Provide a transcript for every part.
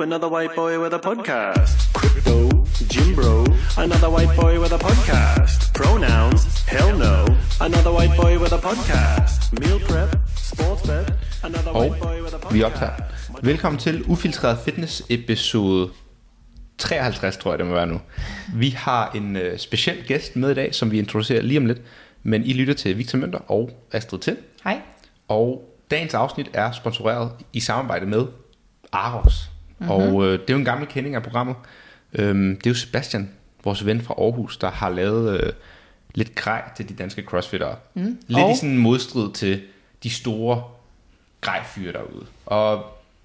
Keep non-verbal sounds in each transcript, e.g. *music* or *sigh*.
Ooh, another white boy with a podcast. Crypto, Jim Bro, another white boy with a podcast. Pronouns, hell no. Another white boy with a podcast. Meal prep, sports bet, another Og white boy with a podcast. vi optager. Velkommen til Ufiltreret Fitness episode 53, tror jeg det må være nu. Vi har en øh, speciel gæst med i dag, som vi introducerer lige om lidt. Men I lytter til Victor Mønter og Astrid Tind. Hej. Og dagens afsnit er sponsoreret i samarbejde med Aros. Mm-hmm. Og øh, det er jo en gammel kending af programmet. Øhm, det er jo Sebastian, vores ven fra Aarhus, der har lavet øh, lidt grej til de danske crossfittere. Mm. Lidt Og- i sådan en modstrid til de store grejfyre derude. Og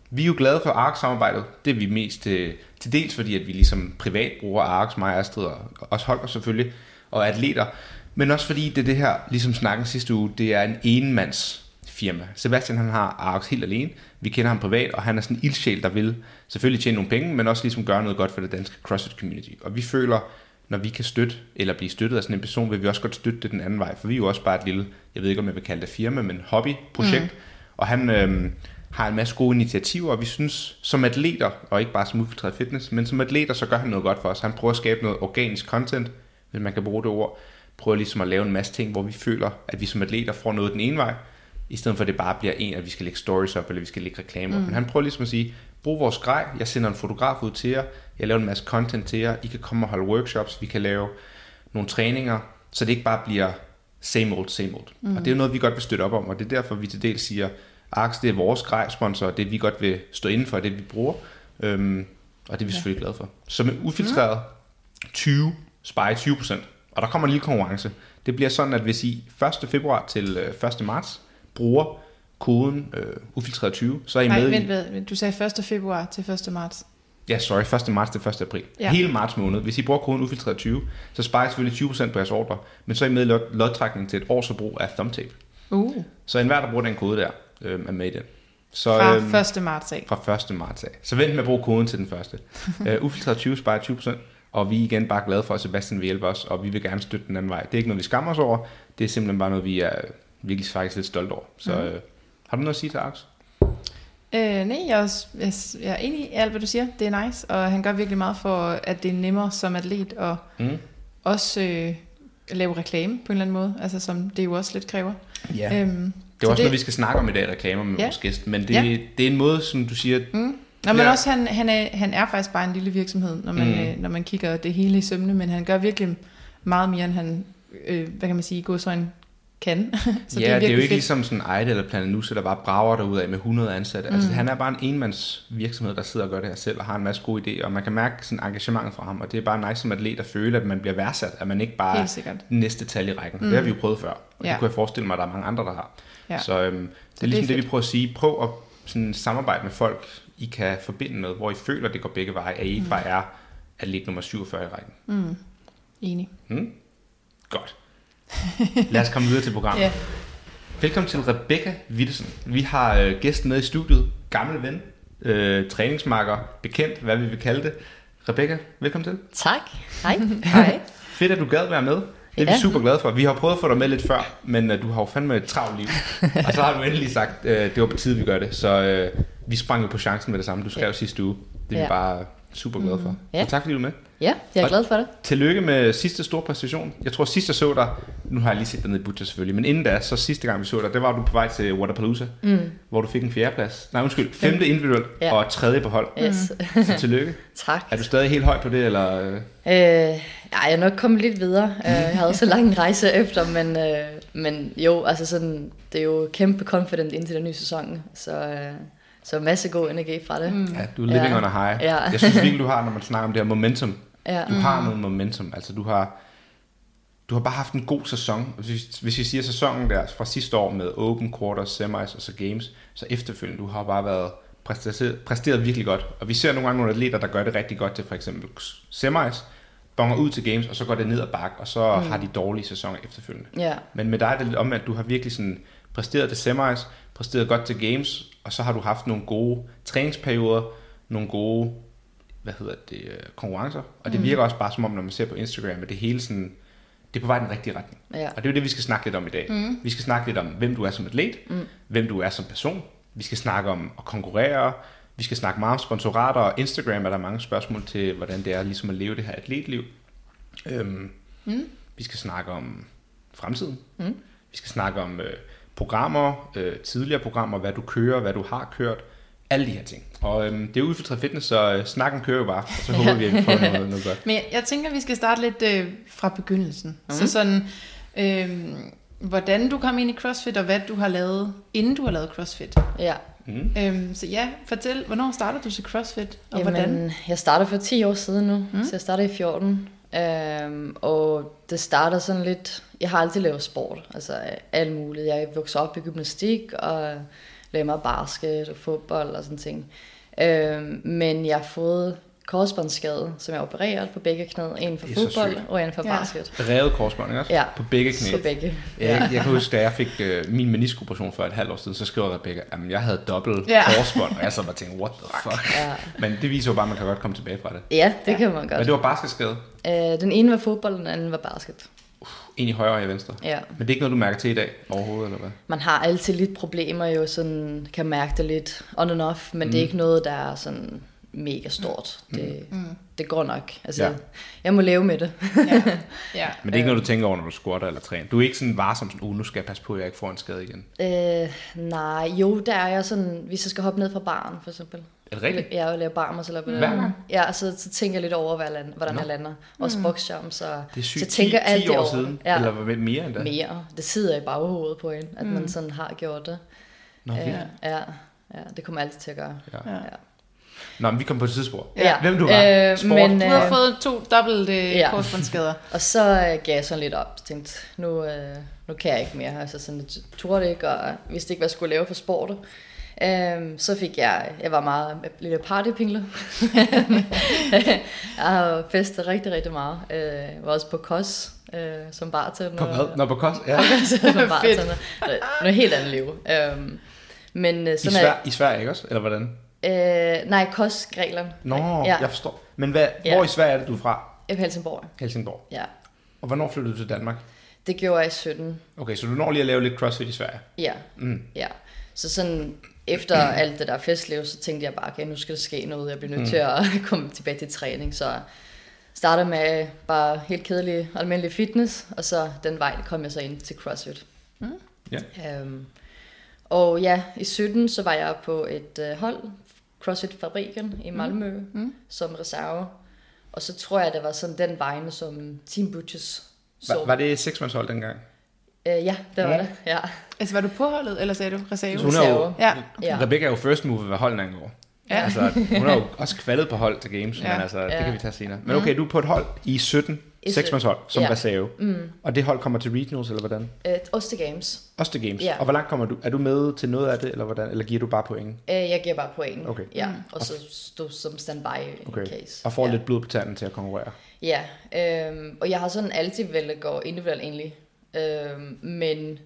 vi er jo glade for ARK-samarbejdet. Det er vi mest til, til dels fordi, at vi ligesom privat bruger ARK, mig og Astrid, og også Holger selvfølgelig, og atleter. Men også fordi det det her, ligesom snakken sidste uge, det er en enmands firma. Sebastian han har ARK helt alene. Vi kender ham privat, og han er sådan en ildsjæl, der vil selvfølgelig tjene nogle penge, men også ligesom gøre noget godt for det danske CrossFit community. Og vi føler, når vi kan støtte, eller blive støttet af sådan en person, vil vi også godt støtte det den anden vej. For vi er jo også bare et lille, jeg ved ikke om jeg vil kalde det firma, men hobbyprojekt. Mm. Og han øhm, har en masse gode initiativer, og vi synes som atleter, og ikke bare som udfiltreret fitness, men som atleter, så gør han noget godt for os. Han prøver at skabe noget organisk content, hvis man kan bruge det ord. Prøver ligesom at lave en masse ting, hvor vi føler, at vi som atleter får noget den ene vej, i stedet for at det bare bliver en, at vi skal lægge stories op, eller vi skal lægge reklamer. Mm. Men han prøver ligesom at sige, brug vores grej, jeg sender en fotograf ud til jer, jeg laver en masse content til jer, I kan komme og holde workshops, vi kan lave nogle træninger, så det ikke bare bliver same old, same old. Mm. Og det er jo noget, vi godt vil støtte op om, og det er derfor, vi til dels siger, Arx, det er vores grej-sponsor, det vi godt vil stå inden for, det vi bruger, øhm, og det er vi selvfølgelig glade for. Så med ufiltreret 20, spare 20%, og der kommer en lille konkurrence. Det bliver sådan, at hvis I 1. februar til øh, 1. marts bruger koden øh, ufiltreret 20, så er I Nej, med vent, i... vent, du sagde 1. februar til 1. marts. Ja, sorry, 1. marts til 1. april. Ja. Hele marts måned. Hvis I bruger koden ufiltreret 20, så sparer I selvfølgelig 20% på jeres ordre, men så er I med i lod- lodtrækning til et års forbrug af thumbtape. Uh, Så enhver, der bruger den kode der, øh, er med i den. Så, fra øhm, 1. marts af. fra 1. marts af. Så vent med at bruge koden til den første. uh, ufiltreret 20 sparer 20%, og vi er igen bare glade for, at Sebastian vil hjælpe os, og vi vil gerne støtte den anden vej. Det er ikke noget, vi skammer os over. Det er simpelthen bare noget, vi er virkelig faktisk lidt stolte over. Så Mhm. øh, har du noget at sige til Aks? Øh, nej, jeg er, også, jeg, jeg er enig i alt, hvad du siger. Det er nice, og han gør virkelig meget for, at det er nemmere som atlet, og Mm. også øh, lave reklame på en eller anden måde, altså som det jo også lidt kræver. Ja. Øhm, Det er så også noget, vi skal snakke om i dag, reklamer med Ja. vores gæst. Men det, Ja. det er en måde, som du siger, Mm. Nå, men Ja. også han, han, er, han er faktisk bare en lille virksomhed, når man, Mm. mm. øh, når man kigger det hele i sømne, men han gør virkelig meget mere, end han, øh, hvad kan man sige, går så en kan. *laughs* så ja, det er, det er jo ikke fedt. ligesom sådan Ejde eller Planet Nu, der bare brager derud af med 100 ansatte. Mm. Altså, han er bare en enmands virksomhed, der sidder og gør det her selv, og har en masse gode idéer, og man kan mærke sådan engagementet fra ham, og det er bare nice som atlet at føle, at man bliver værdsat, at man ikke bare er næste tal i rækken. Mm. Det har vi jo prøvet før, og ja. Det kunne jeg forestille mig, at der er mange andre, der har. Ja. Så øhm, det er det er ligesom det, vi prøver at sige. Prøv at sådan, samarbejde med folk, I kan forbinde med, hvor I føler, det går begge veje, at I ikke bare er atlet nummer 47 i rækken. Mm. Enig. Mm? Godt. Lad os komme videre til programmet. Ja. Velkommen til Rebecca Wittesen. Vi har øh, gæsten med i studiet. Gammel ven, øh, træningsmarker, bekendt, hvad vi vil kalde det. Rebecca, velkommen til. Tak. Hej. *laughs* Hej. Fedt, at du gad være med. Det er vi Ja. super glade for. Vi har prøvet at få dig med lidt før, men øh, du har jo fandme et travlt liv. og så har du endelig sagt, øh, det var på tide, vi gør det. Så øh, vi sprang jo på chancen med det samme. Du skrev sidste uge. Det er vi Ja. bare super glade for. Ja. Så tak fordi du er med. Ja, jeg er glad for det. Tillykke med sidste store præstation. Jeg tror sidst jeg så dig, nu har jeg lige set dig nede i Butcher selvfølgelig, men inden da, så sidste gang vi så dig, der var du på vej til Waterpalooza, mm. hvor du fik en fjerdeplads. Nej, undskyld, femte individuel Ja. og tredje på hold. Yes. Så tillykke. *laughs* tak. Er du stadig helt høj på det, eller? øh? Øh, ja, jeg er nok kommet lidt videre. Øh, jeg havde så lang en rejse efter, men, øh, men jo, altså sådan, det er jo kæmpe confident indtil den nye sæson, så, øh, så masse god energi fra det. Mm. Ja, du er living Ja. on a high. Ja. Jeg synes virkelig, du har, når man snakker om det her momentum. Ja. Du har noget momentum. Altså, du har, du har bare haft en god sæson. Hvis, hvis vi siger sæsonen der fra sidste år med Open, Quarters, Semis og så Games, så efterfølgende, du har bare været præsteret, præsteret virkelig godt. Og vi ser nogle gange nogle atleter, der gør det rigtig godt til for eksempel Semis, bonger ud til Games, og så går det ned ad bakke, og så mm. har de dårlige sæsoner efterfølgende. Ja. Men med dig er det lidt om, at du har virkelig sådan præsteret til semis, præsteret godt til games, og så har du haft nogle gode træningsperioder, nogle gode, hvad hedder det, øh, konkurrencer. Og det virker også bare som om, når man ser på Instagram, at det hele sådan, det er på vej i den rigtige retning. Ja. Og det er jo det, vi skal snakke lidt om i dag. Mm. Vi skal snakke lidt om, hvem du er som atlet, mm. hvem du er som person. Vi skal snakke om at konkurrere. Vi skal snakke meget om sponsorater, og Instagram er der mange spørgsmål til, hvordan det er ligesom at leve det her atletliv. Øhm, mm. Vi skal snakke om fremtiden. Mm. Vi skal snakke om øh, programmer, øh, tidligere programmer, hvad du kører, hvad du har kørt, alle de her ting. Og øhm, det er udfiltret fitness, så øh, snakken kører jo bare, og så *laughs* håber vi, at vi får noget, noget godt. Men jeg, tænker, vi skal starte lidt øh, fra begyndelsen. Mm. Så sådan, øh, hvordan du kom ind i CrossFit, og hvad du har lavet, inden du har lavet CrossFit. Ja. Mm. Øhm, så ja, fortæl, hvornår startede du til CrossFit, og Jamen, hvordan? Jeg startede for 10 år siden nu, mm. så jeg startede i 14. Øhm, og det startede sådan lidt, jeg har altid lavet sport, altså alt muligt. Jeg voksede op i gymnastik, og lavede meget basket og fodbold og sådan ting. Øhm, men jeg har fået korsbåndsskade, som jeg opereret på begge knæ. En for fodbold, og en for Ja. basket. Revet korsbånd, ikke også? Ja. På begge knæ. På begge. Ja. Jeg, jeg kan huske, da jeg fik øh, min meniskoperation for et halvt år siden, så skrev Rebecca, at jeg havde dobbelt Ja. korsbånd, og jeg så bare tænkte, what the fuck? Ja. Men det viser jo bare, at man kan godt komme tilbage fra det. Ja, det Ja. kan man Men godt. det var basketskade. Øh, den ene var fodbold, den anden var basket. En i højre og i venstre. Ja. Men det er ikke noget, du mærker til i dag overhovedet, eller hvad? Man har altid lidt problemer jo, sådan kan mærke det lidt on and off, men mm. det er Mm. ikke noget, der er sådan mega stort. Det, Mm. det går nok. Altså, Ja. ja. jeg må leve med det. Ja. *laughs* ja. Men det er ikke noget, du tænker over, når du squatter eller træner. Du er ikke sådan varsom, sådan, uh, nu skal jeg passe på, at jeg ikke får en skade igen. Øh, nej, jo, der er jeg sådan, hvis jeg skal hoppe ned fra baren, for eksempel. Er det rigtigt? Ja, og lave barm og så lave Hver gang? Ja, så, så tænker jeg lidt over, hvad jeg land, hvordan Nå. jeg lander. Også boxjump, så, Det er sygt. så tænker 10, alt 10 det år over. siden, Ja, eller hvad- mere endda. mere. Det sidder i baghovedet på en, at mm. man sådan har gjort det. Nå, Øh, vildt. ja, ja, det kommer altid til at gøre. Ja. Ja. Nå, men vi kom på et tidsspor. Ja. Hvem du var? Øh, Sport? men, Du har øh, fået to dobbelt øh, ja. korsbåndsskader. *laughs* Og så øh, gav jeg sådan lidt op. Jeg tænkte, nu, øh, nu kan jeg ikke mere. Altså sådan, jeg turde det ikke, og vidste ikke, hvad jeg skulle lave for sport. Øhm, så fik jeg, jeg var meget lille partypingle. *laughs* jeg har festet rigtig, rigtig meget. Øh, Jeg var også på KOS øh, som bartender. På hvad? Nå, på kost? Ja. *laughs* som bartender. Noget helt andet liv. Øhm, men øh, I, sådan Sverige, I Sverige, ikke også? Eller hvordan? Øh, nej, KOS Grækenland. Nå, Ja. jeg forstår. Men hvad, Ja. hvor i Sverige er det, du er fra? Helsingborg. Helsingborg. Ja. Og hvornår flyttede du til Danmark? Det gjorde jeg i 17. Okay, så du når lige at lave lidt CrossFit i Sverige. Ja. Mm. Ja, så sådan efter *clears throat* alt det der festliv, så tænkte jeg bare, okay, nu skal der ske noget. Jeg bliver nødt mm. til at *laughs* komme tilbage til træning. Så startede med bare helt kedelig almindelig fitness, og så den vej kom jeg så ind til CrossFit. Ja. Um, og ja, i 17 så var jeg på et uh, hold, CrossFit Fabriken i Malmø, mm. Mm. som reserve. Og så tror jeg, det var sådan den vejen, som Team Butchers så. Var, var det seksmandshold dengang? Uh, ja, det var Ja. det. Ja. Altså, var du på holdet, eller sagde du reserve? Så hun er jo, Reserve. Ja. Ja. Rebecca er jo first mover, hvad holdene angår. Ja. Altså, hun er jo også kvaldet på hold til games, ja. Men altså, det Ja. kan vi tage senere. Men okay, du er på et hold i 17, I seksmandshold, som Ja. reserve. Mm. Og det hold kommer til regionals, eller hvordan? Uh, Oste Games. Også til games. Ja. Og hvor langt kommer du? Er du med til noget af det, eller hvordan? Eller giver du bare point? Uh, jeg giver bare point. Okay. Ja, Mm. og så stå som standby Okay. in case. Og får ja. lidt blod på tanden til at konkurrere. Ja, øhm, og jeg har sådan altid vel at gå individuelt egentlig. Øhm, men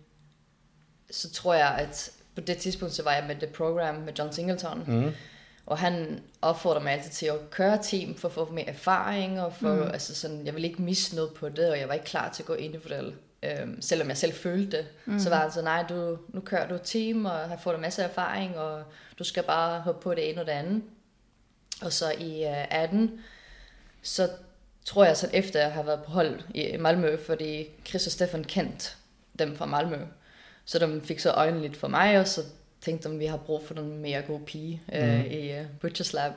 så tror jeg, at på det tidspunkt, så var jeg med det program med John Singleton. Mm. Og han opfordrer mig altid til at køre team for at få mere erfaring. Og for, Mm. altså sådan, jeg ville ikke miste noget på det, og jeg var ikke klar til at gå individuelt. Øhm, selvom jeg selv følte det. Mm. Så var han så, nej, du, nu kører du team, og har fået en masse erfaring, og du skal bare hoppe på det ene og det andet. Og så i uh, 18, så tror jeg, så efter jeg har været på hold i Malmø, fordi Chris og Stefan kendte dem fra Malmø. Så de fik så øjnene lidt for mig, og så tænkte at vi har brug for en mere god pige øh, Mhm. i uh, Butchers Lab.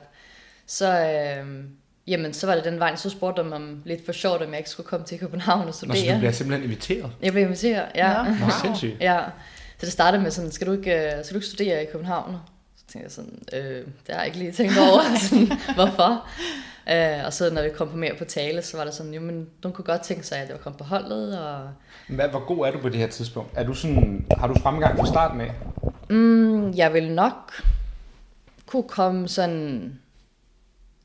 Så, øh, jamen, så var det den vej, så spurgte de om lidt for sjovt, om jeg ikke skulle komme til København og Nå, så du studere. bliver simpelthen inviteret. Jeg blev inviteret, ja. Nå. Wow. *laughs* sindssygt. ja. Så det startede med sådan, skal du ikke, øh, skal du ikke studere i København? Tænkte jeg sådan, øh, det har jeg ikke lige tænkt over, *laughs* sådan, hvorfor? Øh, og så når vi kom på mere på tale, så var det sådan, jo, men de kunne godt tænke sig, at jeg var kommet på holdet, og Hvad, hvor god er du på det her tidspunkt? Er du sådan, har du fremgang fra starten af? Mm, jeg vil nok kunne komme sådan...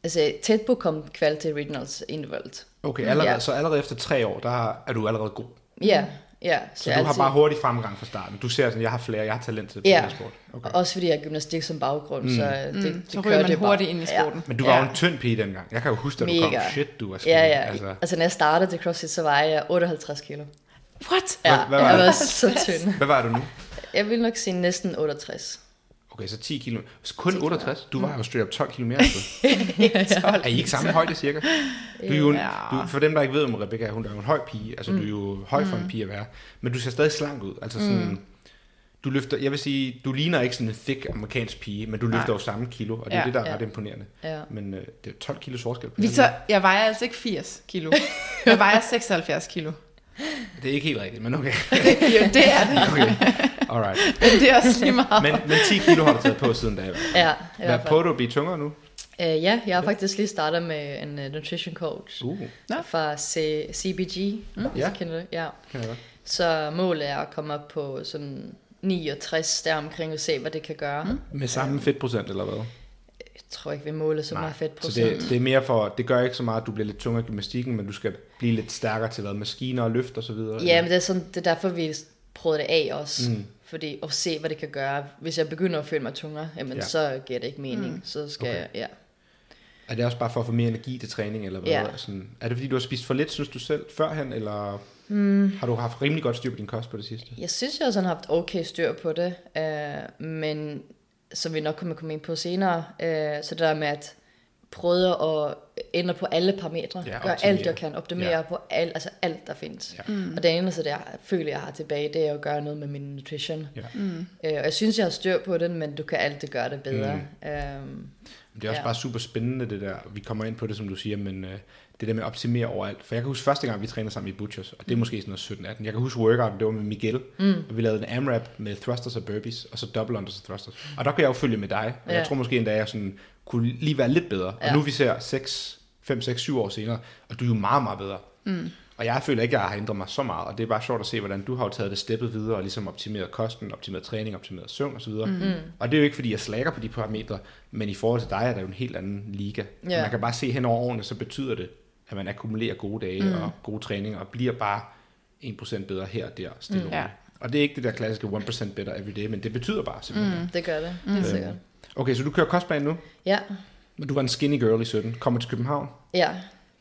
Altså tæt på at komme kval til regionals individuelt. Okay, allerede, Ja. så allerede efter tre år, der er du allerede god. Ja, ja. Så du har bare hurtig fremgang fra starten. Du ser sådan, jeg har flere, jeg har talent til Ja. sport. Okay. Også fordi jeg har gymnastik som baggrund, mm. så det, Mm, det så kører man det bare. hurtigt ind i sporten. Men du var Ja. jo en tynd pige dengang. Jeg kan jo huske, at du kom. Mega. Shit, du var Ja, skinny. ja. Altså, Altså. altså, når jeg startede til CrossFit, så var jeg 58 kilo. What? Ja, Hvad- hvad var jeg det? var så tynd. hvad var du nu? Jeg vil nok sige næsten 68. Okay, så 10 kilo. Så kun 68? Du var jo straight up 12 kilo mere. Altså. *laughs* Er I ikke samme højde cirka? Du er jo, en- du, for dem, der ikke ved om Rebecca, er, hun er jo en høj pige. Altså, du er jo høj for en pige at være. Men du ser stadig slank ud. Altså sådan, du løfter, jeg vil sige, du ligner ikke sådan en thick amerikansk pige, men du løfter Nej. jo samme kilo, og det er Ja. det, der er Ja. ret imponerende. Ja. Men øh, det er 12 kilos forskel på Victor, jeg vejer altså ikke 80 kilo. Jeg vejer 76 kilo. Det er ikke helt rigtigt, men okay. *laughs* jo, det er det. *laughs* okay. *laughs* Alright. Men det er også lige meget. Men, men 10 kilo har du taget på siden da. Ja, Hvad prøver du at blive tungere nu? Øh, ja, jeg har faktisk lige startet med en uh, nutrition coach Uh, fra C- CBG. Mm. Ja. Kender du? Ja. Så målet er at komme op på sådan 69 der omkring og se, hvad det kan gøre. Mm. Med samme fedtprocent, eller hvad? Jeg tror ikke, vi måler så meget fedt så det, det er mere for, det gør ikke så meget, at du bliver lidt tungere i gymnastikken, men du skal blive lidt stærkere til hvad, maskiner og løft og så videre. Ja, men det er, sådan, det er derfor, vi prøvede det af også. Mm. Fordi at se, hvad det kan gøre. Hvis jeg begynder at føle mig tungere, jamen, Ja. ja. så giver det ikke mening. Mm. Så skal Okay. jeg, ja. Er det også bare for at få mere energi til træning, eller hvad? Ja. Sådan, er det fordi, du har spist for lidt, synes du selv, førhen, eller mm. har du haft rimelig godt styr på din kost på det sidste? Jeg synes, jeg har sådan haft okay styr på det, øh, men som vi nok kommer komme ind på senere, øh, så det der med at prøve at ændre på alle parametre, Ja, gøre alt, jeg kan, optimere Ja. på alt, altså alt, der findes. Ja. Mm. Og det eneste, der jeg føler, jeg har tilbage, det er at gøre noget med min nutrition. Ja. Mm. Øh, og jeg synes, jeg har styr på det, men du kan altid gøre det bedre. Mm. Øhm, Men det er også ja. Bare super spændende, det der. Vi kommer ind på det, som du siger, men øh, det der med at optimere overalt. For jeg kan huske første gang, vi trænede sammen i Butchers, og det er måske sådan noget 17-18. Jeg kan huske workout, det var med Miguel, mm. og vi lavede en AMRAP med thrusters og burpees, og så double unders og thrusters. Og der kan jeg jo følge med dig, og ja. jeg tror måske endda, jeg sådan, kunne lige være lidt bedre. Og Ja. nu vi ser 6, 5, 6, 7 år senere, og du er jo meget, meget bedre. Mm. Og jeg føler ikke, at jeg har ændret mig så meget, og det er bare sjovt at se, hvordan du har jo taget det steppet videre, og ligesom optimeret kosten, optimeret træning, optimeret søvn osv. Mm. Og det er jo ikke, fordi jeg slager på de parametre, men i forhold til dig er der jo en helt anden liga. Ja. Man kan bare se hen over årene, så betyder det, at man akkumulerer gode dage mm. og gode træninger, og bliver bare 1% bedre her og der, stille mm. Ja. Og det er ikke det der klassiske 1% better every day, men det betyder bare simpelthen. Mm. det gør det, helt sikkert. Okay, så du kører kostplan nu, Ja, men du var en skinny girl i 17, kommer til København, ja.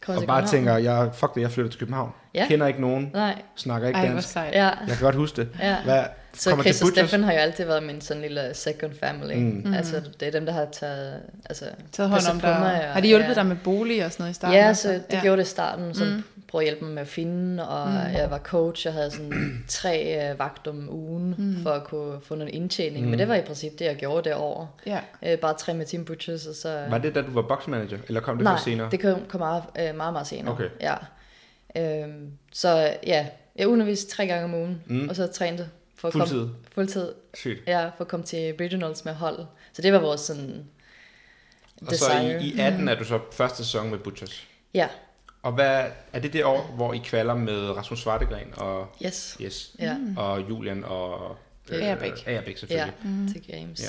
Kommer og til bare København. tænker, jeg, fuck det, jeg flytter til København. Ja. Kender ikke nogen, Nej, snakker ikke Ej, dansk. ja. Jeg kan godt huske det. Ja. Hvad, Så kommer Chris til og? Steffen har jo altid været min sådan lille second family. Mm. Mm. Altså, det er dem, der har taget, altså, Taget hånd om på dig. mig, og- Har de hjulpet ja. dig med bolig og sådan noget i starten? Ja, så det gjorde det i starten. Så mm. Prøvede at hjælpe dem med at finde, og mm. jeg var coach. Jeg havde sådan *clears throat* tre øh, vagt om ugen, mm. for at kunne få noget indtjening. Mm. Men det var i princippet det, jeg gjorde derovre. Ja. Øh, bare tre med Team Butchers, og så... Var det da du var boxmanager, eller kom det Nej, senere? det kom, kom meget, øh, meget, meget senere. Okay. Ja. Øhm, så ja, jeg underviste tre gange om ugen, mm. og så trænede for at Fuldtid? komme... Fuldtid. Sygt. Ja, for at komme til regionals med hold. Så det var vores sådan... Og så i, i 18 er du så første sæson med Butchers. Ja, Og hvad, er det det år, hvor I kvalder med Rasmus Svartegren og, yes. yes, Ja, og Julian og Agerbæk. Agerbæk ja. selvfølgelig. Mm. til games.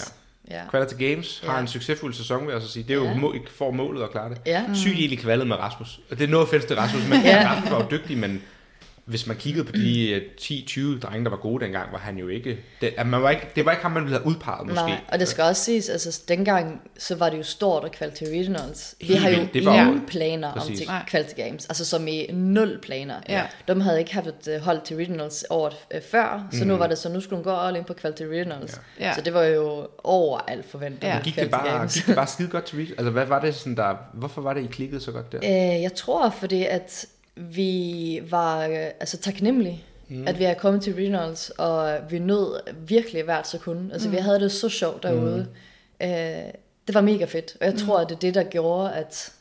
Ja. Ja. Kvalder til Games, har Ja. en succesfuld sæson, vil jeg så sige. Det er jo, Ja. må, I får målet og klare det. Ja. Sygt egentlig kvaldet med Rasmus. Og det er noget offense til Rasmus, men *laughs* Ja. Rasmus var jo dygtig, men hvis man kiggede på de *clears throat* øh, 10-20 drenge, der var gode dengang, var han jo ikke... Det, man var ikke, det var ikke ham, man ville have udpeget, måske. Nej, og det skal også siges, altså dengang, så var det jo stort at kvalde til regionals. Vi har jo det var jo- ingen planer om Præcis. til kvalde til games, altså som i nul planer. Ja. De havde ikke haft et øh, hold til regionals året øh, før, så nu var det så, nu skulle de gå all in på kvalde til regionals. Ja. Ja. Så det var jo over alt forventet. Ja. Gik det, bare, games. gik det bare *laughs* skide godt til Reach? Altså, hvad var det sådan der... Hvorfor var det, I klikkede så godt der? Øh, jeg tror, fordi at vi var øh, altså taknemmelige, mm. at vi er kommet til regionals, og vi nød virkelig hvert sekund. Altså, mm. vi havde det så sjovt derude. Mm. Øh, det var mega fedt, og jeg mm. tror, at det er det, der gjorde, at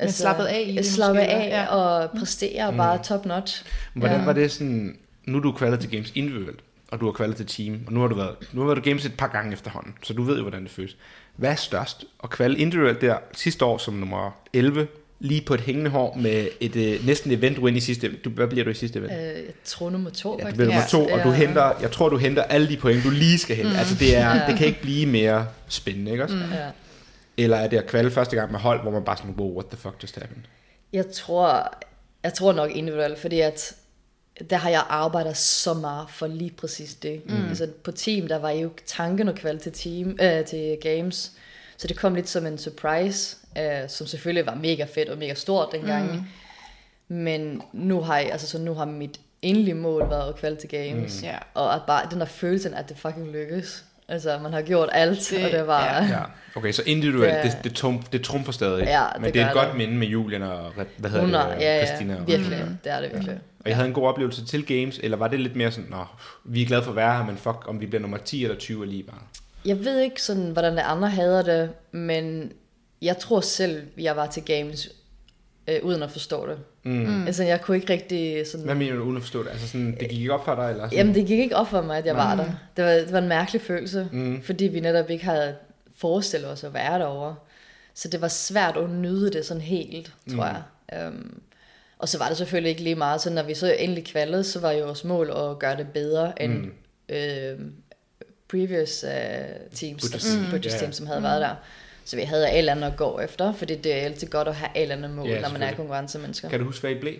Men slappet af i det slappe måske, af? Ja. og præstere mm. bare top notch. Hvordan Ja. var det sådan... Nu er du til Games individuelt, og du har til team, og nu har du været, nu har du Games et par gange efterhånden, så du ved jo, hvordan det føles. Hvad er størst? At kvalde individuelt der sidste år som nummer 11, lige på et hængende hår med et øh, næsten event win i sidste du, Hvad bliver du i sidste event? Øh, jeg tror nummer to, Ja, du bliver nummer to, og du henter, jeg tror, du henter alle de point, du lige skal hente. Mm. Altså, det, er, det kan ikke blive mere spændende, ikke også? Mm. Eller er det at kvalde første gang med hold, hvor man bare sådan, wow, what the fuck just happened? Jeg tror, jeg tror nok individuelt, fordi at der har jeg arbejdet så meget for lige præcis det. Mm. Altså på team, der var jo tanken at kvalde til, team, øh, til games, så det kom lidt som en surprise, øh, som selvfølgelig var mega fedt og mega stort dengang. Mm. Men nu har, jeg, altså, så nu har mit endelige mål været at kvalde til games. Mm. Ja. Og at bare den der følelse, at det fucking lykkes. Altså, man har gjort alt, Det- det, og det var... ja. Ja. Ja. Okay, så individuelt, det, Det- det, det, trum, det trumfer stadig. Ja, men det det er et godt det. minde med Julian og, hvad hedder Hun det, er, ja, Christina. ja, og- virkelig. Det er det virkelig. Og jeg havde en god oplevelse til games, eller var det lidt mere sådan, nå, vi er glade for at være her, men fuck, om vi bliver nummer 10 eller 20 er lige bare. Jeg ved ikke sådan, hvordan de andre hader det, men jeg tror selv, jeg var til games, øh, uden at forstå det. Mm. Altså, jeg kunne ikke rigtig sådan... Hvad mener du uden at forstå det? Altså sådan, det gik ikke op for dig? Eller sådan? Jamen, det gik ikke op for mig, at jeg var der. Det var, det var en mærkelig følelse, mm. fordi vi netop ikke havde forestillet os at være derovre. Så det var svært at nyde det sådan helt, tror mm. jeg. Um, og så var det selvfølgelig ikke lige meget, så når vi så endelig kvalede, så var jo vores mål at gøre det bedre end mm. øh, previous uh, teams, British. mm. Mm. British Ja. teams, som havde været der. Så vi havde et eller andet at gå efter, fordi det er altid godt at have et eller andet mål, Ja, når man er konkurrencemennesker. Kan du huske, hvad I blev?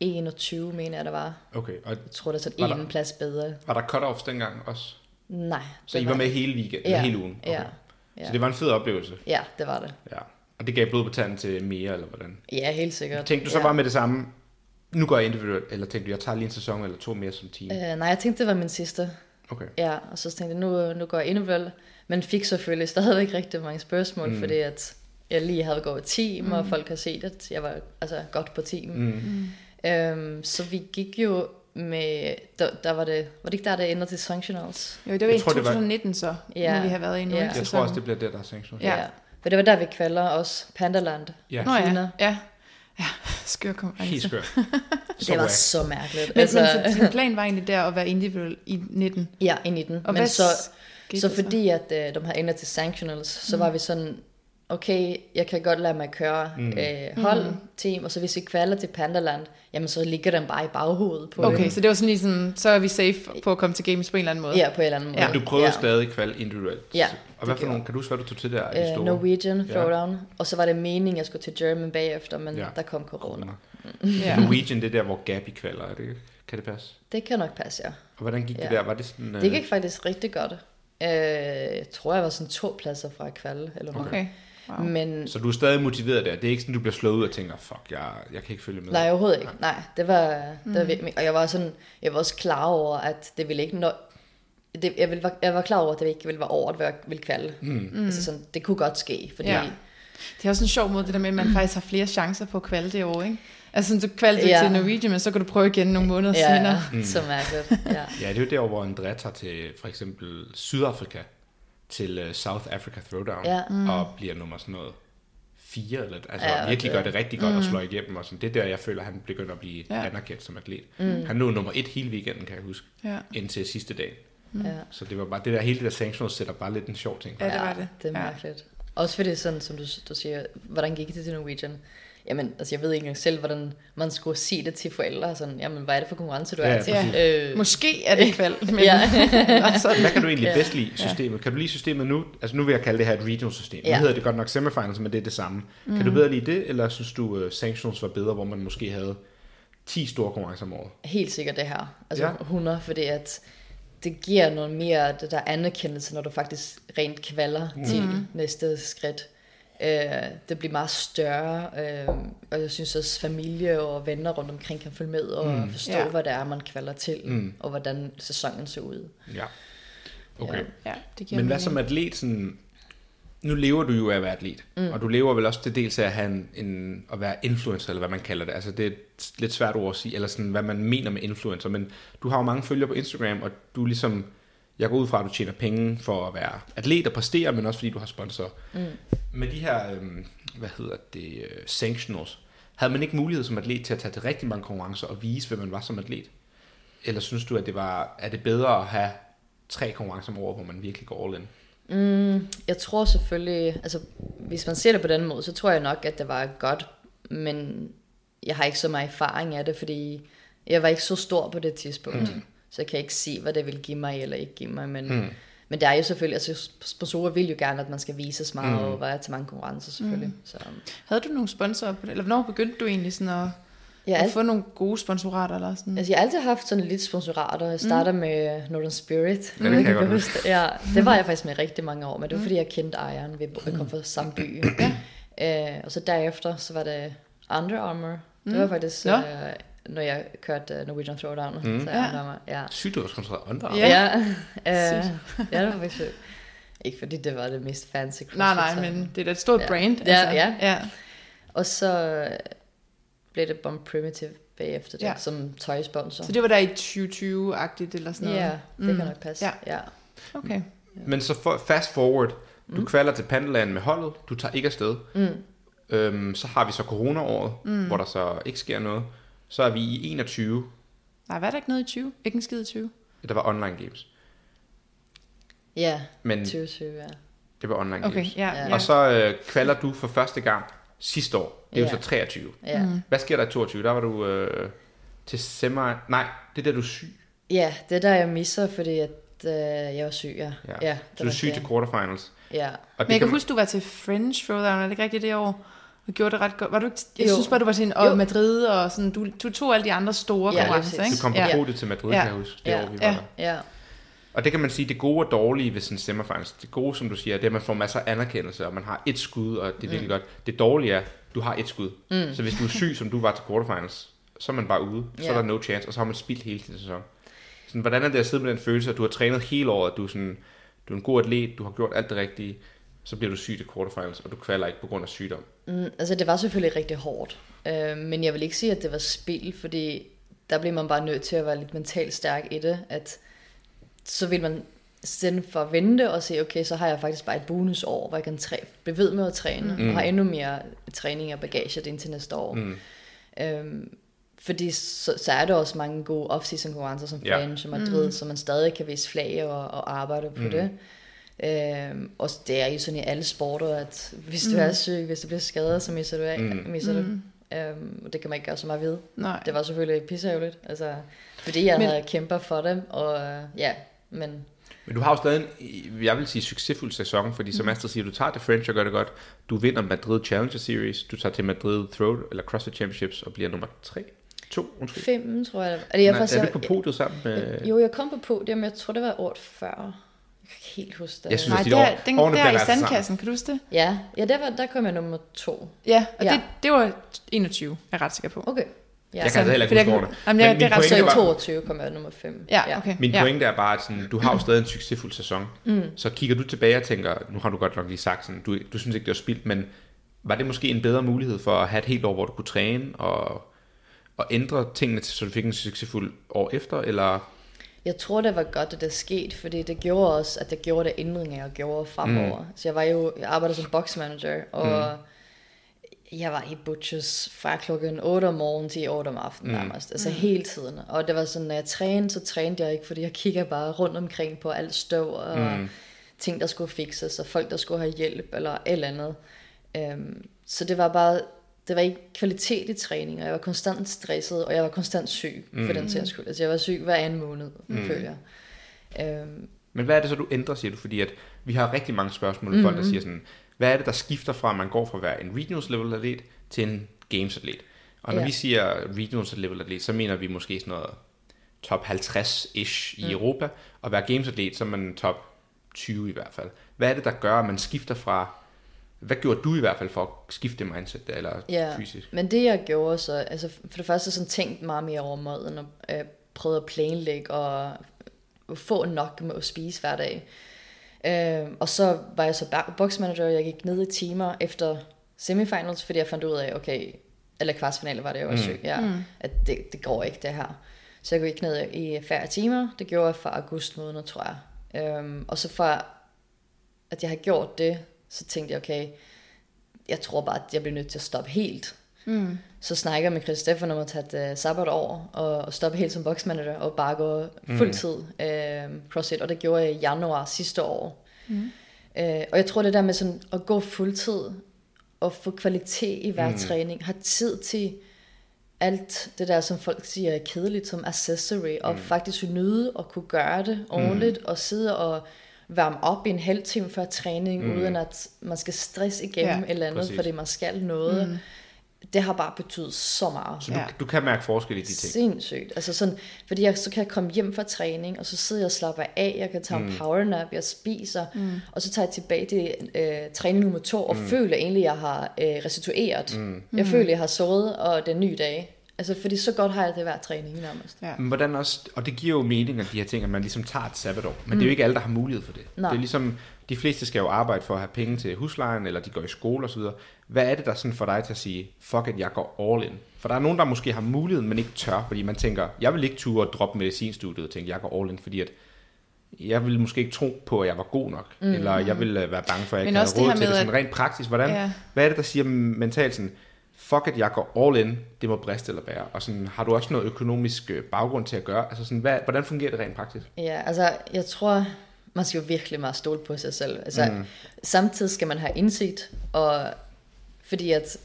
21, mener jeg, der var. Okay, og Jeg tror, der er sådan Var der- en plads bedre. var der cut-offs dengang også? Nej. Så I var med hele weekend, Ja, hele ugen? ja, Okay. ja. Så det var en fed oplevelse? Ja, det var det. Ja. Og det gav blod på tanden til mere, eller hvordan? Ja, helt sikkert. Tænkte du så ja. bare med det samme, nu går jeg individuelt, eller tænkte du, jeg tager lige en sæson eller to mere som team? Øh, nej, jeg tænkte, det var min sidste. Okay. Ja, og så tænkte jeg, nu, nu går jeg individuelt. Men fik selvfølgelig stadigvæk rigtig mange spørgsmål, mm. fordi at jeg lige havde gået team, mm. og folk har set, at jeg var altså, godt på team. Mm. Øhm, så vi gik jo med, der, der var det, var det ikke der, det endte til Sanctionals? Jo, det var Jeg i tror, det var- 2019 så, Ja. nu vi har været i nu. Ja. Jeg tror også, det bliver det, der er sanktion. Ja. For det var der, vi kvalder også Pandaland. Ja. Nå ja, ja. Ja, *laughs* skør konkurrence. Helt skørt. Så *laughs* Det var så mærkeligt. Men, altså, men så din plan var egentlig der at være individuel i 19. Ja, i 19. Og Men hvad så, så fordi at øh, de havde endet til sanctionals, så var vi sådan, okay, jeg kan godt lade mig køre mm. øh, hold, mm. team, og så hvis vi kvalder til Pandaland, jamen så ligger den bare i baghovedet på Okay, så det var sådan lige sådan, så er vi safe på at komme til games på en eller anden måde. Ja, på en eller anden måde. Ja. Men du prøvede ja. stadig kval individuelt. Ja, Og hvad det for nogle, kan du huske, hvad du tog til der? Øh, store? Norwegian Ja. Throwdown, og så var det meningen, jeg skulle til German bagefter, men Ja. der kom corona. *laughs* Ja. Norwegian, det er der, hvor Gabi kvalder, er det? Kan det passe? Det kan nok passe, ja. Og hvordan gik det Ja. der? Var det sådan... Det gik faktisk rigtig godt. Øh, jeg tror, jeg var sådan to pladser fra at kvalde, eller noget. Okay. Wow. Men Så du er stadig motiveret der? Det er ikke sådan, du bliver slået ud og tænker, fuck, jeg, jeg kan ikke følge med. Nej, overhovedet ikke. Nej, det var, det var virkelig, og jeg var sådan, jeg var også klar over, at det ville ikke nå, det, jeg, ville, jeg var klar over, at det ikke ville være over, at jeg ville kvalde. Mm. Altså sådan, det kunne godt ske, fordi ja. Det er også en sjov måde, det der med, at man *clears throat* faktisk har flere chancer på at kvalde det år, ikke? Altså du kvalte ja. Ja. til Norwegian, men så kan du prøve igen nogle måneder ja, senere. ja, så mærkeligt. Ja. *laughs* Ja, det er jo der, hvor Andrea tager til for eksempel Sydafrika til uh, South Africa Throwdown Ja. mm. og bliver nummer sådan noget fire, eller, altså Ja, ja, virkelig gør det rigtig godt mm. og slår igennem. Og sådan. Det er der, jeg føler, han begynder at blive Ja. ja. anerkendt som atlet. Mm. Han lå nummer et hele weekenden, kan jeg huske, Ja. indtil sidste dag. ja. Så det var bare det der hele det der sanctional setup, bare lidt en sjov ting. Ja, det var det. Det er Ja. mærkeligt. Også fordi sådan, som du, du siger, hvordan gik det til Norwegian? Jamen, altså jeg ved ikke engang selv, hvordan man skulle sige det til forældre. Sådan, jamen, hvad er det for konkurrence, du Ja, er ja, til? præcis. Øh, Måske er det kval, men Ja. *laughs* altså, Hvad kan du egentlig Ja. bedst lide systemet? Kan du lide systemet nu? Altså nu vil jeg kalde det her et regional system. Nu Ja. hedder det godt nok semifinals, men det er det samme. Mm. Kan du bedre lide det, eller synes du uh, sanctions var bedre, hvor man måske havde 10 store konkurrencer om året? Helt sikkert det her. Altså Ja. ja. 100, fordi at det giver noget mere det der anerkendelse, når du faktisk rent kvalder mm. til næste skridt. Øh, det bliver meget større, øh, og jeg synes også familie og venner rundt omkring kan følge med og mm. forstå, Ja. hvad det er, man kvalder til, Mm. og hvordan sæsonen ser ud. Ja. Okay. Ja. ja, det giver Men hvad mening. som atlet, sådan, nu lever du jo af at være atlet, mm. og du lever vel også til dels af at, have en, en, at være influencer, eller hvad man kalder det. Altså det er et lidt svært ord at sige, eller sådan, hvad man mener med influencer, men du har jo mange følgere på Instagram, og du ligesom, jeg går ud fra, at du tjener penge for at være atlet og præstere, men også fordi du har sponsor. Mm. Med de her, øhm, hvad hedder det, øh, sanctionals, havde man ikke mulighed som atlet til at tage til rigtig mange konkurrencer og vise, hvem man var som atlet? Eller synes du, at det var, er det bedre at have tre konkurrencer om året, hvor man virkelig går all in? Mm, jeg tror selvfølgelig, altså hvis man ser det på den måde, så tror jeg nok, at det var godt, men jeg har ikke så meget erfaring af det, fordi jeg var ikke så stor på det tidspunkt, mm. Så jeg kan ikke se, hvad det vil give mig eller ikke give mig, men, mm. men det er jo selvfølgelig, altså sponsorer vil jo gerne, at man skal vise sig meget mm. og være til mange konkurrencer selvfølgelig. Mm. Så, Havde du nogle sponsorer på det? Eller hvornår begyndte du egentlig sådan at, ja, at få nogle gode sponsorater? Eller sådan? Altså, jeg har altid haft sådan lidt sponsorater. Jeg starter mm. med Northern Spirit. Ja, det kan jeg godt. Ja, det var jeg faktisk med rigtig mange år, men det var fordi, jeg kendte ejeren. Vi kom fra samme by. ja. øh, og så derefter, så var det Under Armour. Det var faktisk Nå. øh, når jeg kørte uh, Norwegian Throwdown. Mm. Så jeg Ja. ja. mig. Ja. Sygt, du har sponsoreret Under Armour. Ja. Ja, *laughs* uh, ja, det var faktisk. Ikke fordi det var det mest fancy Nej, nej, CrossFit, så- men det er da et stort Ja. brand. Ja, ja. ja. Og så øh, blev det Bomb Primitive bagefter det, Ja. ja. som tøjsponsor. Så det var der i 2020-agtigt eller sådan noget? Ja, det Mm. kan nok passe. Ja. ja. Okay. Men så for, fast forward, du mm. kvalder til Pandaland med holdet, du tager ikke afsted. Mm. Øhm, så har vi så corona-året, mm. hvor der så ikke sker noget. Så er vi i 21, Nej, var der ikke noget i 20? Ikke en skid i 20? der var online games. Ja, Men 2020, ja. det var online Okay, games. ja. Ja. Og så øh, kvalder du for første gang sidste år. Det er Ja. jo så 23. Ja. Mm. Hvad sker der i 22? Der var du øh, til semi... Nej, det er der, du er syg. ja, det er der, jeg misser, fordi at, øh, jeg var syg, ja. Ja. ja Så du er syg til quarterfinals. Ja, Og Men jeg kan man- huske, du var til French Throwdown, er det ikke rigtigt det år? Og gjorde det ret godt. Var du ikke, jeg Jo. synes bare, du var en, og Jo. Madrid, og sådan, du, du tog alle de andre store Ja, konkurrencer, ikke? Du kom på ja. podiet til Madrid, Ja. kan jeg huske, det Ja. år, vi var Ja. der. ja. Og det kan man sige, det gode og dårlige ved sådan en semifinals. Det gode, som du siger, det er, at man får masser af anerkendelse, og man har et skud, og det er virkelig mm. godt. Det dårlige er, du har et skud. Mm. Så hvis du er syg, som du var til quarterfinals, så er man bare ude. Så Ja. er der no chance, og så har man spildt hele sin sæson. Sådan, hvordan er det at sidde med den følelse, at du har trænet hele året, at du er, sådan, du er en god atlet, du har gjort alt det rigtige, så bliver du syg til quarterfinals, og du kvalder ikke på grund af sygdom. Mm, altså, det var selvfølgelig rigtig hårdt. Øh, men jeg vil ikke sige, at det var spil, fordi der bliver man bare nødt til at være lidt mentalt stærk i det, at så vil man sende for at vente og se, okay, så har jeg faktisk bare et bonusår, hvor jeg kan træ- blive ved med at træne, mm. og har endnu mere træning og bagage indtil næste år. Mm. Øhm, fordi så, så er der også mange gode off-season konkurrencer som Ja. French og Madrid, mm. så man stadig kan vise flag og, og arbejde på mm. det. Øhm, og det er jo sådan i alle sporter, at hvis du er syg, hvis du bliver skadet, så misser du af. Mm. Misser du. Øhm, og det kan man ikke gøre så meget ved. Nej. Det var selvfølgelig pisseærgerligt, altså, fordi jeg Men- men, havde kæmpet for det, og øh, ja, men Men du har jo stadig en, jeg vil sige, succesfuld sæson, fordi som Astrid siger, du tager det French og gør det godt. Du vinder Madrid Challenger Series, du tager til Madrid Throw, eller CrossFit Championships og bliver nummer 3. 2, undskyld. fem, tror jeg. det var. Er, det, jeg Nej, faktisk, er du på podiet sammen med... Jo, jeg kom på podium, jeg tror det var året før. Jeg kan ikke helt huske det. Jeg synes, Nej, de der, år- den, årene der i altså sammen. sandkassen, kan du huske det? Ja, ja der, var, der kom jeg nummer to. Ja, og Ja. Det, det var 21, er jeg ret sikker på. Okay. Ja, Jeg kan så- altså heller ikke huske kan- årene. Jamen, jeg- Men det er min ret pointe Så i var- 22 kom jeg nummer 5. Ja, okay. Min ja. pointe er bare, at sådan, du har jo stadig en succesfuld sæson. Mm. Så kigger du tilbage og tænker, nu har du godt nok lige sagt sådan, du, du synes ikke, det var spildt, men var det måske en bedre mulighed for at have et helt år, hvor du kunne træne og, og ændre tingene, til, så du fik en succesfuld år efter, eller... Jeg tror, det var godt, at det skete, fordi det gjorde også, at det gjorde det ændringer, jeg gjorde fremover. Mm. Så jeg var jo, jeg arbejdede som boxmanager, og mm. jeg var i Butchers fra klokken 8 om morgenen til 8 om aftenen mm. nærmest. Altså mm. hele tiden. Og det var sådan, når jeg trænede, så trænede jeg ikke, fordi jeg kigger bare rundt omkring på alt støv og mm. ting, der skulle fikses, og folk, der skulle have hjælp, eller et eller andet. Um, så det var bare, det var ikke kvalitet i træning, og jeg var konstant stresset, og jeg var konstant syg, for den sags skyld. Altså jeg var syg hver anden måned, mm. føler jeg. Um, Men hvad er det så, du ændrer, siger du? Fordi at vi har rigtig mange spørgsmål mm-hmm. folk, der siger sådan, hvad er det, der skifter fra, at man går fra at være en regionals level atlet til en games atlet? Og når Ja. vi siger regionals level atlet, så mener vi måske sådan noget top 50-ish i mm. Europa, og være games atlet, så er man top 20 i hvert fald. Hvad er det, der gør, at man skifter fra, hvad gjorde du i hvert fald for at skifte mindset, der, eller Ja, fysisk? men det jeg gjorde så, altså for det første sådan tænkt meget mere over maden, og øh, prøvet at planlægge og få nok med at spise hver dag. Øh, og så var jeg så ba- boxmanager, jeg gik ned i timer efter semifinals, fordi jeg fandt ud af, okay, eller kvartsfinale var det, jeg var syg, ja, mm. at det, det går ikke det her. Så jeg gik ned i færre timer, det gjorde jeg fra august måned, tror jeg. Øhm, og så for at jeg har gjort det, så tænkte jeg, okay, jeg tror bare, at jeg bliver nødt til at stoppe helt. Mm. Så snakker jeg med Chris Stefan om at tage et uh, sabbat over, og, og stoppe helt som boxmanager, og bare gå fuldtid uh, CrossFit, og det gjorde jeg i januar sidste år. Mm. Uh, og jeg tror det der med sådan at gå fuldtid, og få kvalitet i hver mm. træning, har tid til alt det der, som folk siger er kedeligt, som accessory, og faktisk nyde at kunne gøre det ordentligt, og sidde og varme op i en halv time før træning, mm. uden at man skal stresse igennem Ja, eller andet, præcis. fordi man skal noget. Mm. Det har bare betydet så meget. Så du, Ja. du kan mærke forskel i de ting. Sindssygt. Altså sådan, fordi jeg, så kan jeg komme hjem fra træning, og så sidder jeg og slapper af, jeg kan tage en powernap, jeg spiser, mm. og så tager jeg tilbage til øh, træning nummer to, og mm. føler egentlig, at jeg har øh, restitueret. Mm. Jeg føler, at jeg har sovet, og det er en ny dag. Altså, fordi så godt har jeg det hver træning nærmest. Ja. Men hvordan også, og det giver jo mening, at de her ting, at man ligesom tager et sabbatår. Men mm. det er jo ikke alle, der har mulighed for det. Nej. Det er ligesom, de fleste skal jo arbejde for at have penge til huslejen, eller de går i skole osv. Hvad er det, der sådan får dig til at sige, fuck it, jeg går all in? For der er nogen, der måske har muligheden, men ikke tør, fordi man tænker, jeg vil ikke ture at droppe medicinstudiet og tænke, jeg går all in, fordi at jeg ville måske ikke tro på, at jeg var god nok, mm. eller jeg ville øh, være bange for, at jeg Men ikke også havde det råd her til det med, sådan at- rent praktisk. Hvordan, Ja. Hvad er det, der siger mentalt sådan, fuck it, jeg går all in, det må briste eller bære. Og sådan, har du også noget økonomisk øh, baggrund til at gøre? Altså sådan, hvad, hvordan fungerer det rent praktisk? Ja, altså, jeg tror, man skal jo virkelig meget stole på sig selv. Altså, mm. samtidig skal man have indsigt, og fordi at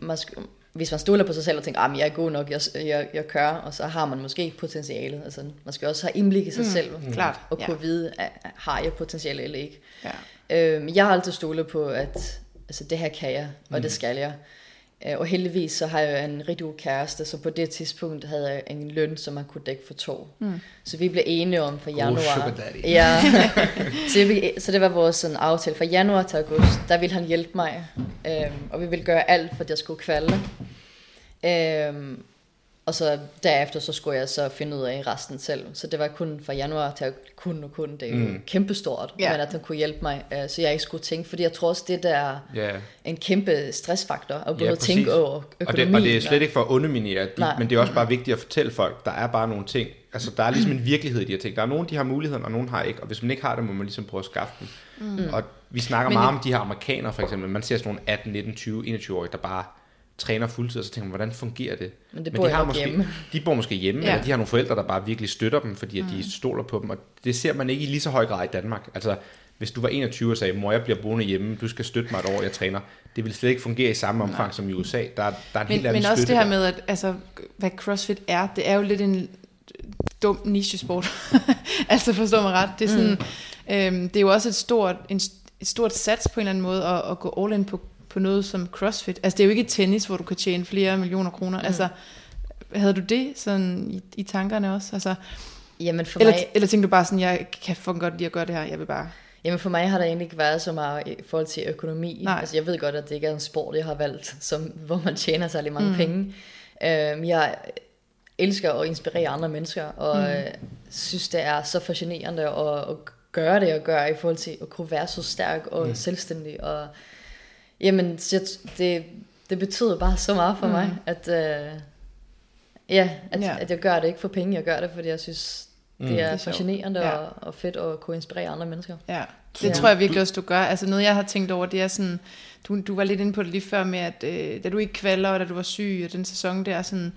man sk- hvis man stoler på sig selv og tænker, at jeg er god nok, jeg, jeg, jeg kører, og så har man måske ikke potentialet. Altså, man skal også have indblik i sig mm. selv, klart, og ja. kunne vide, at, at har jeg potentiale eller ikke. Ja. Øhm, jeg har altid stolet på, at altså, det her kan jeg, og mm. det skal jeg. Øh, Og heldigvis så har jeg en rigtig god kæreste, så på det tidspunkt havde jeg en løn, som man kunne dække for to. Mm. Så vi blev enige om for januar. daddy. Ja, *laughs* så, vi, så det var vores sådan, aftale fra januar til august. Der ville han hjælpe mig, øhm, og vi ville gøre alt, for at jeg skulle kvalde. Øhm, og så derefter så skulle jeg så finde ud af resten selv. Så det var kun fra januar til kun og kun. Det er jo mm. kæmpestort, Ja. men at han kunne hjælpe mig, øh, så jeg ikke skulle tænke. Fordi jeg tror også, det der er Ja. en kæmpe stressfaktor at Ja, både præcis. tænke over Og økonomi. det, og det er slet ikke for at underminere, de, Nej. men det er også bare vigtigt at fortælle folk, der er bare nogle ting. Altså, der er ligesom en virkelighed i de her ting. Der er nogen, de har muligheden, og nogen har ikke. Og hvis man ikke har det, må man ligesom prøve at skaffe dem. Mm. Og vi snakker Men meget det- om de her amerikanere, for eksempel. Man ser sådan nogle 18, 19, 20, 21-årige, der bare træner fuldtid, og så tænker man, hvordan fungerer det? Men det de bor har nok måske, hjemme. De bor måske hjemme, Ja. eller de har nogle forældre, der bare virkelig støtter dem, fordi at de stoler på dem, og det ser man ikke i lige så høj grad i Danmark. Altså, hvis du var 21 og sagde, mor, jeg bliver boende hjemme, du skal støtte mig et år, jeg træner, det vil slet ikke fungere i samme omfang som i USA. Der, er- der er en helt Men, anden men også det her der. med, at altså, hvad CrossFit er, det er jo lidt en dum nichesport. *laughs* altså forstår mig ret. Det er, sådan, mm. øhm, det er jo også et stort, en, et stort sats på en eller anden måde at, at gå all in på, på noget som CrossFit. Altså det er jo ikke tennis, hvor du kan tjene flere millioner kroner. Mm. Altså havde du det sådan i, i tankerne også? Altså, Jamen for, eller, mig, eller tænkte du bare sådan, jeg kan fucking godt lide at gøre det her, jeg vil bare... jamen for mig har der egentlig ikke været så meget i forhold til økonomi. Nej. Altså jeg ved godt, at det ikke er en sport, jeg har valgt, som, hvor man tjener særlig mange mm. penge. Øhm, jeg elsker at inspirere andre mennesker, og mm. synes, det er så fascinerende at, at gøre det og gøre i forhold til at kunne være så stærk og mm. selvstændig. Og, jamen, så jeg- det, det betyder bare så meget for mm. mig, at, øh, ja, at, Ja. at jeg gør det ikke for penge, jeg gør det, fordi jeg synes, det er, Det er det er fascinerende Ja. og, og fedt at kunne inspirere andre mennesker. Ja, det Ja. tror jeg virkelig også, du gør. Altså noget, jeg har tænkt over, det er sådan, du, du var lidt inde på det lige før med, at øh, da du ikke kvalder, og da du var syg, og den sæson der, sådan,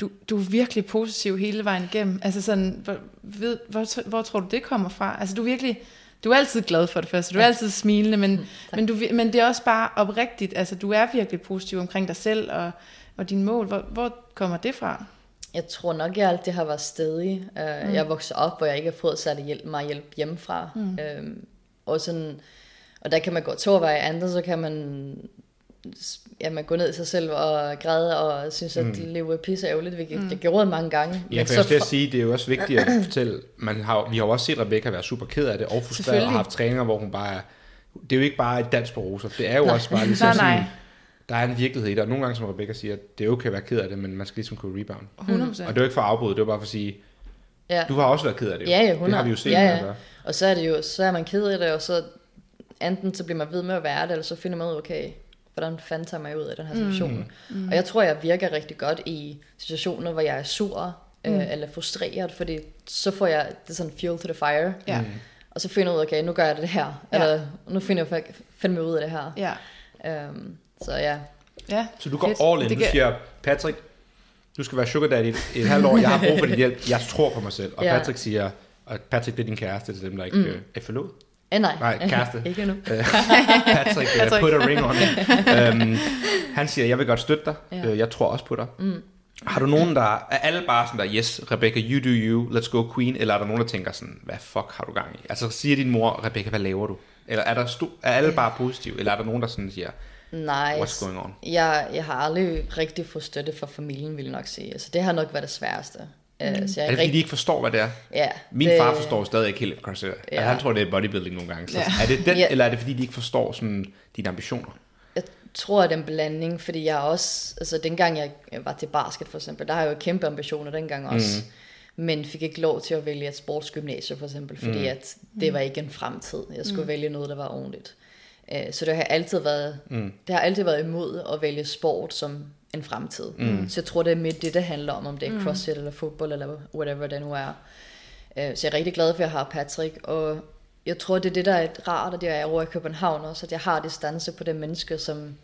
du, du er virkelig positiv hele vejen igennem. Altså sådan, hvor, ved, hvor, hvor tror du, det kommer fra? Altså du er virkelig, du er altid glad for det første, du er altid smilende, men, men, du, men det er også bare oprigtigt, altså du er virkelig positiv omkring dig selv og, og dine mål. Hvor, hvor kommer det fra? Jeg tror nok, jeg altid har været stedig. Uh, mm. Jeg vokset op, hvor jeg ikke har fået særlig hjælp, meget hjælp hjemmefra. Mm. Um, og, sådan, og der kan man gå to veje, andet så kan man, ja, man gå ned i sig selv og græde og synes, at mm. livet er pisse ærgerligt, hvilket mm. jeg gjorde det mange gange. Ja, Men for jeg skal fra- sige, det er jo også vigtigt at fortælle, man har, vi har jo også set Rebecca være super ked af det, og frustreret og haft træninger, hvor hun bare er, det er jo ikke bare et dans på roser, det er jo også bare ligesom Nej, nej. sådan, der er en virkelighed i det, og nogle gange, som Rebecca siger, det er okay at være ked af det, men man skal ligesom kunne rebound. 100 Og det er jo ikke for at afbryde, det var bare for at sige, ja. du har også været ked af det. jo. Ja, ja, det 100. har vi jo set. Ja, ja. gør. Og så er det jo, så er man ked af det, og så enten så bliver man ved med at være det, eller så finder man ud af, okay, hvordan fanden tager man ud af den her situation. Mm. Og jeg tror, jeg virker rigtig godt i situationer, hvor jeg er sur, mm. øh, eller frustreret, fordi så får jeg det sådan fuel to the fire. Ja, Og så finder jeg ud af, okay, nu gør jeg det her. Ja. Eller nu finder jeg fa- fandme ud af det her. ja, Um, så ja. ja. Så du går Fedt. all in, Det du siger, Patrick, du skal være sugar daddy et, et halvt år, jeg har brug for din hjælp, jeg tror på mig selv. Og Ja. Patrick siger, og Patrick det er din kæreste til dem, der ikke mm. er forlod. Eh, nej. Nej, kæreste. *laughs* ikke nu. *laughs* Patrick, uh, Patrick. put a ring on it. Um, *laughs* han siger, jeg vil godt støtte dig. Ja. Ja. Jeg tror også på dig. Mm. Har du nogen, der... Er alle bare sådan der, yes, Rebecca, you do you, let's go queen? Eller er der nogen, der tænker sådan, hvad fuck har du gang i? Altså siger din mor, Rebecca, hvad laver du? Eller er, der sto- er alle bare positive? Eller er der nogen, der sådan siger, Nej, what's going on? Jeg, jeg har aldrig rigtig fået støtte fra familien, vil jeg nok sige. Altså, det har nok været det sværeste. Mm. Uh, så jeg Er det fordi, de ikke forstår, hvad det er? ja, Min det, far forstår stadig ikke helt CrossFit. Ja. Ja. Altså, han tror, det er bodybuilding nogle gange. Så Ja. er det den, Ja. eller er det fordi, de ikke forstår sådan, dine ambitioner? Jeg, tror, det er en blanding, fordi jeg også, altså dengang jeg var til basket for eksempel, der har jeg jo kæmpe ambitioner dengang også, mm. men fik ikke lov til at vælge et sportsgymnasie for eksempel, fordi mm. at det var ikke en fremtid. Jeg skulle mm. vælge noget, der var ordentligt. Øh, Så det har altid været, mm. det har altid været imod at vælge sport som en fremtid. Mm. Så jeg tror, det er med det, det handler om, om det er crossfit eller fodbold eller whatever det nu er. Øh, Så jeg er rigtig glad for, at jeg har Patrick, og jeg tror, det er det, der er rart, at jeg er over i København også, at jeg har distance på det menneske, som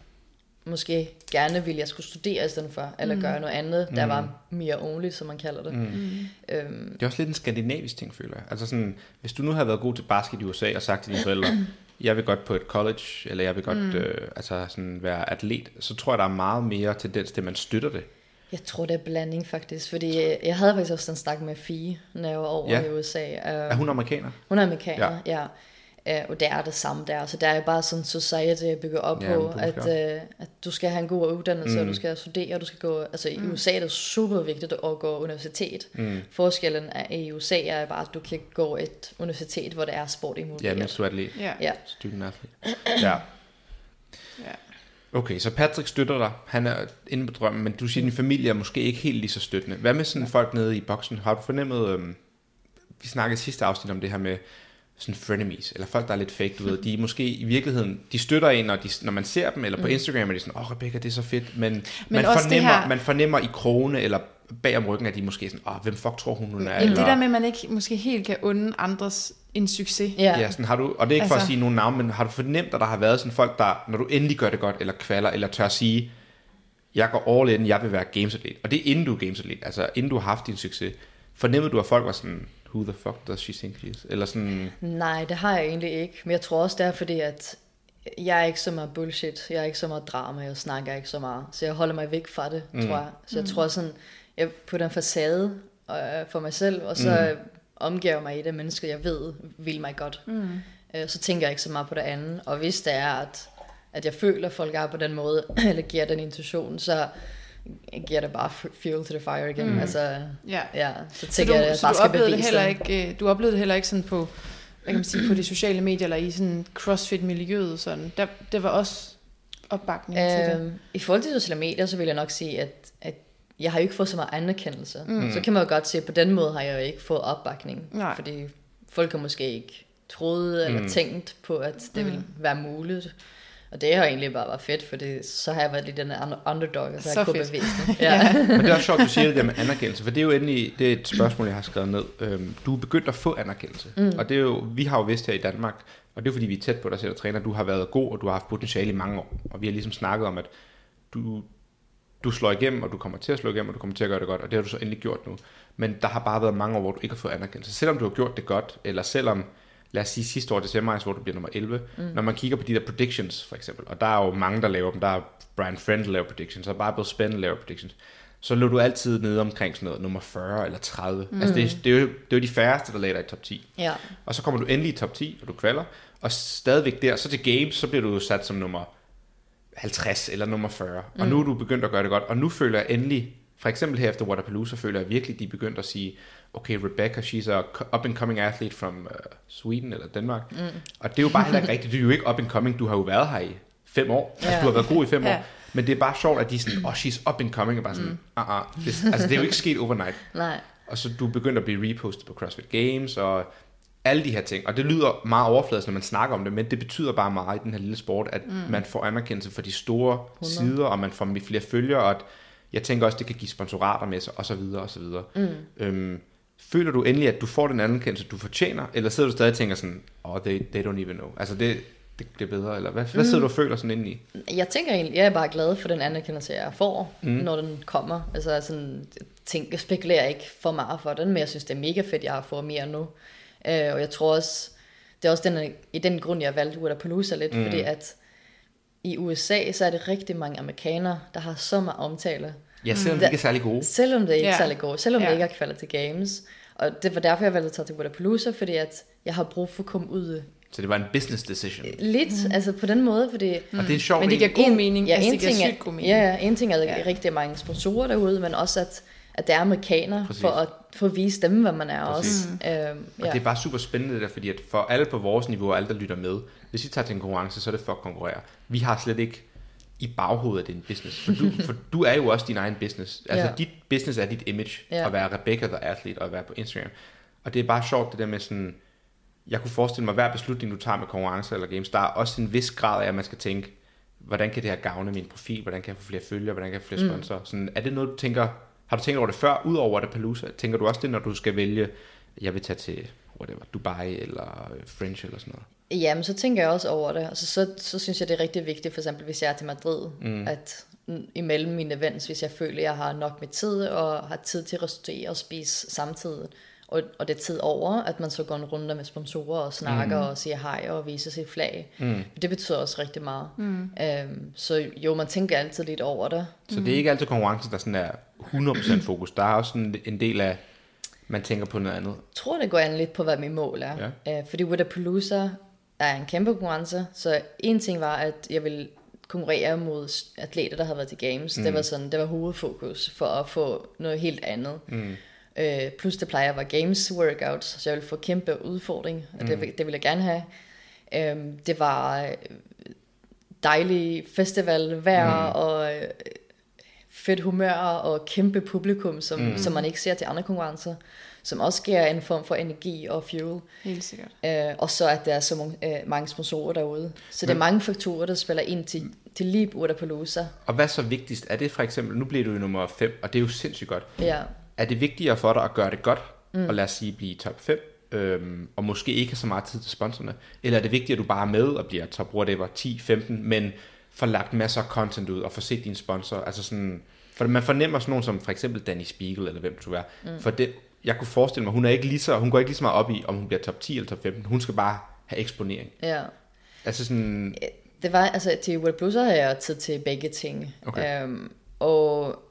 måske gerne ville, jeg skulle studere i stedet for, eller mm. gøre noget andet, der var mere only, som man kalder det. Mm. Øhm, Det er også lidt en skandinavisk ting, føler jeg. Altså sådan, hvis du nu havde været god til basket i USA og sagt til dine forældre, *clears throat* jeg vil godt på et college, eller jeg vil godt mm. øh, altså sådan være atlet, så tror jeg, der er meget mere tendens til, at man støtter det. Jeg tror, det er blanding faktisk, fordi øh, jeg havde faktisk også en snak med Fie, når jeg var over Ja. i USA. Er hun amerikaner? Hun er amerikaner, ja. ja. Uh, og det er det samme der. Så der er jo bare sådan en society, jeg bygger op Ja, på, men at, det uh, at du skal have en god uddannelse, mm. og du skal studere, og du skal gå... Altså i USA er det super vigtigt at gå universitet. Mm. Forskellen er, i USA er bare, at du kan gå et universitet, hvor der er sport Ja, involveret. mens du er atlet. Ja. ja. Student athlete. *clears throat* Ja. ja. Okay, så Patrick støtter dig. Han er inde på drømmen, men du siger, at din familie er måske ikke helt lige så støttende. Hvad med sådan folk nede i boksen? Har du fornemmet, øhm, vi snakkede sidste afsnit om det her med sådan frenemies, eller folk, der er lidt fake, du ved, de er måske i virkeligheden, de støtter en, når, de, når man ser dem, eller på Instagram er de sådan, åh oh, Rebecca, det er så fedt, men, men man, fornemmer, her- man fornemmer i krone, eller bag om ryggen, at de måske sådan, åh, oh, hvem fuck tror hun, hun er? Jamen, eller, det der med, at man ikke måske helt kan unde andres en succes. Ja. Ja, sådan har du, og det er ikke altså, for at Altså- sige nogen navn, men har du fornemt, at der har været sådan folk, der, når du endelig gør det godt, eller kvalder, eller tør sige, jeg går all in, jeg vil være gamesatlet. Og det er inden du er gamesatlet, altså inden du har haft din succes. Fornemmede du, at folk var sådan, who the fuck does she think she is? Eller sådan, Nej, det har jeg egentlig ikke. Men jeg tror også, det er fordi, at jeg er ikke så meget bullshit. Jeg er ikke så meget drama. Jeg snakker ikke så meget. Så jeg holder mig væk fra det, mm. tror jeg. Så jeg tror sådan, jeg på den facade øh, for mig selv, og så mm. omgiver jeg mig i det mennesker, jeg ved vil mig godt. Mm. Øh, så tænker jeg ikke så meget på det andet. Og hvis det er, at, at jeg føler, at folk er på den måde, *clears throat* eller giver den intuition, så giver det bare fuel to the fire igen. Mm. Altså, Ja. ja, så Så tænker du, jeg, at jeg så bare du skal oplevede det bevise heller ikke, øh, du oplevede det heller ikke sådan på, hvad kan man sige, på de sociale medier, eller i sådan crossfit-miljøet, sådan. Der, det var også opbakning til det. Øhm, I forhold til sociale medier, så vil jeg nok sige, at, at jeg har jo ikke fået så meget anerkendelse. Mm. Så kan man jo godt se, at på den måde har jeg jo ikke fået opbakning. Nej. Fordi folk har måske ikke troet eller mm. tænkt på, at det mm. ville være muligt. Og det har egentlig bare været fedt, for det, så har jeg været lidt den under- underdog, og så, Så så jeg kunne bevise det. Ja. men det er også sjovt, du siger det der med anerkendelse, for det er jo endelig, det er et spørgsmål, jeg har skrevet ned. Øhm, du er begyndt at få anerkendelse, mm. og det er jo, vi har jo vidst her i Danmark, og det er fordi, vi er tæt på dig selv og træner, du har været god, og du har haft potentiale i mange år, og vi har ligesom snakket om, at du, du slår igennem, og du kommer til at slå igennem, og du kommer til at gøre det godt, og det har du så endelig gjort nu. Men der har bare været mange år, hvor du ikke har fået anerkendelse. Selvom du har gjort det godt, eller selvom, lad os sige sidste år til semis, hvor du bliver nummer 11, mm. når man kigger på de der predictions, for eksempel, og der er jo mange, der laver dem, der er Brian Friend, der laver predictions, og bare Bill Spen laver predictions, så lå du altid nede omkring sådan noget, nummer 40 eller 30. Mm. Altså det, det, er jo, det er jo de færreste, der lader dig i top 10. ja. Og så kommer du endelig i top 10, og du kvalder. Og stadigvæk der, så til games, så bliver du jo sat som nummer 50 eller nummer 40. Mm. Og nu er du begyndt at gøre det godt. Og nu føler jeg endelig, for eksempel her efter Waterpalooza, føler jeg virkelig, de er begyndt at sige, okay, Rebecca, she's a up and coming athlete from uh, Sweden eller Danmark. Mm. Og det er jo bare heller ikke rigtigt. Du er jo ikke up and coming. Du har jo været her i fem år. Altså, Ja. du har været god i fem Ja. år. Men det er bare sjovt, at de er sådan, oh, she's up and coming. Og bare sådan, mm. uh -uh. Det, altså, det er jo ikke sket overnight. Nej. Og så du begyndt at blive repostet på CrossFit Games og alle de her ting. Og det lyder meget overfladisk, når man snakker om det, men det betyder bare meget i den her lille sport, at mm. man får anerkendelse for de store 100. sider, og man får flere følgere, og at jeg tænker også, det kan give sponsorater med sig, og så videre, og så videre. Mm. Øhm, føler du endelig, at du får den anerkendelse, du fortjener, eller sidder du stadig og tænker sådan, oh, they, they don't even know. Altså, det, det, det er bedre, eller hvad, hvad sidder du og føler sådan indeni? Jeg tænker egentlig, jeg er bare glad for den anerkendelse, jeg får, mm. når den kommer. Altså sådan, jeg tænker, jeg spekulerer ikke for meget for den, men jeg synes, det er mega fedt, jeg har fået mere nu. Øh, og jeg tror også, det er også den, i den grund, jeg valgte Waterpalooza lidt, mm. fordi at i USA, så er det rigtig mange amerikanere, der har så meget omtale. Ja, selvom de ikke er særlig gode. Selvom det ikke er Ja. særlig godt, selvom Ja. det ikke er kvalet til games. Og det var derfor, jeg valgte at tage til Waterpalooza, fordi at jeg har brug for at komme ud Så det var en business decision. lidt, mm. altså på den måde, fordi Og det er sjovt. Men det giver god mening. Ja, altså, en det giver ting er, sygt god mening. ja, ja, en ting er, at der er rigtig mange sponsorer derude, men også at, at der er amerikanere Præcis. for at få at vise dem, hvad man er Præcis. også. Øhm, Og ja. det er bare super spændende det der, fordi at for alle på vores niveau, og alle der lytter med, hvis vi tager til en konkurrence, så er det for at konkurrere. Vi har slet ikke i baghovedet af din business. For du, for du er jo også din egen business. Altså Ja. dit business er dit image, Ja. at være Rebecca the Athlete, og at være på Instagram. Og det er bare sjovt det der med sådan, jeg kunne forestille mig, at hver beslutning, du tager med konkurrencer eller games, der er også en vis grad af, at man skal tænke, hvordan kan det her gavne min profil, hvordan kan jeg få flere følgere, hvordan kan jeg få flere sponsorer. Sådan, er det noget, du tænker, har du tænkt over det før, udover det Palooza? Tænker du også det, når du skal vælge, jeg vil tage til whatever, Dubai eller French eller sådan noget? Jamen, så tænker jeg også over det. Altså, så, så synes jeg, det er rigtig vigtigt, for eksempel hvis jeg er til Madrid, mm. at imellem mine events, hvis jeg føler, at jeg har nok med tid, og har tid til at restaurere og spise samtidig, og, og det er tid over, at man så går en runde med sponsorer og snakker mm. og siger hej og viser sit flag. Mm. Det betyder også rigtig meget. Mm. Øhm, så jo, man tænker altid lidt over det. Så det er ikke altid konkurrencen, der sådan er 100% fokus. Der er også sådan en del af, man tænker på noget andet. Jeg tror, det går an lidt på, hvad mit mål er. Ja. Øh, fordi Wodapalooza er en kæmpe konkurrence, så en ting var, at jeg ville konkurrere mod atleter, der havde været til games. Mm. Det var sådan, det var hovedfokus for at få noget helt andet. Mm. Øh, plus det plejer at være games workouts, så jeg ville få kæmpe udfordring, og det, vil- det ville jeg gerne have. Øhm, det var øh, dejlig festival vejr mm. og øh, fedt humør og kæmpe publikum, som, mm. som man ikke ser til andre konkurrencer, som også giver en form for energi og fuel. Helt sikkert. Øh, og så at der er så mange, øh, mange sponsorer derude. Så det er mange faktorer, der spiller ind til, til lige Udapalooza. Og hvad så vigtigst? Er det for eksempel, nu bliver du jo nummer 5, og det er jo sindssygt godt. Ja. Er det vigtigere for dig at gøre det godt, mm. og lad os sige blive top 5, øhm, og måske ikke have så meget tid til sponsorerne? Eller er det vigtigt, at du bare er med og bliver top whatever 10-15, men får lagt masser af content ud og får set dine sponsorer? Altså sådan, for man fornemmer sådan nogen som for eksempel Danny Spiegel, eller hvem du er. Mm. For det, jeg kunne forestille mig, hun, er ikke lige så, hun går ikke lige så meget op i, om hun bliver top 10 eller top 15. Hun skal bare have eksponering. ja. Altså sådan, Det var, altså til Udapalooza har jeg tid til begge ting. Okay. Øhm, og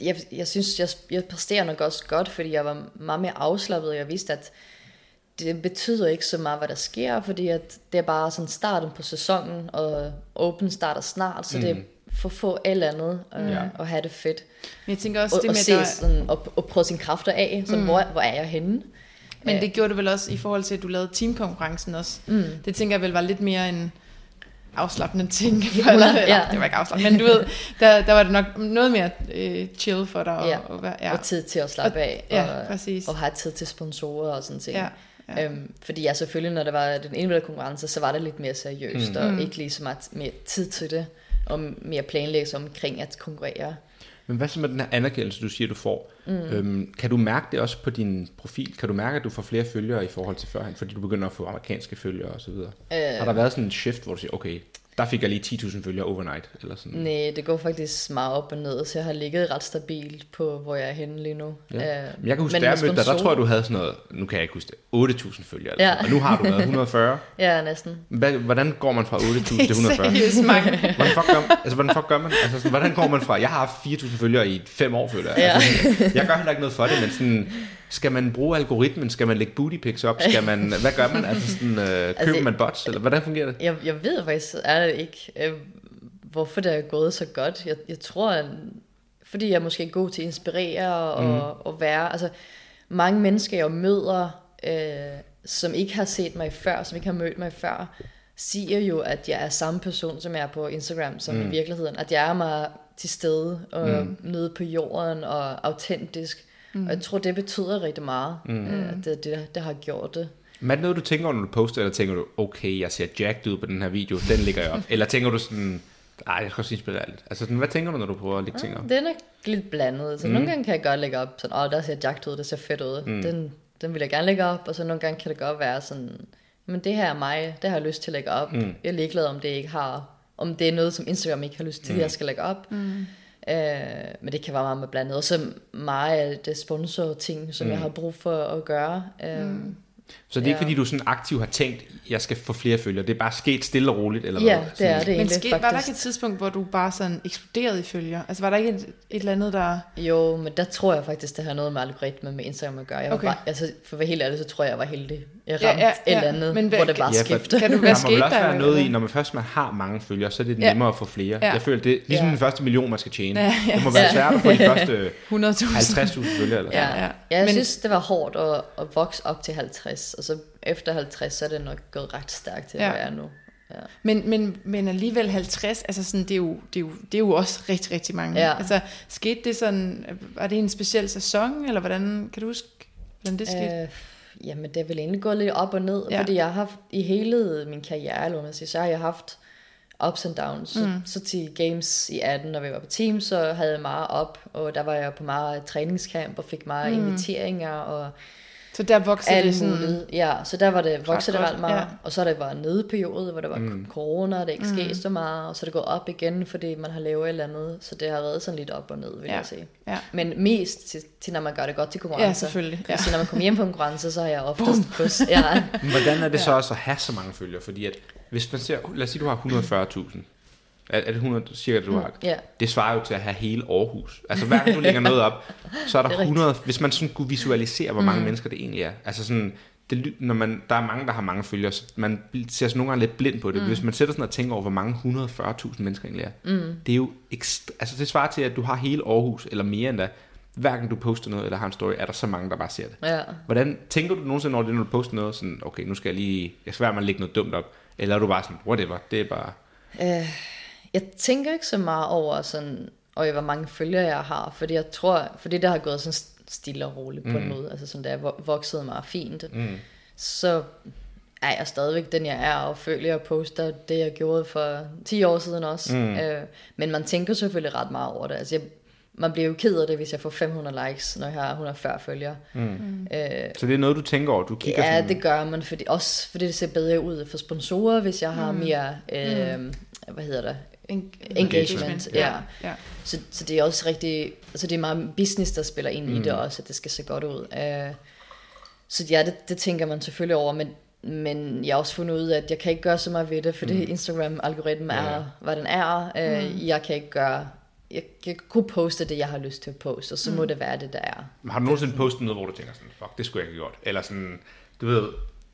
jeg, jeg synes, jeg, jeg præsterer nok også godt, fordi jeg var meget mere afslappet, og jeg vidste, at det betyder ikke så meget, hvad der sker, fordi at det er bare sådan starten på sæsonen, og Open starter snart, så mm. det for at få alt andet øh, Ja. ja. og have det fedt. Men jeg tænker også, Og, det og, med, se at der, sådan, og, og prøve sine kræfter af, sådan, mm. hvor, hvor er jeg henne? men det gjorde du vel også i forhold til, at du lavede teamkonkurrencen også. Mm. Det tænker jeg vel var lidt mere en afslappende ting. *laughs* For, eller, eller, Ja. Det var ikke afslappende, men du ved, der, der var det nok noget mere øh, chill for dig. Og, Ja. og, være- Ja. Og tid til at slappe Og- af. ja, og, præcis. Og have tid til sponsorer og sådan ting. Ja, ja. Øhm, fordi ja, selvfølgelig, når der var den individuelle konkurrence, så var det lidt mere seriøst, mm. og ikke lige så meget mere tid til det, og mere planlæggelse omkring at konkurrere. Men hvad så med den her anerkendelse, du siger, du får? Mm. Øhm, kan du mærke det også på din profil? Kan du mærke, at du får flere følgere i forhold til førhen, fordi du begynder at få amerikanske følgere osv.? Øh. Har der været sådan en shift, hvor du siger, okay, der fik jeg lige 10.000 følgere overnight? Eller sådan? Nej, det går faktisk meget op og ned, så jeg har ligget ret stabilt på, hvor jeg er henne lige nu. Ja. Øh, Men jeg kan huske, men da jeg mødte dig, der tror jeg, du havde sådan noget, nu kan jeg ikke huske det, 8.000 følgere. Eller Ja. sådan. Og nu har du været 140. *laughs* Ja, næsten. Hvordan går man fra 8.000 til 140? *laughs* Seriøst mange. Hvordan fuck gør man? Altså, hvordan fuck gør man? Altså, sådan, hvordan går man fra, jeg har haft 4.000 følgere i 5 år, føler jeg. Ja. Altså, jeg gør heller ikke noget for det, men sådan, skal man bruge algoritmen? Skal man lægge booty pics op? Skal man, hvad gør man? Altså, sådan, øh, *laughs* køber man bots? Eller hvordan fungerer det? Jeg, jeg ved faktisk er det ikke, øh, hvorfor det er gået så godt. Jeg, jeg tror, at, fordi jeg er måske god til at inspirere og, mm. og være... Altså, mange mennesker, jeg møder, øh, som ikke har set mig før, som ikke har mødt mig før, siger jo, at jeg er samme person, som jeg er på Instagram, som mm. i virkeligheden. At jeg er mig til stede og mm. nede på jorden og autentisk. Mm. Og jeg tror, det betyder rigtig meget, mm. øh, at det, det, det har gjort det. Men er det noget, du tænker når du poster, eller tænker du, okay, jeg ser jacked ud på den her video, den ligger jeg op? *laughs* eller tænker du sådan, ej, jeg skal også inspirere lidt. Altså, sådan, hvad tænker du, når du prøver at lægge ting op? Det er nok lidt blandet. Så mm. nogle gange kan jeg godt lægge op sådan, åh, der ser jagt ud, det ser fedt ud. Mm. Den, den vil jeg gerne lægge op, og så nogle gange kan det godt være sådan, men det her er mig, det har jeg lyst til at lægge op. Mm. Jeg er ligeglad, om det ikke har, om det er noget, som Instagram ikke har lyst til, mm. jeg skal lægge op. Mm. Øh, men det kan være meget med blandet. Og så meget af det sponsor ting, som mm. jeg har brug for at gøre. Øh, mm. Så det er ikke, Ja. fordi du sådan aktivt har tænkt, jeg skal få flere følgere. Det er bare sket stille og roligt, eller Ja, hvad? det er det Men egentlig ske, var der faktisk. ikke et tidspunkt, hvor du bare sådan eksploderede i følger? Altså var der ikke et, et eller andet, der... Jo, men der tror jeg faktisk, det har noget med algoritme med Instagram at gøre. Jeg var Okay. bare, altså, for at være helt ærlig, så tror jeg, jeg var heldig. Jeg Ja, ja, et ja. eller andet, Men hvad- hvor det bare Ja, skiftede. Kan du *laughs* Der være må sket vel også der? være noget i, når man først man har mange følgere, så er det Ja. nemmere at få flere. Ja. Jeg føler, det er ligesom Ja. den første million, man skal tjene. Ja, ja. Det må være Ja. svært at få de første 100.000. 50.000 følgere. Eller Ja, sådan. Ja, ja. ja. ja jeg Men- synes, det var hårdt at, at vokse op til 50, og så efter 50, så er det nok gået ret stærkt til, Ja. ja. hvor jeg er nu. Men, men, men alligevel 50, altså sådan, det, er jo, det, er jo, det er jo også rigtig, rigtig mange. Ja. Altså, skete det sådan, var det en speciel sæson, eller hvordan, kan du huske, hvordan det skete? Øh, jamen, det er vel egentlig gået lidt op og ned, Ja. fordi jeg har haft i hele min karriere, eller man siger, så har jeg haft ups and downs. Så, Mm. så til games i 18, når vi var på team, så havde jeg meget op, og der var jeg på meget træningscamp, og fik meget mm. inviteringer, og Så der voksede det sådan, muligt. Ja, så der var det vokset det ret meget. ja. Og så det været en nedeperiode, hvor der var Mm. corona, og det ikke skete Mm. så meget, og så er det gået op igen, fordi man har lavet et eller andet. Så det har været sådan lidt op og ned, vil Ja. jeg sige. ja. Men mest til, til, når man gør det godt til konkurrencer. ja, selvfølgelig. Ja. Så når man kommer hjem på en konkurrence, så har jeg oftest plus. *laughs* Ja. Men hvordan er det så også at have så mange følgere? Fordi at, hvis man ser, lad os sige, du har 140.000. Er, er det 100, cirka det, du har? ja. Det svarer jo til at have hele Aarhus. Altså hver gang du lægger noget op, så er der *laughs* er rigtigt. 100, hvis man sådan kunne visualisere, hvor mange Mm. mennesker det egentlig er. Altså sådan, det, når man, der er mange, der har mange følgere, så man ser sådan nogle gange lidt blind på det. Mm. Hvis man sætter sådan og tænker over, hvor mange 140.000 mennesker egentlig er, Mm. det er jo ekstra, altså det svarer til, at du har hele Aarhus, eller mere endda. Hver gang du poster noget, eller har en story, er der så mange, der bare ser det. ja. Hvordan tænker du nogensinde over det, når du poster noget, sådan, okay, nu skal jeg lige, jeg skal være med at lægge noget dumt op, eller er du bare sådan, whatever, det er bare, Øh, jeg tænker ikke så meget over sådan, og hvor mange følgere jeg har, fordi jeg tror, fordi det har gået sådan stille og roligt på en Mm. måde, altså sådan, det er vo- vokset meget fint, mm, så er jeg stadigvæk den, jeg er, og føler, jeg poster det, jeg gjorde for 10 år siden også. Mm. Øh, men man tænker selvfølgelig ret meget over det. Altså, jeg, man bliver jo ked af det, hvis jeg får 500 likes, når jeg har 140 følgere. mm. Øh, Så det er noget, du tænker over, du kigger ja, sådan, det gør man, fordi, også fordi det ser bedre ud for sponsorer, hvis jeg har Mm. mere, øh, hvad hedder det, En- Engagement, ja. ja. Så, så det er også rigtig, altså det er meget business, der spiller ind mm. i det Mm. også, at det skal se godt ud. Uh, så ja, det, det tænker man selvfølgelig over, men, men jeg har også fundet ud af, at jeg kan ikke gøre så meget ved det, fordi Mm. Instagram-algoritmen Ja, ja. er, hvad den er. Uh, Mm. Jeg kan ikke gøre, jeg, jeg kan kun poste det, jeg har lyst til at poste, og så mm. må det være det, der er. Har du nogensinde postet noget, hvor du tænker sådan, fuck, det skulle jeg ikke have gjort? Eller sådan, du ved,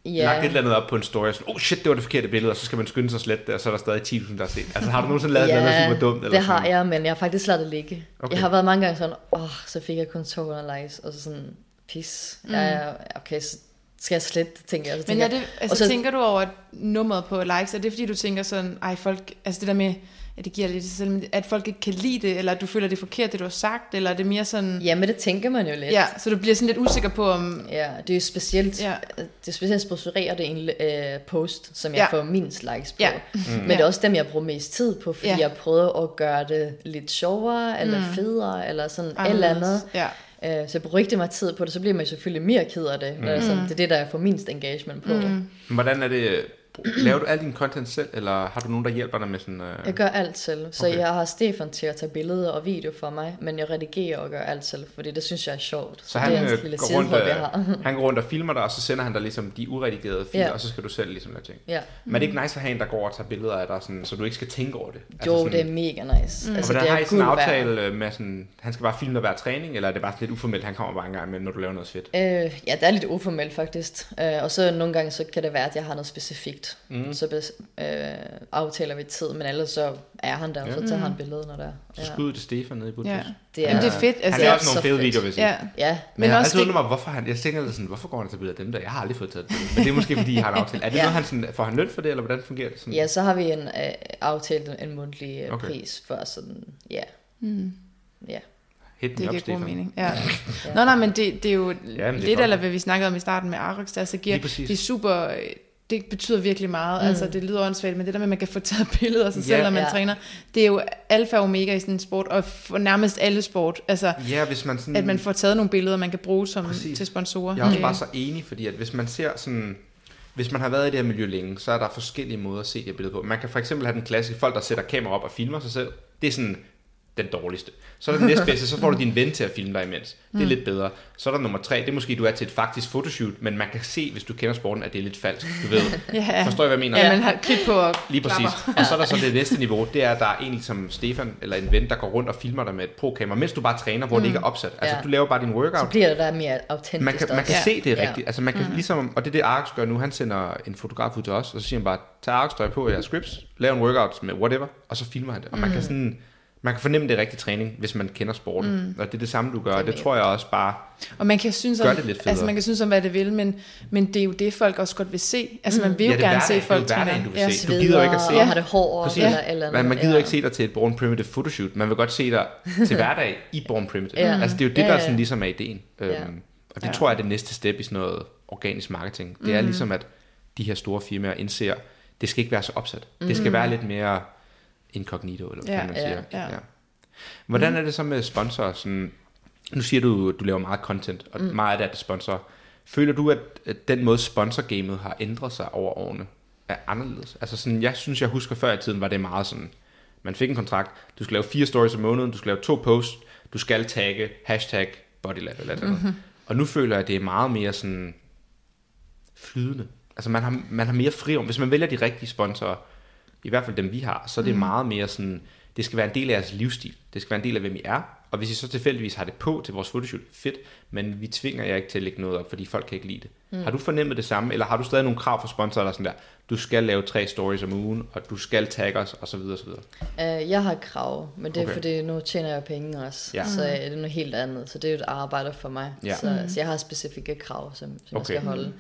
Ja. lagt et eller andet op på en story, og sådan, oh shit, det var det forkerte billede, og så skal man skynde sig at slette det, og så er der stadig 10.000, der har set. Altså har du nogensinde lavet ja, noget super dumt? Eller det har sådan? jeg, men jeg har faktisk ladet det ligge. Okay. Jeg har været mange gange sådan, åh, oh, så fik jeg kun 200 likes, og så sådan, pis. Mm. Ja, okay, så skal jeg det, tænker jeg. Så Men tænker er jeg, det, altså, og så- tænker du over nummeret på likes, er det fordi du tænker sådan, ej folk, altså det der med, ja, det giver lidt sig selv, men at folk ikke kan lide det, eller at du føler det er forkert, det du har sagt, eller er det mere sådan, Jamen, det tænker man jo lidt. ja, så du bliver sådan lidt usikker på, om, Ja, det er jo specielt, Ja. ja. det er specielt sponsoreret det en øh, post, som jeg Ja. ja. får mindst likes på. Ja. Mm. Men det er også dem, jeg bruger mest tid på, fordi Ja. ja. jeg prøver at gøre det lidt sjovere, eller Mm. mm. federe, eller sådan et eller andet. Ja. Øh, så jeg bruger rigtig meget tid på det, så bliver man selvfølgelig mere ked af det. Mm. Når det, er sådan, det er det, der jeg får mindst engagement på. Mm. Mm. Men Hvordan er det, laver du al din content selv, eller har du nogen, der hjælper dig med sådan... Uh... Jeg gør alt selv, så Okay. jeg har Stefan til at tage billeder og video for mig, men jeg redigerer og gør alt selv, fordi det synes jeg er sjovt. Så han, det er øh, lille går rundt, øh, jeg har. Han går rundt og filmer dig, og så sender han dig ligesom de uredigerede filer, Ja. og så skal du selv ligesom lave ting. ja. Men er det ikke nice at have en, der går og tager billeder af dig, sådan, så du ikke skal tænke over det? Jo, sådan, det er mega nice. Mm. Og Altså, hvordan det har I sådan en guld værd. aftale øh, med sådan, han skal bare filme dig hver træning, eller er det bare lidt uformelt, han kommer bare en gang med, når du laver noget fedt? Øh, ja, det er lidt uformelt faktisk. Øh, og så nogle gange så kan det være, at jeg har noget specifikt. Mm. Mm. Så bes, øh, aftaler vi tid, men ellers så er han der, og så Ja. tager han billedet, når der er. Så Ja. skud til Stefan nede i Budrus. Ja. Det er, Jamen, det er fedt. Han Altså, det er også nogle så fede fedt. videoer, vil jeg sige. ja. ja, Men, Men jeg har også altid det- undret mig, hvorfor han, jeg tænker sådan, hvorfor går han tager billeder af dem der? Jeg har aldrig fået taget et billede. Men det er måske, fordi I har en *laughs* aftale. Er det Ja. noget, han sådan, får han løn for det, eller hvordan fungerer det? Sådan? ja, så har vi en øh, aftalt en, mundtlig øh, Okay. pris for sådan, ja, Mm. ja. Hit Det giver god Stefan. mening. Ja. *laughs* Ja. Nå, nej, men det, det er jo det er lidt, eller hvad vi snakkede om i starten med Arix, der så giver, er super, øh, det betyder virkelig meget. Mm. Mm. Altså, det lyder åndssvagt, men det der med, at man kan få taget *laughs* billeder af sig Ja. selv, når man Ja. træner, det er jo alfa og omega i sådan en sport, og for nærmest alle sport. Altså, Ja, hvis man sådan... at man får taget nogle billeder, man kan bruge som, Præcis. til sponsorer. Jeg er også Øh, bare så enig, fordi at hvis man ser sådan... Hvis man har været i det her miljø længe, så er der forskellige måder at se det billede på. Man kan for eksempel have den klassiske folk, der sætter kamera op og filmer sig selv. Det er sådan den dårligste. Så er der den næstbedste, så får du din ven til at filme dig imens. Det er lidt bedre. Så er der nummer tre, det er måske, du er til et faktisk fotoshoot, men man kan se, hvis du kender sporten, at det er lidt falsk. Du ved. *laughs* Ja, Forstår I, hvad jeg mener? ja, man har klip på og Lige præcis. klapper. Og så er der så det næste niveau, det er, at der er en som Stefan, eller en ven, der går rundt og filmer dig med et pro-kamera, mens du bare træner, hvor mm. det ikke er opsat. Altså, Ja. du laver bare din Så workout. bliver det der mere autentisk Man kan, man kan Ja. se det Ja. rigtigt. Altså, man kan mm. ligesom, og det er det, Arx gør nu. Han sender en fotograf ud til os, og så siger han bare, tag Arx på, jeres scripts, lav en workout med whatever, og så filmer han det. Og man kan sådan, Man kan fornemme, det er rigtig træning, hvis man kender sporten. Mm. Og det er det samme, du gør. Det, det tror jeg også bare... Og man kan synes Gør om, det lidt federe. altså man kan synes om, hvad det vil, men, men det er jo det, folk også godt vil se. Altså man vil jo Ja, det er gerne hverdagen. se folk Det er hverdagen, du vil se. Du gider jo ikke at se- og har det hår Præcis. eller eller. Man, man gider ja. ikke se dig til et Born Primitive photoshoot. Man vil godt se dig *laughs* til hverdag i Born Primitive. Ja. Altså det er jo det, Ja, der ja. sådan ligesom er ideen. Ja. Øhm, og det Ja. tror jeg er det næste step i sådan noget organisk marketing. Det er ligesom, at de her store firmaer indser, det skal ikke være så opsat. Det skal være lidt mere incognito, eller hvad Ja, man ja, siger. ja. Hvordan er det så med sponsorer? Sådan, nu siger du, du laver meget content, og meget af det er sponsorer. Føler du, at, den måde sponsorgamet har ændret sig over årene, er anderledes? Altså sådan, jeg synes, jeg husker før i tiden, var det meget sådan, man fik en kontrakt, du skal lave fire stories om måneden, du skal lave to posts, du skal tagge, hashtag, bodylab eller eller andet. Og nu føler jeg, at det er meget mere sådan flydende. Altså man har, man har mere frirum. Hvis man vælger de rigtige sponsorer, i hvert fald dem vi har, så er det mm. meget mere sådan, det skal være en del af jeres livsstil. Det skal være en del af, hvem I er. Og hvis I så tilfældigvis har det på til vores fotoshoot, fedt. Men vi tvinger jer ikke til at lægge noget op, fordi folk kan ikke lide det. Mm. Har du fornemmet det samme, eller har du stadig nogle krav fra sponsorer, der er sådan der, du skal lave tre stories om ugen, og du skal tagge os, og så videre, og så videre. Uh, jeg har krav, men det er Okay. fordi, nu tjener jeg penge også. Ja. Så er det noget helt andet. Så det er jo et arbejde for mig. Ja. Så, så jeg har specifikke krav, som, som Okay. jeg skal holde.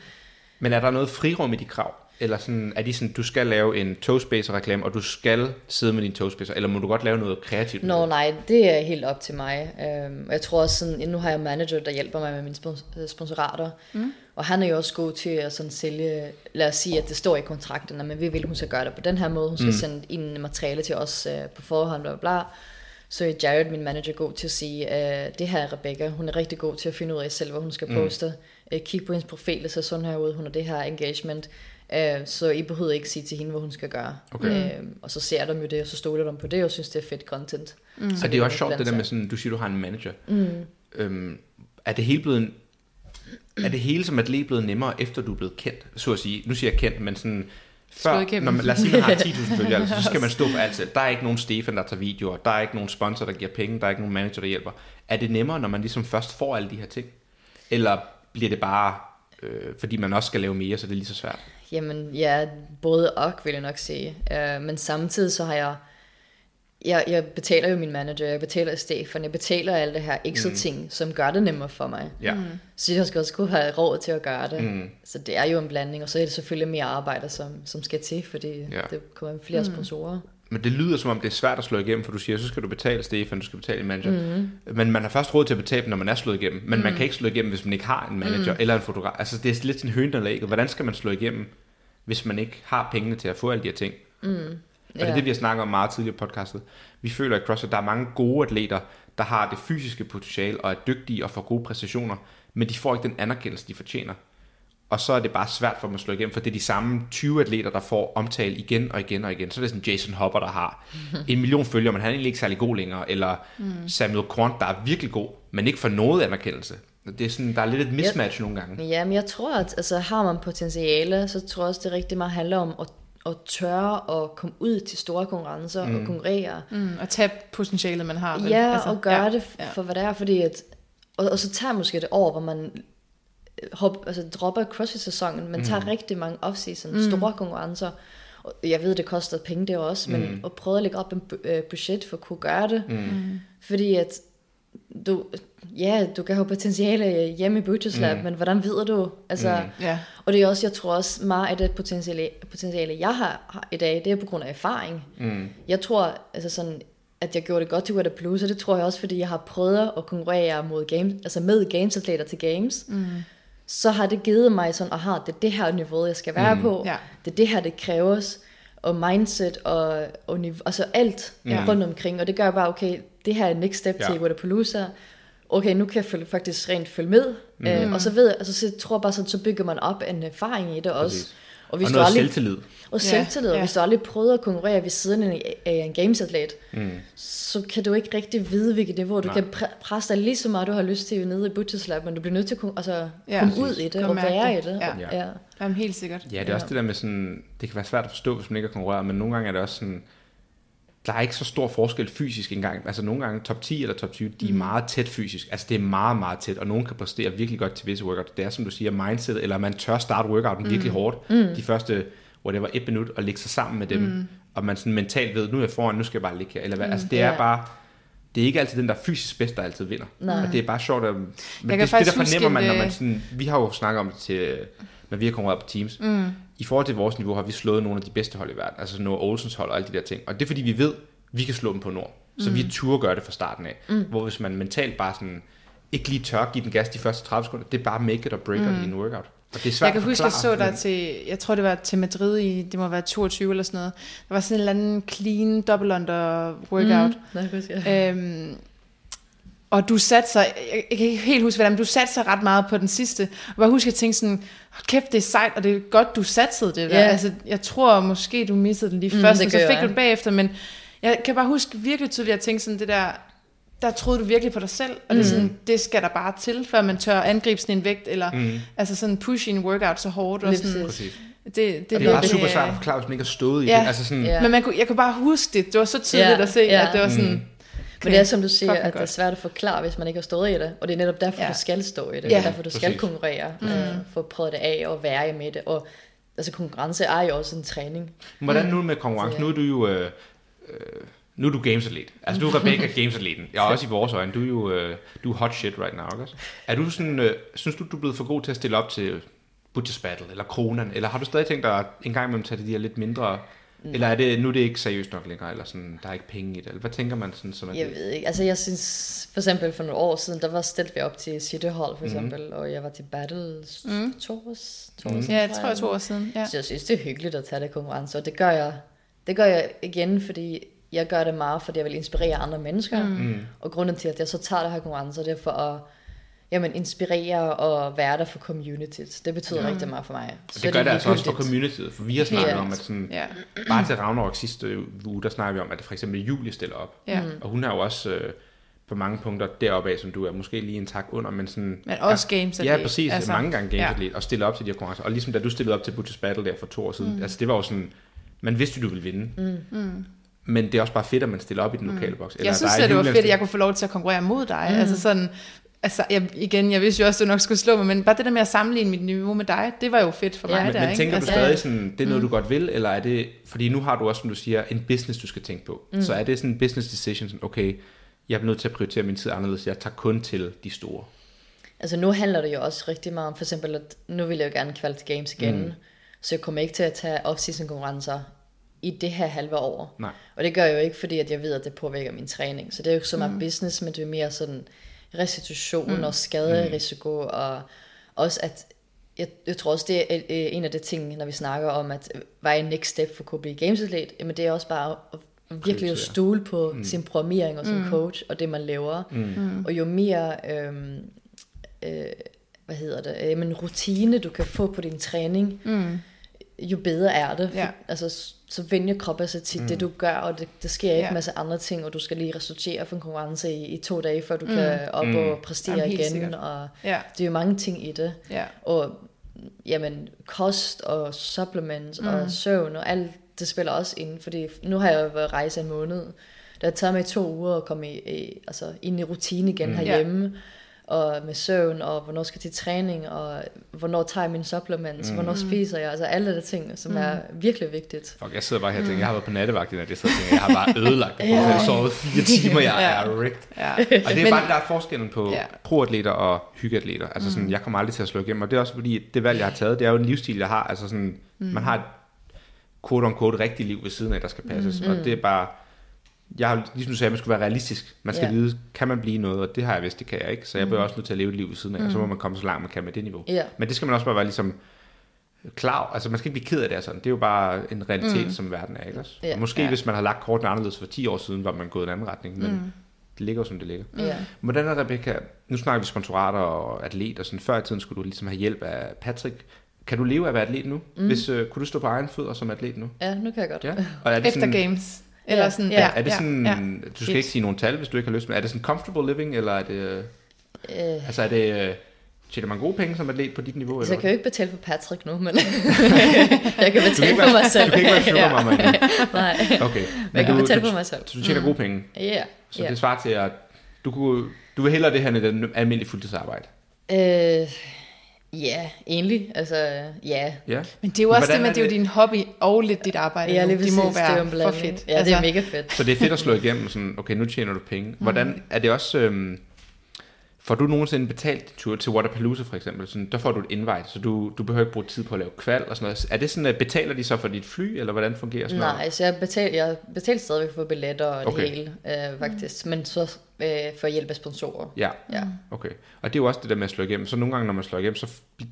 Men er der noget frirum i de krav? Eller sådan, er de sådan, du skal lave en toastbaser-reklame, og du skal sidde med din toastbaser, eller må du godt lave noget kreativt? Nå det? nej, det er helt op til mig. Øhm, og jeg tror også sådan, nu har jeg en manager, der hjælper mig med mine spons- øh, sponsorater. Mm. Og han er jo også god til at sådan sælge, lad os sige, at det står i kontrakten, men vi vil, hun skal gøre det på den her måde. Hun skal mm. sende ind materiale til os øh, på forhånd, bla, bla, bla. Så er Jared, min manager, god til at sige, øh, det her er Rebecca. Hun er rigtig god til at finde ud af selv, hvad hun skal poste. Øh, kig på hendes profil, ser sådan her ud. Hun har det her engagement. Øh, så I behøver ikke sige til hende, hvad hun skal gøre. Okay. Øh, og så ser de jo det, og så stoler de på det, og synes, det er fedt content. Mm. Så det er også sjovt, det der med sådan, du siger, du har en manager. Mm. Øhm, er det hele blevet en, er det hele som atlet blevet nemmere, efter du er blevet kendt, så at sige? Nu siger jeg kendt, men sådan, før, når man, lad os sige, man har *laughs* 10.000 følgere, altså, så skal man stå for alt selv. Der er ikke nogen Stefan, der tager videoer, der er ikke nogen sponsor, der giver penge, der er ikke nogen manager, der hjælper. Er det nemmere, når man ligesom først får alle de her ting? Eller bliver det bare, øh, fordi man også skal lave mere, så det er lige så svært? Jamen, ja, både og, vil jeg nok sige. Uh, men samtidig så har jeg, jeg... Jeg betaler jo min manager, jeg betaler Stefan, jeg betaler alle det her ekstra mm. ting, som gør det nemmere for mig. Ja. Mm. Så jeg skal også kunne have råd til at gøre det. Mm. Så det er jo en blanding, og så er det selvfølgelig mere arbejde, som, som skal til, fordi Ja. det kommer flere mm. sponsorer. Men det lyder som om, det er svært at slå igennem, for du siger, så skal du betale Stefan, du skal betale en manager. Mm. Men man har først råd til at betale dem, når man er slået igennem. Men mm. man kan ikke slå igennem, hvis man ikke har en manager mm. eller en fotograf. Altså det er lidt sådan høn og lægget. Hvordan skal man slå igennem, hvis man ikke har pengene til at få alle de her ting? Mm. Og det er det, vi har snakket om meget tidligere i podcastet. Vi føler i CrossFit, der er mange gode atleter, der har det fysiske potentiale og er dygtige og får gode præstationer, men de får ikke den anerkendelse, de fortjener. Og så er det bare svært for dem at slå igennem, for det er de samme 20 atleter, der får omtale igen og igen og igen. Så er det sådan Jason Hopper, der har *laughs* en million følgere, men han er egentlig ikke særlig god længere. Eller Samuel Quant, der er virkelig god, men ikke får noget anerkendelse. Det er sådan, der er lidt et mismatch nogle gange. Ja, men jeg tror, at altså, har man potentiale, så tror jeg også, det rigtig meget handler om at, at tørre at komme ud til store konkurrencer mm. og konkurrere. Mm, og tage potentialet, man har. vel? Ja, altså, og gøre ja, det ja. for, hvad det er, fordi at, og, og så tager måske det år, hvor man hop, altså, dropper CrossFit-sæsonen, men mm. tager rigtig mange off-season, mm. store konkurrencer, og jeg ved, det koster penge det også, men Mm. at prøve at lægge op en øh, budget for at kunne gøre det, mm. fordi at du, ja, du kan have potentiale hjemme i Butchers Lab, mm. men hvordan ved du? Altså, mm. Ja. Og det er også, jeg tror også meget af det potentiale, potentiale jeg har, har i dag, det er på grund af erfaring. Mm. Jeg tror, altså sådan, at jeg gjorde det godt til What Blues, og det tror jeg også, fordi jeg har prøvet at konkurrere mod games, altså med gamesatleter til games. Mm. Så har det givet mig sådan, aha, det er det her niveau, jeg skal være mm. på. Ja. Det er det her, det kræves. Og mindset og, og niveau, altså alt Ja. rundt omkring. Og det gør bare, okay, det her er next step Ja. til Wadapalooza. Okay, nu kan jeg følge, faktisk rent følge med. Mm. Øh, og så ved jeg, altså, så tror jeg bare sådan, så bygger man op en erfaring i det også. Præcis. Og hvis og du noget aldrig, selvtillid. og selvtillid. Ja, ja. Hvis du aldrig prøvede at konkurrere ved siden af en, gamesatlet, mm. så kan du ikke rigtig vide, hvilket niveau. Du Nej. Kan pre- presse dig lige så meget, du har lyst til nede i Butchers Lab, men du bliver nødt til at komme, altså, Ja, komme ud i det Kom og være det. i det. Ja. Og, Ja. ja. Jamen, helt sikkert. Ja, det er også det der med sådan, det kan være svært at forstå, hvis man ikke har konkurreret, men nogle gange er det også sådan, der er ikke så stor forskel fysisk engang. Altså nogle gange top 10 eller top 20, de er meget tæt fysisk. Altså det er meget, meget tæt, og nogen kan præstere virkelig godt til visse workout. Det er som du siger, mindset, eller man tør starte workouten mm. virkelig hårdt. Mm. De første, whatever, et minut, og lægge sig sammen med dem, mm. og man sådan mentalt ved, nu er jeg foran, nu skal jeg bare ligge her. Eller hvad? Mm, altså, det ja. er bare, det er ikke altid den, der er fysisk bedst, der altid vinder. Nej. Og det er bare sjovt, at, men det, det, der fornemmer man, når man øh, sådan, vi har jo snakket om det til, når vi har konkurreret på Teams. Mm. I forhold til vores niveau har vi slået nogle af de bedste hold i verden, altså Noah Olsens hold og alle de der ting. Og det er fordi, vi ved, vi kan slå dem på Nord. Så mm. vi turde gøre det fra starten af. Mm. Hvor hvis man mentalt bare sådan, ikke lige tør give den gas de første 30 sekunder, det er bare make it or break mm. i en workout. Og det er svært Jeg kan at huske, jeg så dig men- til, jeg tror det var til Madrid i, det må være 22 eller sådan noget. Der var sådan en eller anden clean double under workout. Mm. Øhm, og du satte sig, jeg, jeg kan ikke helt huske hvordan, men du satte sig ret meget på den sidste. Og jeg husker, at jeg tænkte sådan, "Hold kæft, det er sejt, og det er godt, du satsede det. Ja. Altså, jeg tror måske, du missede den lige Mm, først, det og så fik jeg. du den bagefter, men jeg kan bare huske virkelig tydeligt, at jeg tænkte sådan, det der, der troede du virkelig på dig selv, og det, er sådan, det skal der bare til, før man tør angribe sådan en vægt, eller Mm. altså sådan push i en workout så hårdt. Og sådan, præcis. Præcis. det, det, Det er bare det- super svært at forklare, hvis man ikke har stået i Ja. det. Altså sådan, Ja. Men man kunne, jeg kunne bare huske det. Det var så tydeligt Ja, at se, ja. at det var sådan... Mm. Men det er som du siger, at det er svært at forklare, hvis man ikke har stået i det. Og det er netop derfor, Ja. du skal stå i det. Ja. Det er derfor, du skal Præcis. konkurrere. Mm. Øh, få prøvet det af og være med det. Og altså, konkurrence er jo også en træning. Hvordan nu med konkurrence? Så, Nu ja. er du jo... Øh, øh, nu er du gamesatlet. Altså, du er *laughs* Rebecca gamesatleten. Jeg er også i vores øjne. Du er jo øh, du er hot shit right now, ikke også? Er du sådan... Øh, synes du, du er blevet for god til at stille op til Butchers Battle eller Kronan? Eller har du stadig tænkt dig at en gang imellem tage de her lidt mindre... Mm. Eller er det, nu er det ikke seriøst nok længere, eller sådan, der er ikke penge i det? Eller hvad tænker man sådan, som Jeg ved ikke. Altså, jeg synes, for eksempel for nogle år siden, der var stillet vi op til City Hall, Mhm. for eksempel. Mm. Og jeg var til Battles mm. to år, to år Mhm. siden, Ja, jeg tror jeg to år siden. Ja. Så jeg synes, det er hyggeligt at tage det konkurrence, og det gør jeg, det gør jeg igen, fordi jeg gør det meget, fordi jeg vil inspirere andre mennesker. Mm. Og grunden til, at jeg så tager det her konkurrence, det er for at jamen, inspirere og være der for communities. Det betyder rigtig meget for mig. Og det gør det altså også for communityet, for vi har snakket Ja. om, at sådan, Ja. bare til Ragnarok sidste uge, der snakker vi om, at for eksempel Julie stiller op. Ja. Og hun er jo også øh, på mange punkter deroppe af, som du er, måske lige en tak under, men sådan... Men også games Ja, præcis. Altså, mange gange ja. games ja. og stille op til de her konkurrencer. Og ligesom da du stillede op til Butchers Battle der for to år siden, mm. altså det var jo sådan, man vidste, du ville vinde. Mm. Men det er også bare fedt, at man stiller op i den lokale boks. Jeg synes, der er at det var fedt, at jeg kunne få lov til at konkurrere mod dig. Mm. Altså sådan, altså jeg, igen, jeg vidste jo også, at du nok skulle slå mig, men bare det der med at sammenligne mit niveau med dig, det var jo fedt for Ja, mig Men, der, men ikke? tænker altså, du stadig sådan, det er noget, du godt vil, eller er det, fordi nu har du også, som du siger, en business, du skal tænke på. Mm. Så er det sådan en business decision, sådan, okay, jeg er nødt til at prioritere min tid anderledes, jeg tager kun til de store. Altså nu handler det jo også rigtig meget om, for eksempel, at nu vil jeg jo gerne kvalde til games igen. Mm. Så jeg kommer ikke til at tage off-season konkurrencer i det her halve år. Nej. Og det gør jeg jo ikke, fordi at jeg ved, at det påvirker min træning. Så det er jo ikke så meget mm. business, men det er mere sådan restitution mm. og skaderisiko, og også at, jeg, jeg tror også, det er øh, en af de ting, når vi snakker om, at øh, hvad er next step for at blive gamesatlet, jamen det er også bare at virkelig at stole på mm. sin programmering og sin coach, og det man laver. Mm. Og jo mere, øhm, øh, hvad hedder det, øh, men rutine du kan få på din træning, mm. jo bedre er det. Ja. Altså, så vender kroppen sig til mm. det, du gør, og det, der sker ikke Ja. en masse andre ting, og du skal lige resultere for en konkurrence i, i to dage, før du mm. kan op Mm. og præstere Jamen, igen. sikkert. Og Ja, det er jo mange ting i det. ja. Og jamen, kost og supplements mm. og søvn og alt, det spiller også ind, fordi nu har jeg jo været rejse en måned. Det har taget mig to uger at komme i, i, altså, ind i rutine igen mm. herhjemme. Og med søvn, og hvornår skal jeg til træning, og hvornår tager jeg mine supplements, mm. hvornår spiser jeg, altså alle de ting, som mm. er virkelig vigtigt. Fuck, jeg sidder bare her og tænker, jeg har været på nattevagt i nat, jeg sidder og tænker, jeg har bare *laughs* ødelagt det. Jeg har sovet fire timer, jeg er wrecked. ja. Og det er Men- bare, der er forskellen på Ja. ja. proatleter og hyggeatleter. Altså sådan, jeg kommer aldrig til at slå igennem, og det er også fordi, det valg, jeg har taget, det er jo en livsstil, jeg har. Altså sådan, mm. man har et quote on quote rigtigt liv ved siden af, der skal passes. Mm. Og det er bare, jeg har, ligesom sagde, man skal være realistisk. Man skal Ja. vide, kan man blive noget, og det har jeg vidst, det kan jeg ikke. Så jeg bliver også nødt til at leve et liv ved siden af, og så må man komme så langt, man kan med det niveau. Ja. Men det skal man også bare være ligesom klar, altså man skal ikke blive ked af det, altså. det er jo bare en realitet, mm. som verden er, ikke. Og måske Ja. hvis man har lagt kortene anderledes for 10 år siden, var man gået en anden retning, men mm. det ligger jo som det ligger. Ja. Hvordan er Rebecca, nu snakker vi sponsorater og atlet, og sådan før i tiden skulle du ligesom have hjælp af Patrick. Kan du leve af at være atlet nu? Mm. Hvis, øh, kunne du stå på egen fødder som atlet nu? ja, nu kan jeg godt. Ja. Og er det Efter sådan, games. Eller Ja, sådan, ja. ja, Er det sådan, ja, ja, ja. du skal ikke sige nogle tal, hvis du ikke har lyst, men er det sådan comfortable living, eller er det, øh, altså er det, øh, tjener man gode penge som atlet på dit niveau? så jeg Eller? kan jo ikke betale for Patrick nu, men *laughs* jeg kan betale ikke for mig være, selv. du kan ikke være sugar *laughs* endnu. Nej, Okay. jeg kan du, betale du, for mig selv. så du tjener gode penge. Ja, Så ja. det svarer til, at du, kunne, du vil hellere det her end et almindeligt fuldtidsarbejde. Øh, Ja, egentlig. Altså, ja. Ja. Men det er jo Men også det med, at det er jo det- din hobby og lidt dit arbejde. Ja, lige må det er jo være en for fedt. Altså, Ja, det er mega fedt. Så det er fedt at slå igennem, sådan, okay, nu tjener du penge. Hvordan er det også... Øhm, får du nogensinde betalt tur til Waterpalooza for eksempel? Sådan, der får du et invite, så du, du behøver ikke bruge tid på at lave kval og sådan noget. Er det sådan, at betaler de så for dit fly, eller hvordan fungerer sådan noget? Nej, så jeg betalte, jeg betalte stadigvæk for billetter og Okay. det hele, øh, faktisk. Men så øh, for hjælp af sponsorer. Ja, Ja. okay. Og det er jo også det der med at slå igennem. Så nogle gange, når man slår igennem, så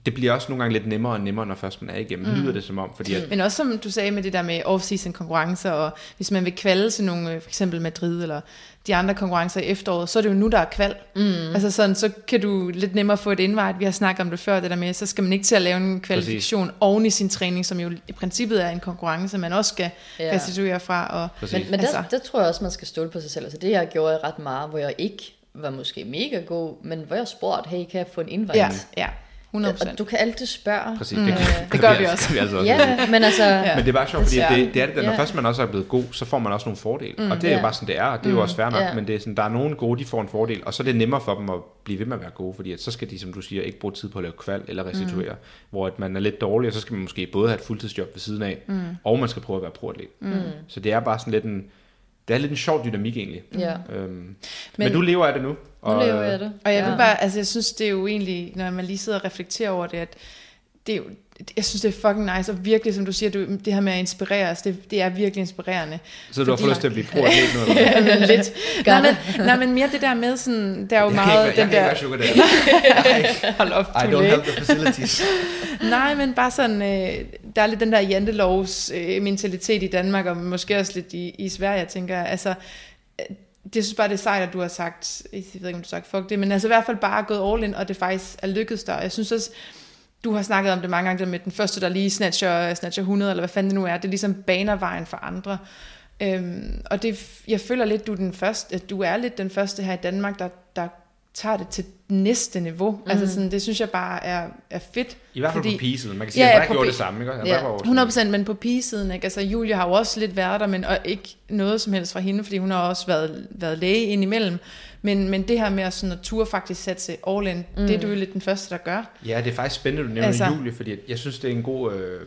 det bliver også nogle gange lidt nemmere og nemmere, når først man er igennem. Mm. Lyder det som om, fordi at, Men også som du sagde med det der med off-season konkurrencer, og hvis man vil kvalde til nogle, øh, for eksempel Madrid eller de andre konkurrencer i efteråret, så er det jo nu, der er kval. Mm. Altså sådan, så kan du lidt nemmere få et invite. Vi har snakket om det før, det der med, så skal man ikke til at lave en kvalifikation Præcis. oven i sin træning, som jo i princippet er en konkurrence, man også skal ja. Ja. restituere fra. Og, Præcis. Men, men Altså- der, der tror jeg også, man skal stole på sig selv. Altså det jeg gjorde ret meget, hvor jeg ikke var måske mega god, men hvor jeg spurgte, hey, kan jeg få en invite? ja, ja, 100 Og du kan altid spørge. præcis, det, kan, det gør vi også. Kan vi altså også Ja, men altså... Ja. Men det er bare sjovt, fordi Det er det, det er det, der, når Ja. først man også er blevet god, så får man også nogle fordele. Mm, og det er jo Ja. bare sådan, det er, og det er jo også fair nok, ja. men det er sådan, der er nogen gode, de får en fordel, og så er det nemmere for dem at blive ved med at være gode, fordi at så skal de, som du siger, ikke bruge tid på at lave kval eller restituere, mm. hvor at man er lidt dårlig, og så skal man måske både have et fuldtidsjob ved siden af, mm. og man skal prøve at være proatlet. Mm. Så det er bare sådan lidt en, det er lidt en sjov dynamik egentlig. Ja. Øhm, men, Men- du lever af det nu. Nu lever jeg det. Og jeg ja. vil bare, altså jeg synes, det er jo egentlig, når man lige sidder og reflekterer over det, at det er jo, jeg synes, det er fucking nice, og virkelig, som du siger, du, det her med at inspirere os, det, det er virkelig inspirerende. Så du har fået lyst til at blive proatlet nu? Eller? *laughs* hvad? Ja, men lidt. Nej, men, nej, men mere det der med sådan, der er jo Jeg meget kan ikke, være- jeg den kan der, ikke være sugar *laughs* hold op, I don't have the facilities. *laughs* Nej, men bare sådan, øh, der er lidt den der jantelovs øh, mentalitet i Danmark, og måske også lidt i, i Sverige, jeg tænker, altså, øh, det synes bare, det er sejt, at du har sagt, jeg ved ikke, om du har sagt fuck det, men altså i hvert fald bare gået all in, og det faktisk er lykkedes dig. Jeg synes også, du har snakket om det mange gange, det med den første, der lige snatcher, snatcher 100, eller hvad fanden det nu er, det er ligesom baner vejen for andre. Øhm, og det, jeg føler lidt, du er, den første, at du er lidt den første her i Danmark, der, der tager det til næste niveau. Mm. Altså sådan, det synes jeg bare er, er fedt. I hvert fald Fordi- på pigesiden. Man kan sige, Ja, at ja, på gjorde det samme, ikke? Ja, også- 100%, men på pigesiden, ikke? Altså, Julie har jo også lidt været der, men og ikke noget som helst fra hende, fordi hun har også været, været læge indimellem. Men, men det her med at, sådan, at ture faktisk sætte sig all in, mm. det er du jo lidt den første, der gør. Ja, det er faktisk spændende, du nævner Altså- altså, Julie, fordi jeg synes, det er en god øh,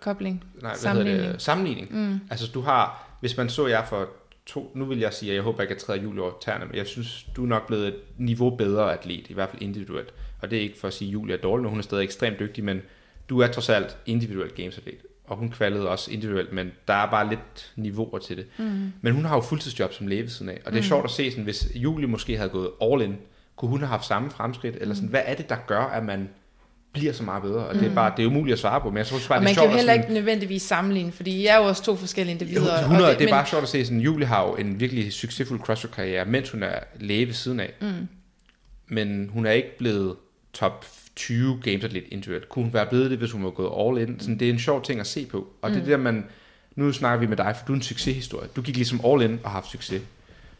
Kobling. nej, hvad Sammenligning. Hedder det? sammenligning. Mm. Altså, du har, hvis man så jer for to, nu vil jeg sige, at jeg håber ikke, at jeg træder Julie over tæerne, men jeg synes, du er nok blevet et niveau bedre atlet, i hvert fald individuelt. Og det er ikke for at sige, at Julie er dårlig, hun er stadig ekstremt dygtig, men du er trods alt individuelt gamesatlet. Og hun kvalede også individuelt, men der er bare lidt niveauer til det. Mm. Men hun har jo fuldtidsjob som læge siden af. Og det er mm. sjovt at se, sådan, hvis Julie måske havde gået all in, kunne hun have haft samme fremskridt? Eller sådan, hvad er det, der gør, at man bliver så meget bedre? Og det er bare, det er umuligt at svare på, men jeg tror bare, Og det er man sjovt kan jo at heller sådan, ikke nødvendigvis sammenligne, fordi I er jo også to forskellige individer. og 100, det, det er men- bare sjovt at se, sådan, Julie har jo en virkelig succesfuld CrossFit-karriere, mens hun er læge ved siden af. Mm. Men hun er ikke blevet top 20 games atlet individuelt. Kunne hun være blevet det, hvis hun var gået all in? Sådan, det er en sjov ting at se på. Og mm. det er der, man... Nu snakker vi med dig, for du er en succeshistorie. Du gik ligesom all in og har haft succes.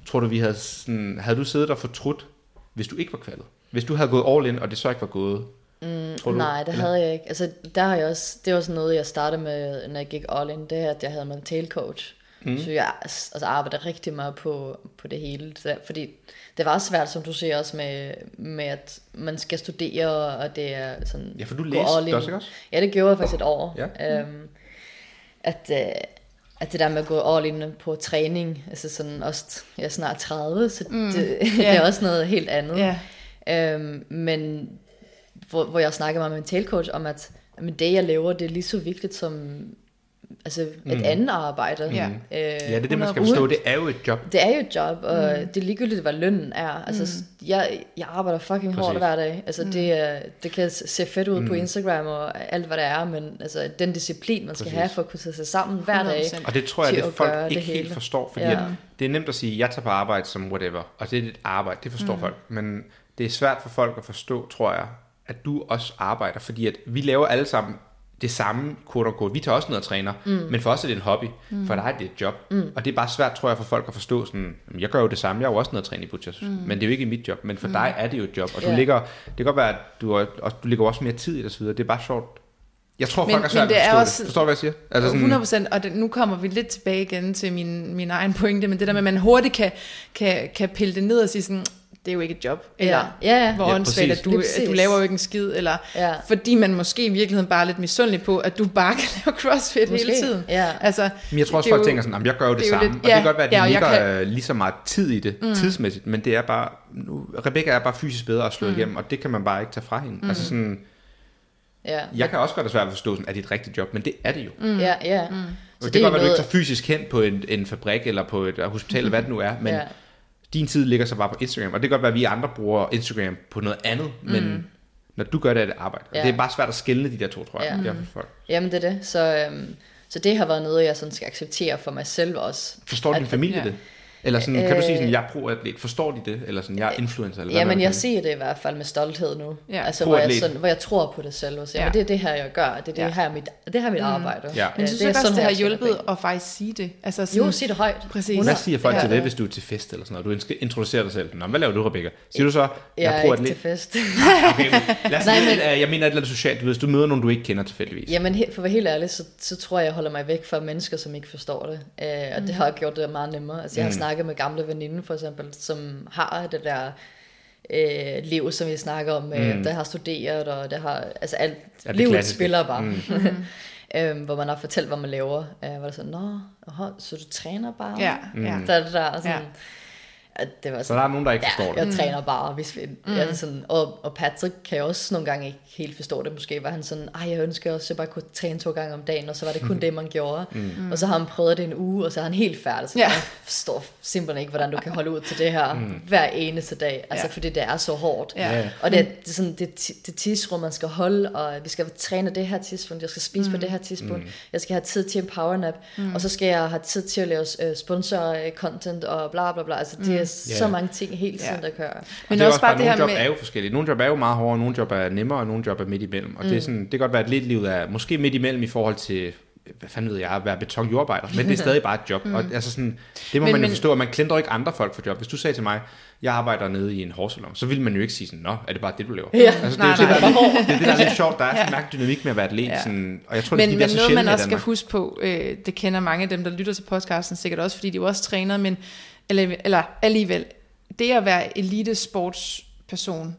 Tror du, vi havde sådan... Havde du siddet og fortrudt, hvis du ikke var kvalet? Hvis du havde gået all in, og det så ikke var gået? Mm, tror du, Nej, det eller? havde jeg ikke. Altså, der har jeg også, det var sådan noget, jeg startede med, når jeg gik all in, det her, at jeg havde mental coach. Mm. Så jeg altså, arbejder rigtig meget på, på det hele. Så, fordi det var svært, som du siger også, med, med at man skal studere, og det er sådan... Ja, for du læste in. også, ikke også? Ja, det gjorde jeg faktisk et år. Ja. Øhm, at, øh, at det der med at gå all in på træning, altså sådan også, jeg er snart 30, så mm. det, *laughs* det Ja. er også noget helt andet. Ja. Øhm, men hvor, hvor jeg snakker med min mentalcoach om, at men det jeg laver, det er lige så vigtigt som altså et Mm. andet arbejde. Ja. Øh, Ja, det er det, man skal 100%. forstå. Det er jo et job. Det er jo et job, og mm. det er ligegyldigt, hvad lønnen er. Altså, mm. jeg, jeg arbejder fucking hårdt Præcis. hver dag. Altså, mm. det, er- det kan se fedt ud mm. på Instagram og alt, hvad det er, men altså, den disciplin, man skal Præcis. have for at kunne tage sig sammen hver dag. 100%. Og det tror jeg, det at folk ikke det helt forstår, fordi Ja. ja. at det er nemt at sige, jeg tager på arbejde som whatever, og det er et arbejde, det forstår mm. folk. Men det er svært for folk at forstå, tror jeg, at du også arbejder, fordi at vi laver alle sammen det samme, quote unquote. Vi tager også ned og træner, mm. men for os er det en hobby. Mm. For dig er det et job. Mm. Og det er bare svært, tror jeg, for folk at forstå sådan, "Jamen, jeg gør jo det samme, jeg er jo også nede og træne i Butchers, mm. men det er jo ikke mit job. Men for mm. dig er det jo et job, og du Ja. ligger, det kan godt være, at du, er, og du ligger også mere tid i det, og så videre. Det er bare sjovt. Jeg tror, Men- folk er svært men det at er forstå også- det. Forstår du, hvad jeg siger? Altså 100 procent, og det, nu kommer vi lidt tilbage igen til min, min egen pointe, men det der med, at man hurtigt kan, kan, kan pille det ned og sige sådan, det er jo ikke et job. Eller, Ja, ja, ja. hvor Ja, åndssvagt, at du, at du laver jo ikke en skid, eller Ja. fordi man måske i virkeligheden bare er lidt misundelig på, at du bare *laughs* kan lave crossfit Måske, hele tiden. ja. Altså, Men jeg tror også, det folk jo- tænker sådan, "Jamen, jeg gør jo det, det jo samme. lidt- og det kan ja, godt være, at de ja, ligger kan- lige så meget tid i det, mm. tidsmæssigt, men det er bare, nu, Rebecca er bare fysisk bedre at slå mm. igennem, og det kan man bare ikke tage fra hende. Mm. Altså sådan, Ja, jeg kan også godt have svært ved at forstå, sådan, at det er et rigtigt job, men det er det jo. Mm. ja, ja. Så Så det, det kan godt være, at du ikke tager fysisk hen på en, en fabrik, eller på et hospital, eller *laughs* hvad det nu er, men Ja. Din tid ligger så bare på Instagram, og det kan godt være, at vi andre bruger Instagram på noget andet, men når du gør det, er det arbejde. Og Ja. det er bare svært at skille de der to, tror jeg. Ja. Ja. for folk. Jamen det er det. Så, øhm, så det har været noget, jeg sådan skal acceptere for mig selv også. Forstår din At- familie ja. det? Eller sådan, kan du sige sådan, Øh, jeg er pro-atlet? Forstår de det? Eller sådan, jeg er influencer? Eller hvad man Jamen, jeg siger det i hvert fald med stolthed nu. Ja. altså, hvor jeg, Pro-atlet. sådan, hvor jeg tror på det selv. Og siger, Ja. ja. det er det her, jeg gør. Det er det Ja. her, mit, det her mit arbejde. Ja. Men Øh, synes det er du ikke også, sådan det har hjulpet at faktisk sige det? Altså sådan, Jo, sig det højt. Præcis. Hvad siger folk Ja. til det, hvis du er til fest eller sådan noget? Du introducerer dig selv. Nå, hvad laver du, Rebecca? Siger du så, jeg Jeg er er ikke pro-atlet? til fest. Okay, men lad os *laughs* Nej, men- men... jeg mener et eller andet socialt. Hvis du møder nogen, du ikke kender tilfældigvis. Jamen, for at være helt ærlig, så, så tror jeg, jeg holder mig væk fra mennesker, som ikke forstår det. Øh, og det har gjort det meget nemmere. Altså, jeg har Mm. Snakket med gamle veninder, for eksempel, som har det der øh, liv, som vi snakker om, øh, Mm. der har studeret, og der har, altså alt, Ja, det livet klassiske. spiller bare. Mm. *laughs* øhm, hvor man har fortalt, hvad man laver. Øh, hvor det sådan, nå, aha, så du træner bare? Ja, Mm. Der, der, der, sådan, Ja. Ja. det var Så sådan, der er nogen, der ikke forstår Ja, det. jeg træner bare, hvis vi, mm. jeg er sådan, og, og Patrick kan jo også nogle gange ikke helt forstå det. Måske var han sådan, ej, jeg ønsker også, at jeg bare kunne træne to gange om dagen, og så var det kun *laughs* det, man gjorde. Mm. Og så har han prøvet det en uge, og så er han helt færdig. Så Ja. jeg forstår simpelthen ikke, hvordan du kan holde ud til det her mm. hver eneste dag. Altså, Ja. fordi det er så hårdt. Ja. Og det, er- det er sådan det, det tidsrum, man skal holde, og vi skal træne det her tidspunkt, jeg skal spise mm. på det her tidspunkt, mm. jeg skal have tid til en powernap, mm. og så skal jeg have tid til at lave uh, sponsor-content og bla bla bla. Altså, det er så Ja. mange ting hele tiden, Ja. der kører. Men det er også bare det her nogle job med... er jo forskellige. Nogle job er jo meget hårdere, nogle job er nemmere, og nogle job er midt imellem. Og mm. det, er sådan, det kan godt være, at lidt livet er måske midt imellem i forhold til hvad fanden ved jeg, at være betonjordarbejder, men det er *laughs* stadig bare et job. Mm. Og altså sådan, det må Men- man jo men- forstå, at man klandrer ikke andre folk for job. Hvis du sagde til mig, jeg arbejder nede i en hårsalon, så ville man jo ikke sige sådan, nå, er det bare det, du laver? Ja. Altså, det, Nej, er jo det, nej. der, er lidt- det er det, der er lidt sjovt. Der er sådan en mærkelig dynamik med at være atlet. Ja. Sådan, og jeg tror, det er, Men, men det er så noget, man også skal huske på, øh, det kender mange af dem, der lytter til podcasten sikkert også, fordi de jo også træner, men eller, eller alligevel, det at være elitesportsperson,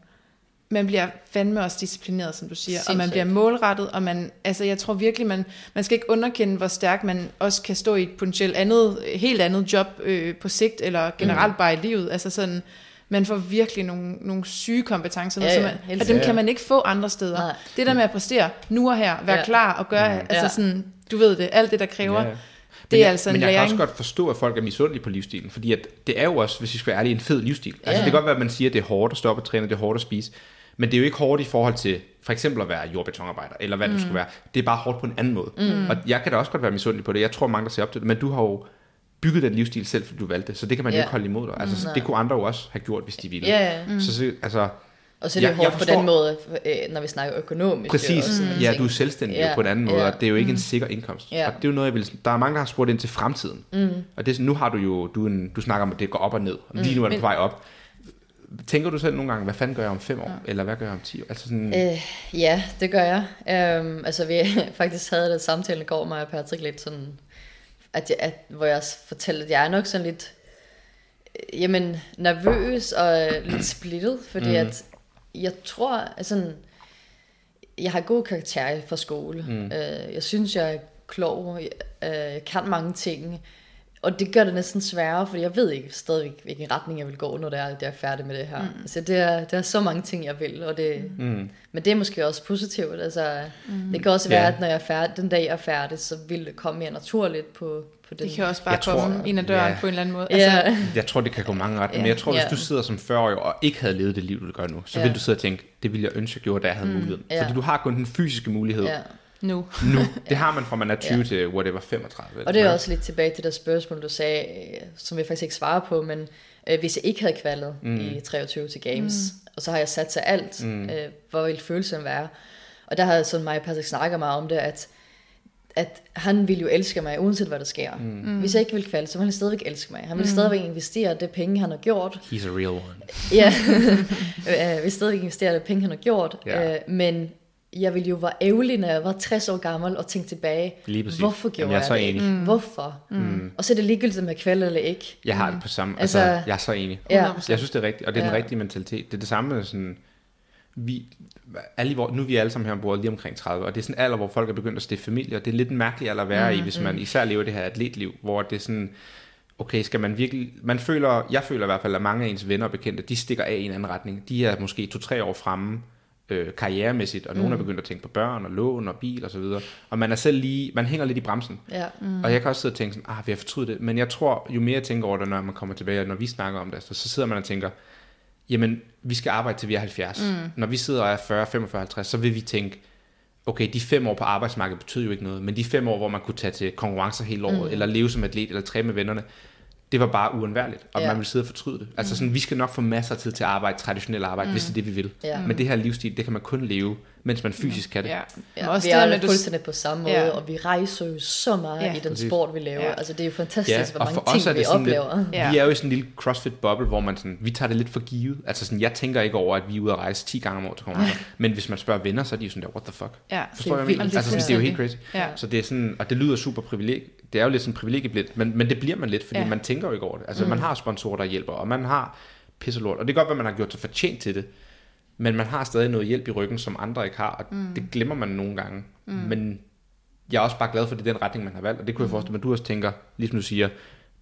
man bliver fandme også disciplineret, som du siger, og man Sindssygt. bliver målrettet, og man, altså jeg tror virkelig, man, man skal ikke underkende, hvor stærkt man også kan stå i et potentielt andet, helt andet job øh, på sigt, eller generelt mm. bare i livet, altså sådan, man får virkelig nogle, nogle syge kompetencer, Ja, ja, ja, man, og dem sikkert. kan man ikke få andre steder. Nej. Det der med at præstere nu og her, være Ja. klar og gøre, altså Ja. sådan, du ved det, alt det, der kræver, Ja, ja. Det Men er jeg, altså en Men jeg kan læring. også godt forstå, at folk er misundelige på livsstilen, fordi at det er jo også, hvis vi skal være ærlige, en fed livsstil. Altså Ja. det kan godt være, at man siger, at det er hårdt at stoppe og træne, det er hårdt at spise, men det er jo ikke hårdt i forhold til for eksempel at være jordbetonarbejder, eller hvad mm. det skulle være. Det er bare hårdt på en anden måde. Mm. Og jeg kan da også godt være misundelig på det. Jeg tror, mange der ser op til det, men du har jo bygget den livsstil selv, fordi du valgte det, så det kan man jo Ja. ikke holde imod dig. Altså, Mm, det kunne andre jo også have gjort, hvis de ville. Ja. Mm. Så, så, altså, Og så er det jeg hårdt på den måde, øh, når vi snakker økonomisk. Præcis. og sådan nogle Ja, du er selvstændig Ja, ja, på en anden måde, ja. og det er jo ikke en sikker indkomst. Ja. Og det er jo noget, jeg vil... Der er mange, der har spurgt ind til fremtiden. Mm. Og det, nu har du jo... Du, en, du snakker om, at det går op og ned. Og lige nu er det på vej op. Tænker du selv nogle gange, hvad fanden gør jeg om fem år? Ja. Eller hvad gør jeg om ti år? Altså sådan, Øh, ja, det gør jeg. Øhm, altså, vi *laughs* faktisk havde det samtale i går, mig og Patrick, lidt sådan, at jeg, at, hvor jeg fortalte, at jeg er nok sådan lidt, øh, jamen, nervøs og lidt splittet, fordi mm. at jeg tror, altså, jeg har god karakter fra skole. Mm. Øh, jeg synes, jeg er klog, jeg, øh, jeg kan mange ting, og det gør det næsten sværere, fordi jeg ved ikke stadigvæk, hvilken retning jeg vil gå, når det er, jeg er færdig med det her. Mm. Altså, det er, det er så mange ting, jeg vil, og det, mm. men det er måske også positivt. Altså, mm. Det kan også være, Ja. at når jeg er færdig, den dag jeg er færdig, så vil det komme mere naturligt på, på den. Det kan også bare Jeg tror- komme ind ad døren ja. på en eller anden måde. Altså, Ja, jeg tror, det kan gå mange ret. Men Ja. jeg tror, hvis Ja. du sidder som 40-årig og ikke havde levet det liv, du gør nu, så Ja. vil du sidde og tænke, det ville jeg ønske, jeg gjorde, da jeg havde muligheden. Ja. Fordi du har kun den fysiske mulighed ja. nu. nu. *laughs* Det har man fra man er 20 Ja. til whatever, 35. Og det er også lidt tilbage til det spørgsmål, du sagde, øh, som jeg faktisk ikke svarer på, men øh, hvis jeg ikke havde kvalet mm. i 23 til Games, mm. og så har jeg sat til alt, mm. øh, hvor ville følelsen være? Og der har sådan mig og Patrick snakket meget om det, at at han ville jo elske mig, uanset hvad der sker. Mm. Hvis jeg ikke ville kvalde, så ville han stadigvæk elske mig. Han ville mm. stadigvæk investere det penge, han har gjort, He's a real one. Ja, *laughs* *laughs* øh, vi stadigvæk investerer det penge, han har gjort, Ja. øh, men jeg ville jo være ærgerlig, når jeg var 60 år gammel, og tænkte tilbage, Lige præcis. hvorfor gjorde Jamen, jeg er jeg, så det enig. ikke? Hvorfor? Mm. Og så er det ligegyldigt, om jeg kvælder eller ikke. Jeg har det på samme, altså, Altså- jeg er så enig. Ja. 100%. Jeg synes, det er rigtigt, og det er den Ja. rigtige mentalitet. Det er det samme sådan, vi, alle, i vor- nu er vi alle sammen her ombord lige omkring 30, og det er sådan en alder, hvor folk er begyndt at stifte familie, og det er lidt en mærkelig alder at være mm, i, hvis man især lever det her atletliv, hvor det er sådan, okay, skal man virkelig, man føler, jeg føler i hvert fald, at mange af ens venner og bekendte, de stikker af i en anden retning. De er måske to-tre år fremme, øh, karrieremæssigt, og nogen er begyndt at tænke på børn og lån og bil og så videre, og man er selv lige, man hænger lidt i bremsen. Ja. Mm. Og jeg kan også sidde og tænke sådan, ah, vi har fortrydet det. Men jeg tror, jo mere jeg tænker over det, når man kommer tilbage, og når vi snakker om det, så, så sidder man og tænker, jamen, vi skal arbejde til vi er 70. Mm. Når vi sidder og er 40, 45, 50, så vil vi tænke, okay, de fem år på arbejdsmarkedet betyder jo ikke noget, men de fem år, hvor man kunne tage til konkurrencer hele året, mm. eller leve som atlet, eller træne med vennerne, det var bare uundværligt, og ja. Man vil sidde og fortryde det. Altså sådan, vi skal nok få masser af tid til at arbejde, traditionelt arbejde, mm. hvis det er det, vi vil. Ja. Men det her livsstil, det kan man kun leve, mens man fysisk kan det. Ja. Ja, også vi det er med, fuldstændig på samme måde, Ja. og vi rejser jo så meget Ja. i den sport, vi laver. Ja. Altså, det er jo fantastisk, Ja, hvor mange ting, er det vi oplever. lidt, Ja. vi er jo i sådan en lille CrossFit-boble, hvor man sådan, vi tager det lidt for givet. Altså sådan, jeg tænker ikke over, at vi er ude at rejse 10 gange om året konkurrencer. Men hvis man spørger venner, så er de jo sådan der, what the fuck? ja. Forstår jeg, vildt. hvad jeg? Det er Altså, sådan, det er jo helt crazy. Ja. Så det er sådan, og det lyder super privileg. Det er jo lidt sådan privilegieblindt, men, men det bliver man lidt, fordi Ja. ja. man tænker jo ikke over det. Altså, mm. man har sponsorer, der hjælper, og man har pisselort. Og det er godt, at man har gjort sig fortjent til det, men man har stadig noget hjælp i ryggen, som andre ikke har, og mm. det glemmer man nogle gange. Mm. Men jeg er også bare glad for, at det er den retning, man har valgt, og det kunne jeg forestille mig, at du også tænker, ligesom du siger,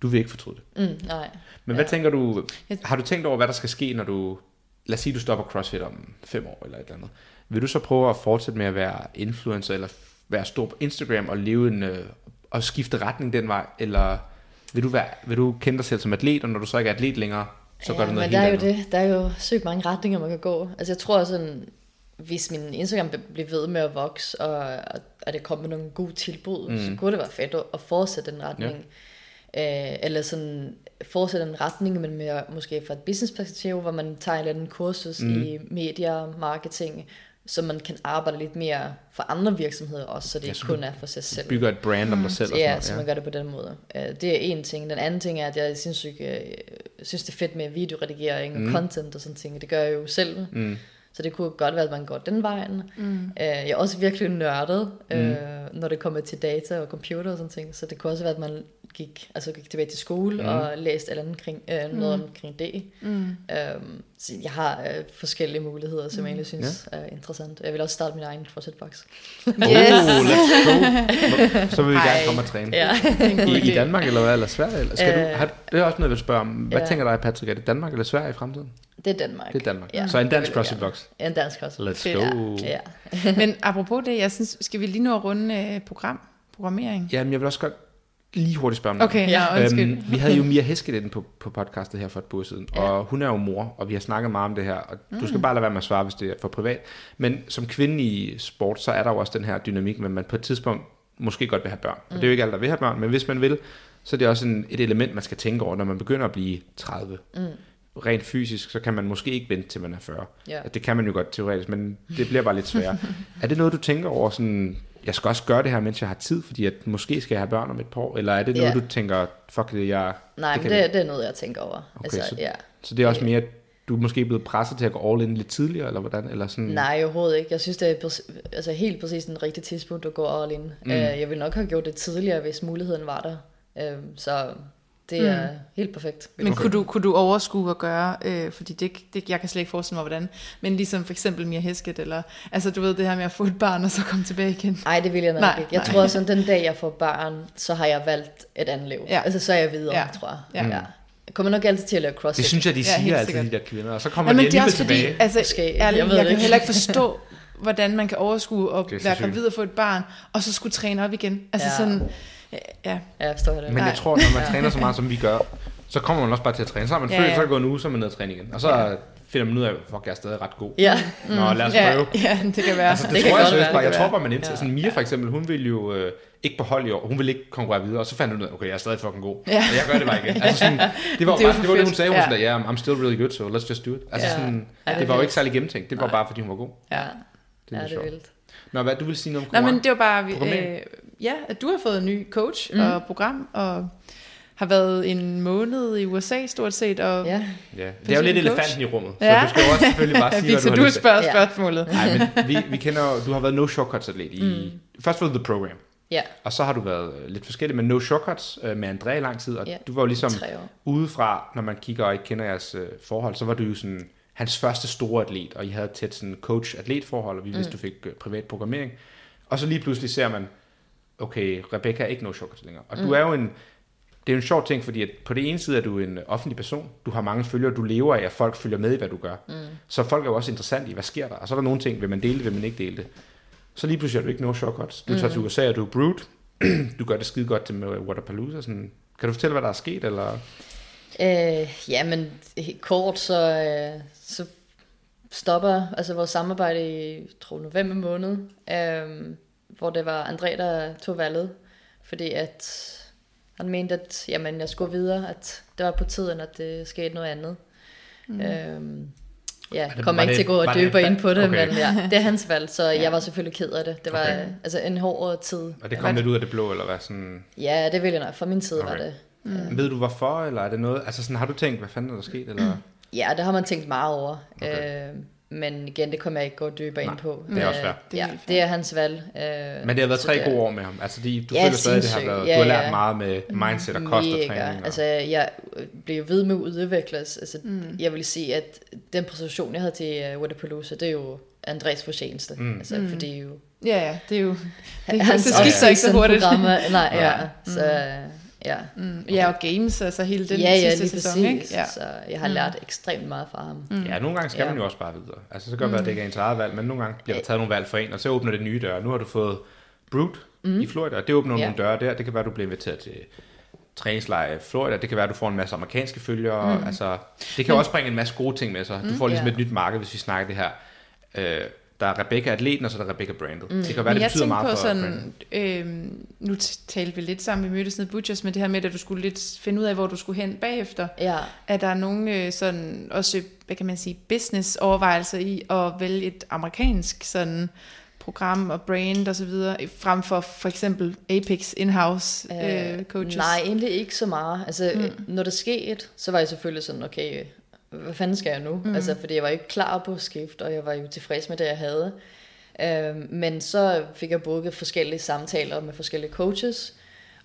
du vil ikke fortryde det. Mm, nej. Men hvad Ja. tænker du, har du tænkt over, hvad der skal ske, når du, lad os sige, du stopper CrossFit om fem år eller et eller andet. Vil du så prøve at fortsætte med at være influencer, eller være stor på Instagram og leve en, øh, og skifte retning den vej, eller vil du, være, vil du kende dig selv som atlet, og når du så ikke er atlet længere, så gør du noget men der er jo andet? det. Der er jo sygt mange retninger, man kan gå. Altså jeg tror sådan, hvis min Instagram bliver ved med at vokse, og, og det kommer nogle gode tilbud, mm. så kunne det være fedt at, at fortsætte den retning. Ja. Øh, eller sådan fortsætte en retning, men mere måske fra et businessperspektiv, hvor man tager en eller anden kursus mm. i medier, marketing, så man kan arbejde lidt mere for andre virksomheder også, så det Ja, ikke så kun er for sig selv. Bygger et brand om dig selv og Mm. Ja, sådan så noget. man gør det på den måde. Øh, Det er en ting. Den anden ting er, at jeg synes, øh, synes det er fedt med videoredigering og Mm. content og sådan ting. Det gør jeg jo selv. Mm. Så det kunne godt være, at man går den vejen. Mm. Jeg er også virkelig nørdet, øh, når det kommer til data og computer og sådan ting. Så det kunne også være, at man gik, altså gik tilbage til skole mm. og læste eller andet kring, øh, noget omkring det. Mm. Øhm, så jeg har øh, forskellige muligheder, som jeg egentlig synes er interessant. Jeg vil også starte min egen CrossFit-box. Oh, *laughs* let's go. Så vil vi Ej. gerne komme og træne. Ja. *laughs* I, I Danmark eller hvad? Eller Sverige? Eller skal Øh, du, har, det er også noget, jeg vil spørge om. Hvad ja. tænker dig, Patrick? Er det Danmark eller Sverige i fremtiden? Det er Danmark. Det er Danmark. Ja, så en dansk CrossFit box. Ja, en dansk CrossFit. Let's Fedt. go. Ja. Men apropos det, jeg synes, skal vi lige nu runde øh, program, programmering? Jamen, jeg vil også godt lige hurtigt spørge om noget. Okay, ja, Ja. undskyld. Øhm, vi havde jo *laughs* Mia Heskedin på, på podcastet her for et uger siden, ja. og hun er jo mor, og vi har snakket meget om det her, og mm. du skal bare lade være med at svare, hvis det er for privat. Men som kvinde i sport, så er der jo også den her dynamik, at man på et tidspunkt måske godt vil have børn. Og det er jo ikke alle, der vil have børn, men hvis man vil, så er det også en, et element, man skal tænke over, når man begynder at blive 30. Mm. Rent fysisk, så kan man måske ikke vente til man er 40. Ja. Det kan man jo godt teoretisk, men det bliver bare lidt sværere. *laughs* er det noget, du tænker over sådan, jeg skal også gøre det her, mens jeg har tid, fordi at måske skal jeg have børn om et par år, eller er det noget, Ja. du tænker, fuck det, jeg... Nej, det men det, det er noget, jeg tænker over. Okay, altså, så- ja. Så det er også mere, at du er måske blevet presset til at gå all in lidt tidligere, eller hvordan? Eller sådan, Nej, overhovedet ikke. Jeg synes, det er altså helt præcis den rigtige tidspunkt at gå all in. Mm. Uh, jeg ville nok have gjort det tidligere, hvis muligheden var der. Uh, så det er helt perfekt. Men kunne, du, kunne du overskue at gøre, øh, fordi det, det, jeg kan slet ikke forestille mig, hvordan, men ligesom for eksempel Mia Hesket, eller, altså du ved det her med at få et barn, og så komme tilbage igen. Nej, det vil jeg nok Nej, ikke. Jeg nej. tror sådan, den dag jeg får barn, så har jeg valgt et andet liv. Ja. Altså så er jeg videre, Ja. tror jeg. Ja. Ja. Jeg kommer nok altid til at lave crossfit. det synes jeg, de Ja, siger helt altid, de der kvinder, og så kommer Ja, men de det alligevel også fordi, tilbage. altså, Måske. ærligt, Jeg jeg, ved jeg kan ikke. heller ikke forstå, hvordan man kan overskue at være gravid og få et barn, og så skulle træne op igen. Altså Ja. sådan, ja, ja. Ja, jeg forstår det. Men jeg tror, når man træner så meget, som vi gør, så kommer man også bare til at træne. Så har man Ja, ja, følt, ja. så gået en uge, så er man ned og træne igen. Og så Ja. finder man ud af, fuck, jeg er stadig ret god. Ja, Nå, lad os ja, prøve. ja, det kan være. Altså, det, Det det kan tror jeg seriøst være, bare. Jeg tror bare, man indtil. Ja. Sådan Mia for eksempel, hun ville jo øh, ikke på hold i år. Hun ville ikke konkurrere videre. Og så fandt hun ud af, okay, jeg er stadig fucking god. Ja. Og jeg gør det bare igen. Altså sådan, det var, *laughs* Det jo bare, det, var det, hun sagde. Hun Ja. ja. yeah, I'm still really good, so let's just do it. Altså Ja. sådan, Ja, det det var jo ikke særlig gennemtænkt. Det var Nej. bare, fordi hun var god. Ja. Det er ja det er sjovt. vildt. Nå, hvad, du vil sige noget om Nå, konkurrence? men det var bare, øh, ja, at du har fået en ny coach mm. og program, og har været en måned i USA stort set, og Ja, Ja. Det er jo lidt coach. elefanten i rummet, så Ja. du skal jo også selvfølgelig bare *laughs* sige, hvad Victor, du du til. spørger Ja. spørgsmålet. Nej, men vi, vi kender jo- du har været no shortcuts atlet i, mm. først var du The Program, ja, og så har du været øh, lidt forskellig, men no shortcuts øh, med Andrea i lang tid, og Ja. du var jo ligesom udefra, når man kigger og ikke kender jeres øh, forhold, så var du jo sådan hans første store atlet, og I havde tæt sådan coach-atlet forhold, og vi vidste, du fik øh, privat programmering. Og så lige pludselig ser man, okay, Rebecca er ikke no shortcuts længere. Og du er jo en, det er jo en sjov ting, fordi at på det ene side er du en offentlig person, du har mange følgere, du lever af, at folk følger med i, hvad du gør. Mm. Så folk er jo også interessant i, hvad sker der? Og så er der nogle ting, vil man dele det, vil man ikke dele det. Så lige pludselig er du ikke no shortcuts. Du tager til USA, og du er brute. *clears throat* du gør det skide godt til med Waterpalooza. Sådan. Kan du fortælle, hvad der er sket? Eller? Øh, ja, men kort, så, øh, så stopper altså vores samarbejde i, tror, november måned, øh, hvor det var André, der tog valget, fordi at han mente, at jamen, jeg skulle videre, at det var på tiden, at det skete noget andet. Mm. Øh, ja, det- kommer ikke til at gå det- og det- dybere ind på det, okay. men ja, det er hans valg, så jeg var selvfølgelig ked af det. Det var Okay. altså en hård tid. Og det kom lidt ud af det blå, eller hvad? Sådan, Ja, det vil jeg nok. Fra min side Okay. var det. Mm. Ved du hvorfor, eller er det noget? Altså sådan, har du tænkt, hvad fanden er der sket? Eller? *clears throat* Ja, det har man tænkt meget over. Okay. Øh, men igen, det kommer jeg ikke gå dybere Nej, ind på. det er også fair. Øh, Det er ja, fair. det er hans valg. Øh, Men det har været så tre gode år med ham. Altså, de, du Ja, føler stadig, det har været, Ja, du har lært ja. meget med mindset og kost og træning. Og, Altså, jeg blev ved med at udvikle. Altså, mm. Jeg vil sige, at den præstation, jeg havde til uh, Waterpalooza, det er jo Andres fortjeneste. Mm. Altså, mm. fordi jo... Ja, ja, det er jo... Det, hans det skifter ikke så hurtigt. programmer, nej, ja. Ja. Så, ja. Mm, ja, og games, altså hele den ja, ja, sidste sæson, præcis. ikke? Ja. Så jeg har lært ekstremt meget fra ham. Mm. Ja, nogle gange skal Ja. man jo også bare videre. Altså, så kan det være, at det ikke er ens eget valg, men nogle gange bliver der taget nogle valg for en, og så åbner det nye døre. Nu har du fået Brute mm. i Florida, og det åbner Ja. nogle døre der. Det kan være, at du bliver inviteret til træningslejr i Florida. Det kan være, at du får en masse amerikanske følgere. Mm. Altså, det kan jo også bringe en masse gode ting med sig. Du får ligesom Ja. et nyt marked, hvis vi snakker det her. Øh, der er Rebecca atleten, og så er der Rebecca brandet. Mm. Det kan være, Men det betyder meget på for sådan, øh, nu talte vi lidt sammen, vi mødtes nede i Butchers, med det her med, at du skulle lidt finde ud af, hvor du skulle hen bagefter. Ja. Er der nogle øh, sådan, også, hvad kan man sige, business overvejelser i at vælge et amerikansk sådan program og brand og så videre, frem for for eksempel Apex in-house øh, coaches? Nej, egentlig ikke så meget. Altså, mm. når det skete, så var jeg selvfølgelig sådan, okay, hvad fanden skal jeg nu? Mm. Altså, fordi jeg var ikke klar på skift, og jeg var jo tilfreds med det, jeg havde. Øhm, men så fik jeg booket forskellige samtaler med forskellige coaches,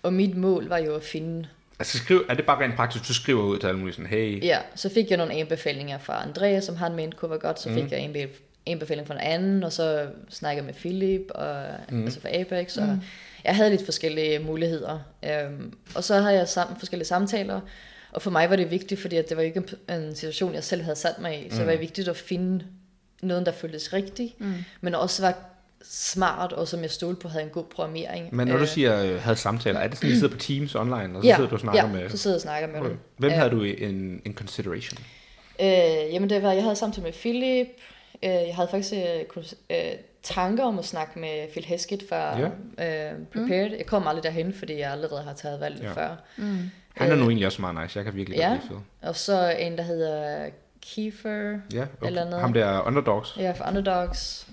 og mit mål var jo at finde... Altså, skriv, er det bare rent praktisk, du skriver ud til alle mulige sådan, hey, Ja, så fik jeg nogle anbefalinger fra Andreas, som han mente kunne være godt, så fik mm. jeg en anbefaling fra en anden, og så snakkede jeg med Philip, og, mm. altså fra Apex, og jeg havde lidt forskellige muligheder. Øhm, og så havde jeg sammen, forskellige samtaler, og for mig var det vigtigt, fordi at det var ikke en, en situation, jeg selv havde sat mig i, så det var vigtigt at finde noget, der føltes rigtigt, mm. men også var smart, og som jeg stolede på, havde en god programmering. Men når du Øh, siger, øh, havde samtaler, er det sådan, at I sidder på Teams online, og så ja, sidder du og snakker ja, med... så sidder jeg og snakker med Okay. dem. Hvem Øh, havde du i en, en consideration? Øh, jamen det var, jeg havde samtale med Philip. Øh, jeg havde faktisk øh, øh, tanker om at snakke med Phil Heskett fra Ja. øh, Prepared. Jeg kom aldrig derhen, fordi jeg allerede har taget valget Ja. ja. før. Han er øh, nu egentlig også meget nice. Jeg kan virkelig ja. godt lide Phil. Og så en, der hedder Kiefer. Ja, Eller okay. noget. Ham der Underdogs. Ja, fra Underdogs.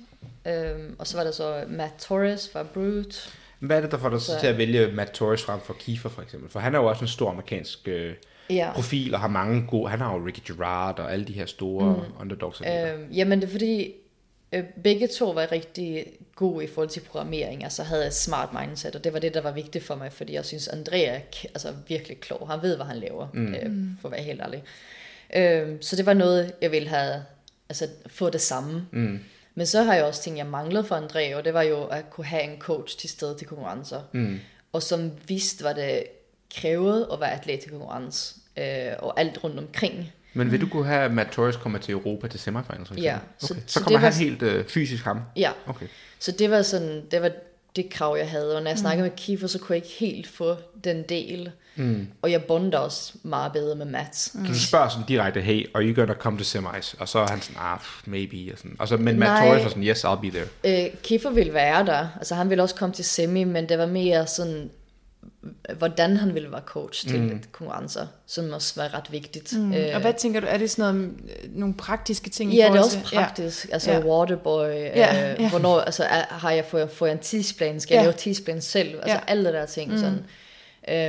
Øhm, og så var der så Matt Torres fra Brute. Hvad er det, der får dig så til at vælge Matt Torres frem for Kiefer, for eksempel? For han er jo også en stor amerikansk øh, Ja. profil, og har mange gode... Han har jo Ricky Gerard og alle de her store mm. underdogs. Øh, Øhm, jamen det er fordi, øh, begge to var rigtig gode i forhold til programmering. Altså havde et smart mindset, og det var det, der var vigtigt for mig, fordi jeg synes, Andrea er altså, virkelig klog. Han ved, hvad han laver, mm. øh, for at være helt ærlig. Øhm, så det var noget, jeg ville have altså, få det samme. mm. Men så har jeg også ting, jeg manglede for Andrea, og det var jo at kunne have en coach til stede til konkurrencer. Mm. Og som vidste, hvad det krævede at være atlet til konkurrence. Øh, og alt rundt omkring. Men vil du kunne have, at Matt Torres kommer til Europa til semifinals? for Ja, så- Okay. Så, så kommer det var han helt øh, fysisk ham? Ja, Okay. Så det var sådan, det var det krav, jeg havde. Og når jeg snakkede med Kiefer, så kunne jeg ikke helt få den del. Mm. Og jeg bondede også meget bedre med Mats. Så du spørger sådan direkte, hey, are you gonna come to semis? Og så er han sådan, ah, maybe. Og sådan. Og så, men Matt Nej. Torres var sådan, yes, I'll be there. Øh, Kiefer ville være der. Altså han ville også komme til semi, men det var mere sådan, hvordan han ville være coach til mm. konkurrencer, som også var ret vigtigt. Mm. Øh, Og hvad tænker du, er det sådan noget, øh, nogle praktiske ting? i Ja, det er også til- praktisk. Ja. Altså Ja. waterboy, Ja, ja, øh, ja. hvornår, altså er, har jeg, får, jeg, får jeg en tidsplan, skal Ja. jeg lave tidsplan selv, altså Ja. ja. alle de der ting. Mm. Sådan.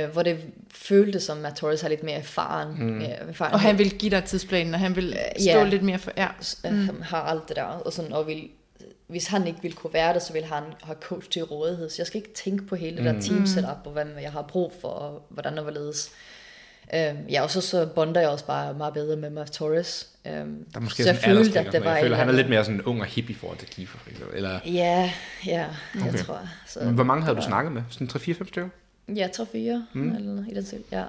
øh, hvor det føltes som, at Torres har lidt mere erfaren. Mm. Mere erfaren Og han vil give dig tidsplanen, og han vil stå ja. lidt mere for... Ja. mm. han har alt det der, og, sådan, og vil, hvis han ikke vil kunne være det, så vil han have coach til rådighed. Så jeg skal ikke tænke på hele det der team setup, og hvad jeg har brug for, og hvordan og hvorledes. Øhm, ja, og så, så bonder jeg også bare meget bedre med Mark Torres. Øhm, Der er måske så jeg følte, at det var. Jeg føler, han er lidt mere sådan ung og hip i forhold til Kiefer, for eksempel. Eller, Ja, ja, jeg Okay. tror. Så, Men Hvor mange havde du snakket med? Sådan 3-4-5 stykker? Ja, 3-4 mm. eller noget i den stil, ja.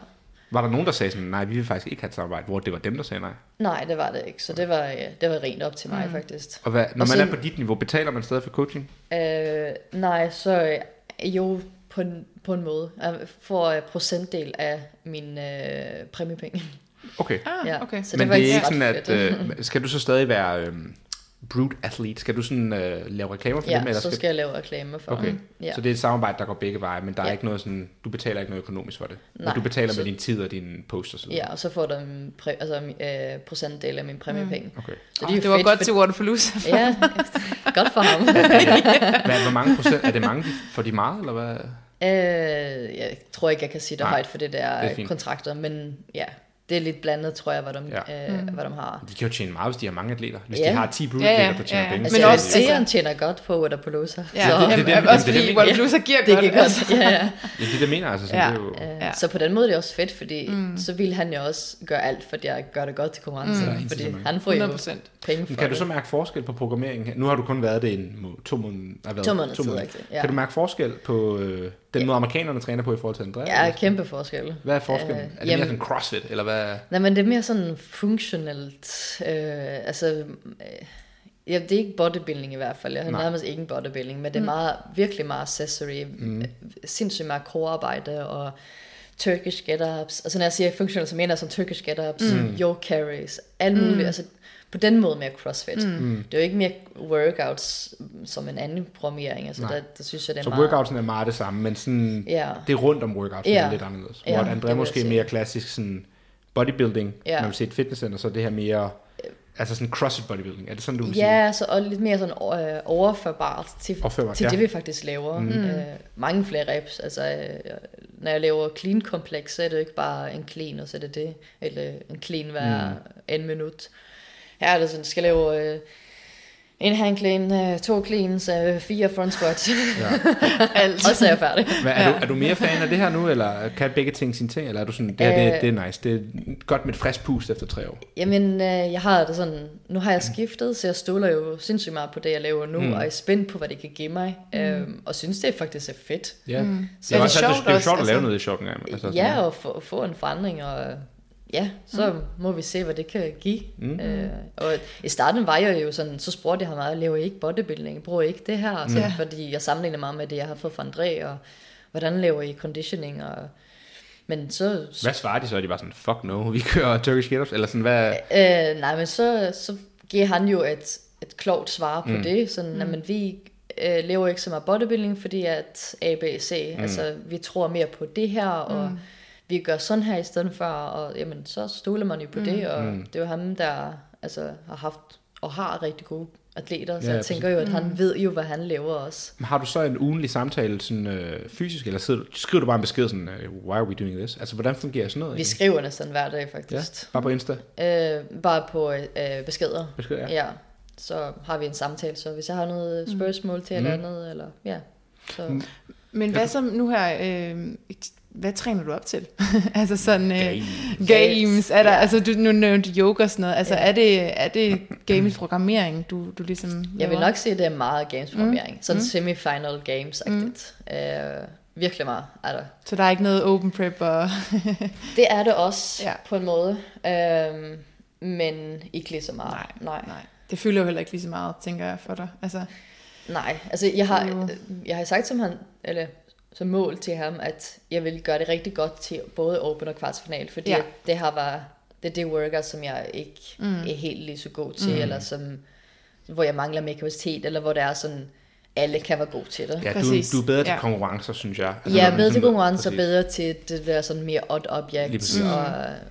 Var der nogen, der sagde sådan, nej, vi vil faktisk ikke have et samarbejde, hvor det var dem, der sagde nej? Nej, det var det ikke, så det var, ja, det var rent op til mig mm. faktisk. Og hvad, når Og man er så- på dit niveau, betaler man stadig for coaching? Øh, nej, så øh, jo på en, på en måde. Jeg får øh, procentdel af min øh, præmiepenge. Okay. Ah, Ja, okay. så Men var det er ikke sådan, at... fedt. Øh, skal du så stadig være øh, brute athlete? Skal du sådan øh, lave reklamer for ja, dem? Eller så skal jeg lave reklame for Okay, dem. Ja. så det er et samarbejde, der går begge veje, men der er Ja. ikke noget sådan, du betaler ikke noget økonomisk for det. Men Nej, du betaler så- med din tid og din post og så videre. ja, og så får du en præ, altså, øh, procentdel af min præmiepenge. Mm. Okay. Så Oh, jo det var fedt, godt for- til Waterpalooza. *laughs* Ja, godt for ham. Hvad, hvor mange procent? Er det mange for de meget, eller hvad? øh, jeg tror ikke, jeg kan sige det Nej, højt, for det der det er det kontrakter, men ja, det er lidt blandet, tror jeg, hvad de, Ja. øh, hvad de har. De kan jo tjene meget, hvis de har mange atleter. Hvis Ja. de har 10 brute Ja, ja, der tjener ja, ja. penge. Altså, Men også- seeren altså- tjener godt på Waterpalooza. Ja, så, det- det- det, det- det, også fordi Waterpalooza giver det godt. altså. Ja, ja. Ja, det er det, mener. Altså, sådan, Ja. det er jo, Øh, Ja. Så på den måde er det også fedt, fordi mm. så vil han jo også gøre alt, fordi jeg gør det godt til konkurrencen. Mm. Mm. Fordi han får jo 100%. penge for kan du så mærke forskel på programmeringen? Nu har du kun været det en må- to måneder. To måneder rigtigt, ja. Kan du mærke forskel på øh, den måde, amerikanerne træner på i forhold til Andrea? Ja, kæmpe forskel. Hvad er forskellen? Øh, er det mere jamen- sådan crossfit, eller hvad? Nej, men det er mere sådan funktionelt. Øh, altså, øh, ja, det er ikke bodybuilding i hvert fald. Jeg har nærmest ikke en bodybuilding, men det er meget, virkelig meget accessory. Mm. Sindssygt meget core-arbejde og Turkish get-ups. Altså når jeg siger funktionelt, så mener jeg som Turkish get-ups, mm. yoke carries, alt muligt. Mm. Altså på den måde mere crossfit. Mm. Det er jo ikke mere workouts som en anden programmering. Altså Nej. der, der synes jeg, det er Så meget... workoutsen er meget det samme, men sådan, Ja. det er rundt om workoutsen Ja. er lidt anderledes. Ja, Hvor det Andrea vil måske er mere klassisk sådan bodybuilding, Ja. man vil se et fitnesscenter, så er det her mere, altså sådan crossfit bodybuilding. Er det sådan, du vil sige? Ja, så, og lidt mere sådan øh, overførbart til, Overførbart, til ja. det, vi faktisk laver. Mm. Øh, mange flere reps. Altså, øh, når jeg laver clean kompleks, så er det jo ikke bare en clean, og så er det det. Eller en clean hver mm. en minut. Her er det sådan, skal jeg lave øh, en hand clean, øh, to cleans, øh, fire front squats. *laughs* Alt. og så er jeg færdig. Hvad, er, du, er du mere fan af det her nu, eller kan begge ting sine ting, eller er du sådan, det her det, Øh. det er nice, det er godt med et frisk pust efter tre år? Jamen, øh, jeg har det sådan, nu har jeg skiftet, så jeg stoler jo sindssygt meget på det, jeg laver nu, mm. og er spændt på, hvad det kan give mig, mm. øhm, og synes, det faktisk er fedt. Ja. Mm. Ja, Det det er, er også, sjovt det, det er jo også, sjovt at lave altså. noget i sjovt engang. Altså, Ja, og få, få en forandring, og ja, så mm. må vi se, hvad det kan give. Mm. Øh, og i starten var jeg jo sådan, så spurgte jeg ham meget, laver I ikke bodybuilding? Bruger ikke det her? Så, Ja. Fordi jeg sammenligner meget med det, jeg har fået fra André, og hvordan laver I conditioning? Og, men så, Hvad svarer de så? De bare sådan, fuck no, vi kører Turkish get-ups? Eller sådan, hvad? Øh, nej, men så, så giver han jo et, et klogt svar på mm. det. Sådan, mm. at vi øh, laver ikke så meget bodybuilding, fordi at A, B, C, mm. altså vi tror mere på det her, og Mm. Vi gør sådan her i stedet for, og jamen, så stoler man jo på mm. det, og Mm. det er jo ham, der altså, har haft og har rigtig gode atleter, så Ja, jeg præcis. tænker jo, at han ved jo, hvad han laver også. Men Har du så en ugenlig samtale sådan, øh, fysisk, eller sidder, skriver du bare en besked sådan, øh, why are we doing this? Altså, hvordan fungerer sådan noget? Vi egentlig? skriver næsten hver dag ja, faktisk. bare på Insta? Øh, bare på øh, beskeder. Besked, ja. Ja, så har vi en samtale, så hvis jeg har noget spørgsmål til Mm. eller andet, eller ja, så... Mm. Men hvad så nu her, øh, hvad træner du op til? *laughs* altså sådan øh, Games. games, er der, Ja. altså du nu nævnte yoga og sådan noget, altså Ja. er det, er det games programmering, du, du ligesom Jeg vil laver? nok sige, at det er meget gamesprogrammering. Mm. Sådan Mm. semifinal games-agtigt. Mm. Øh, virkelig meget er der. Så der er ikke noget open prep og... *laughs* Det er det også Ja. på en måde. Øh, men ikke lige så meget. Nej, Nej. nej. Det fylder jo heller ikke lige så meget, tænker jeg for dig. Altså, Nej, altså jeg har, jeg har sagt som han, eller som mål til ham, at jeg vil gøre det rigtig godt til både Open og kvartfinal, fordi Ja. det har været, det er det workout, som jeg ikke mm. er helt lige så god til, mm. eller som, hvor jeg mangler mere kapacitet, eller hvor det er sådan, alle kan være god til det. Ja, du, Præcis. du er bedre til Ja. konkurrencer, synes jeg. Altså, ja, bedre til sådan- konkurrence og præcis. bedre til det der sådan mere odd præcis. Og,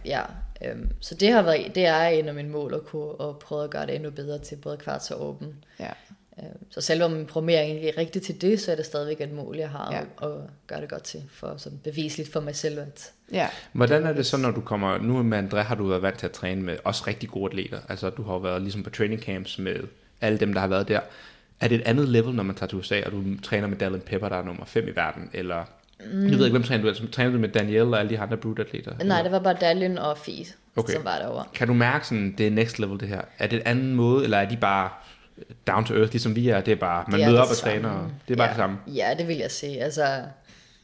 ja, øhm, så det har været, det er en af mine mål at kunne at prøve at gøre det endnu bedre til både kvarts og åben. ja. Øh, Så selvom min programmering ikke er rigtig til det, så er det stadigvæk et mål, jeg har Ja. at, gøre det godt til, for sådan beviseligt for mig selv, at Ja. Hvordan er det så, når du kommer... Nu med André har du været vant til at træne med også rigtig gode atleter. Altså, du har været ligesom på training camps med alle dem, der har været der. Er det et andet level, når man tager til USA, og du træner med Dallin Pepper, der er nummer 5 i verden? Eller... Mm. Jeg ved ikke, hvem træner du? Altså, træner du med Danielle og alle de andre brute-atleter? nej, det var bare Dallin og Fie, Okay. okay. som var derovre. Kan du mærke sådan, det er next level det her? Er det en anden måde, eller er de bare down to earth, ligesom vi er? Det er bare, man Det er møder det op og samme. træner, og det er bare ja. det samme. Ja, det vil jeg sige. Altså,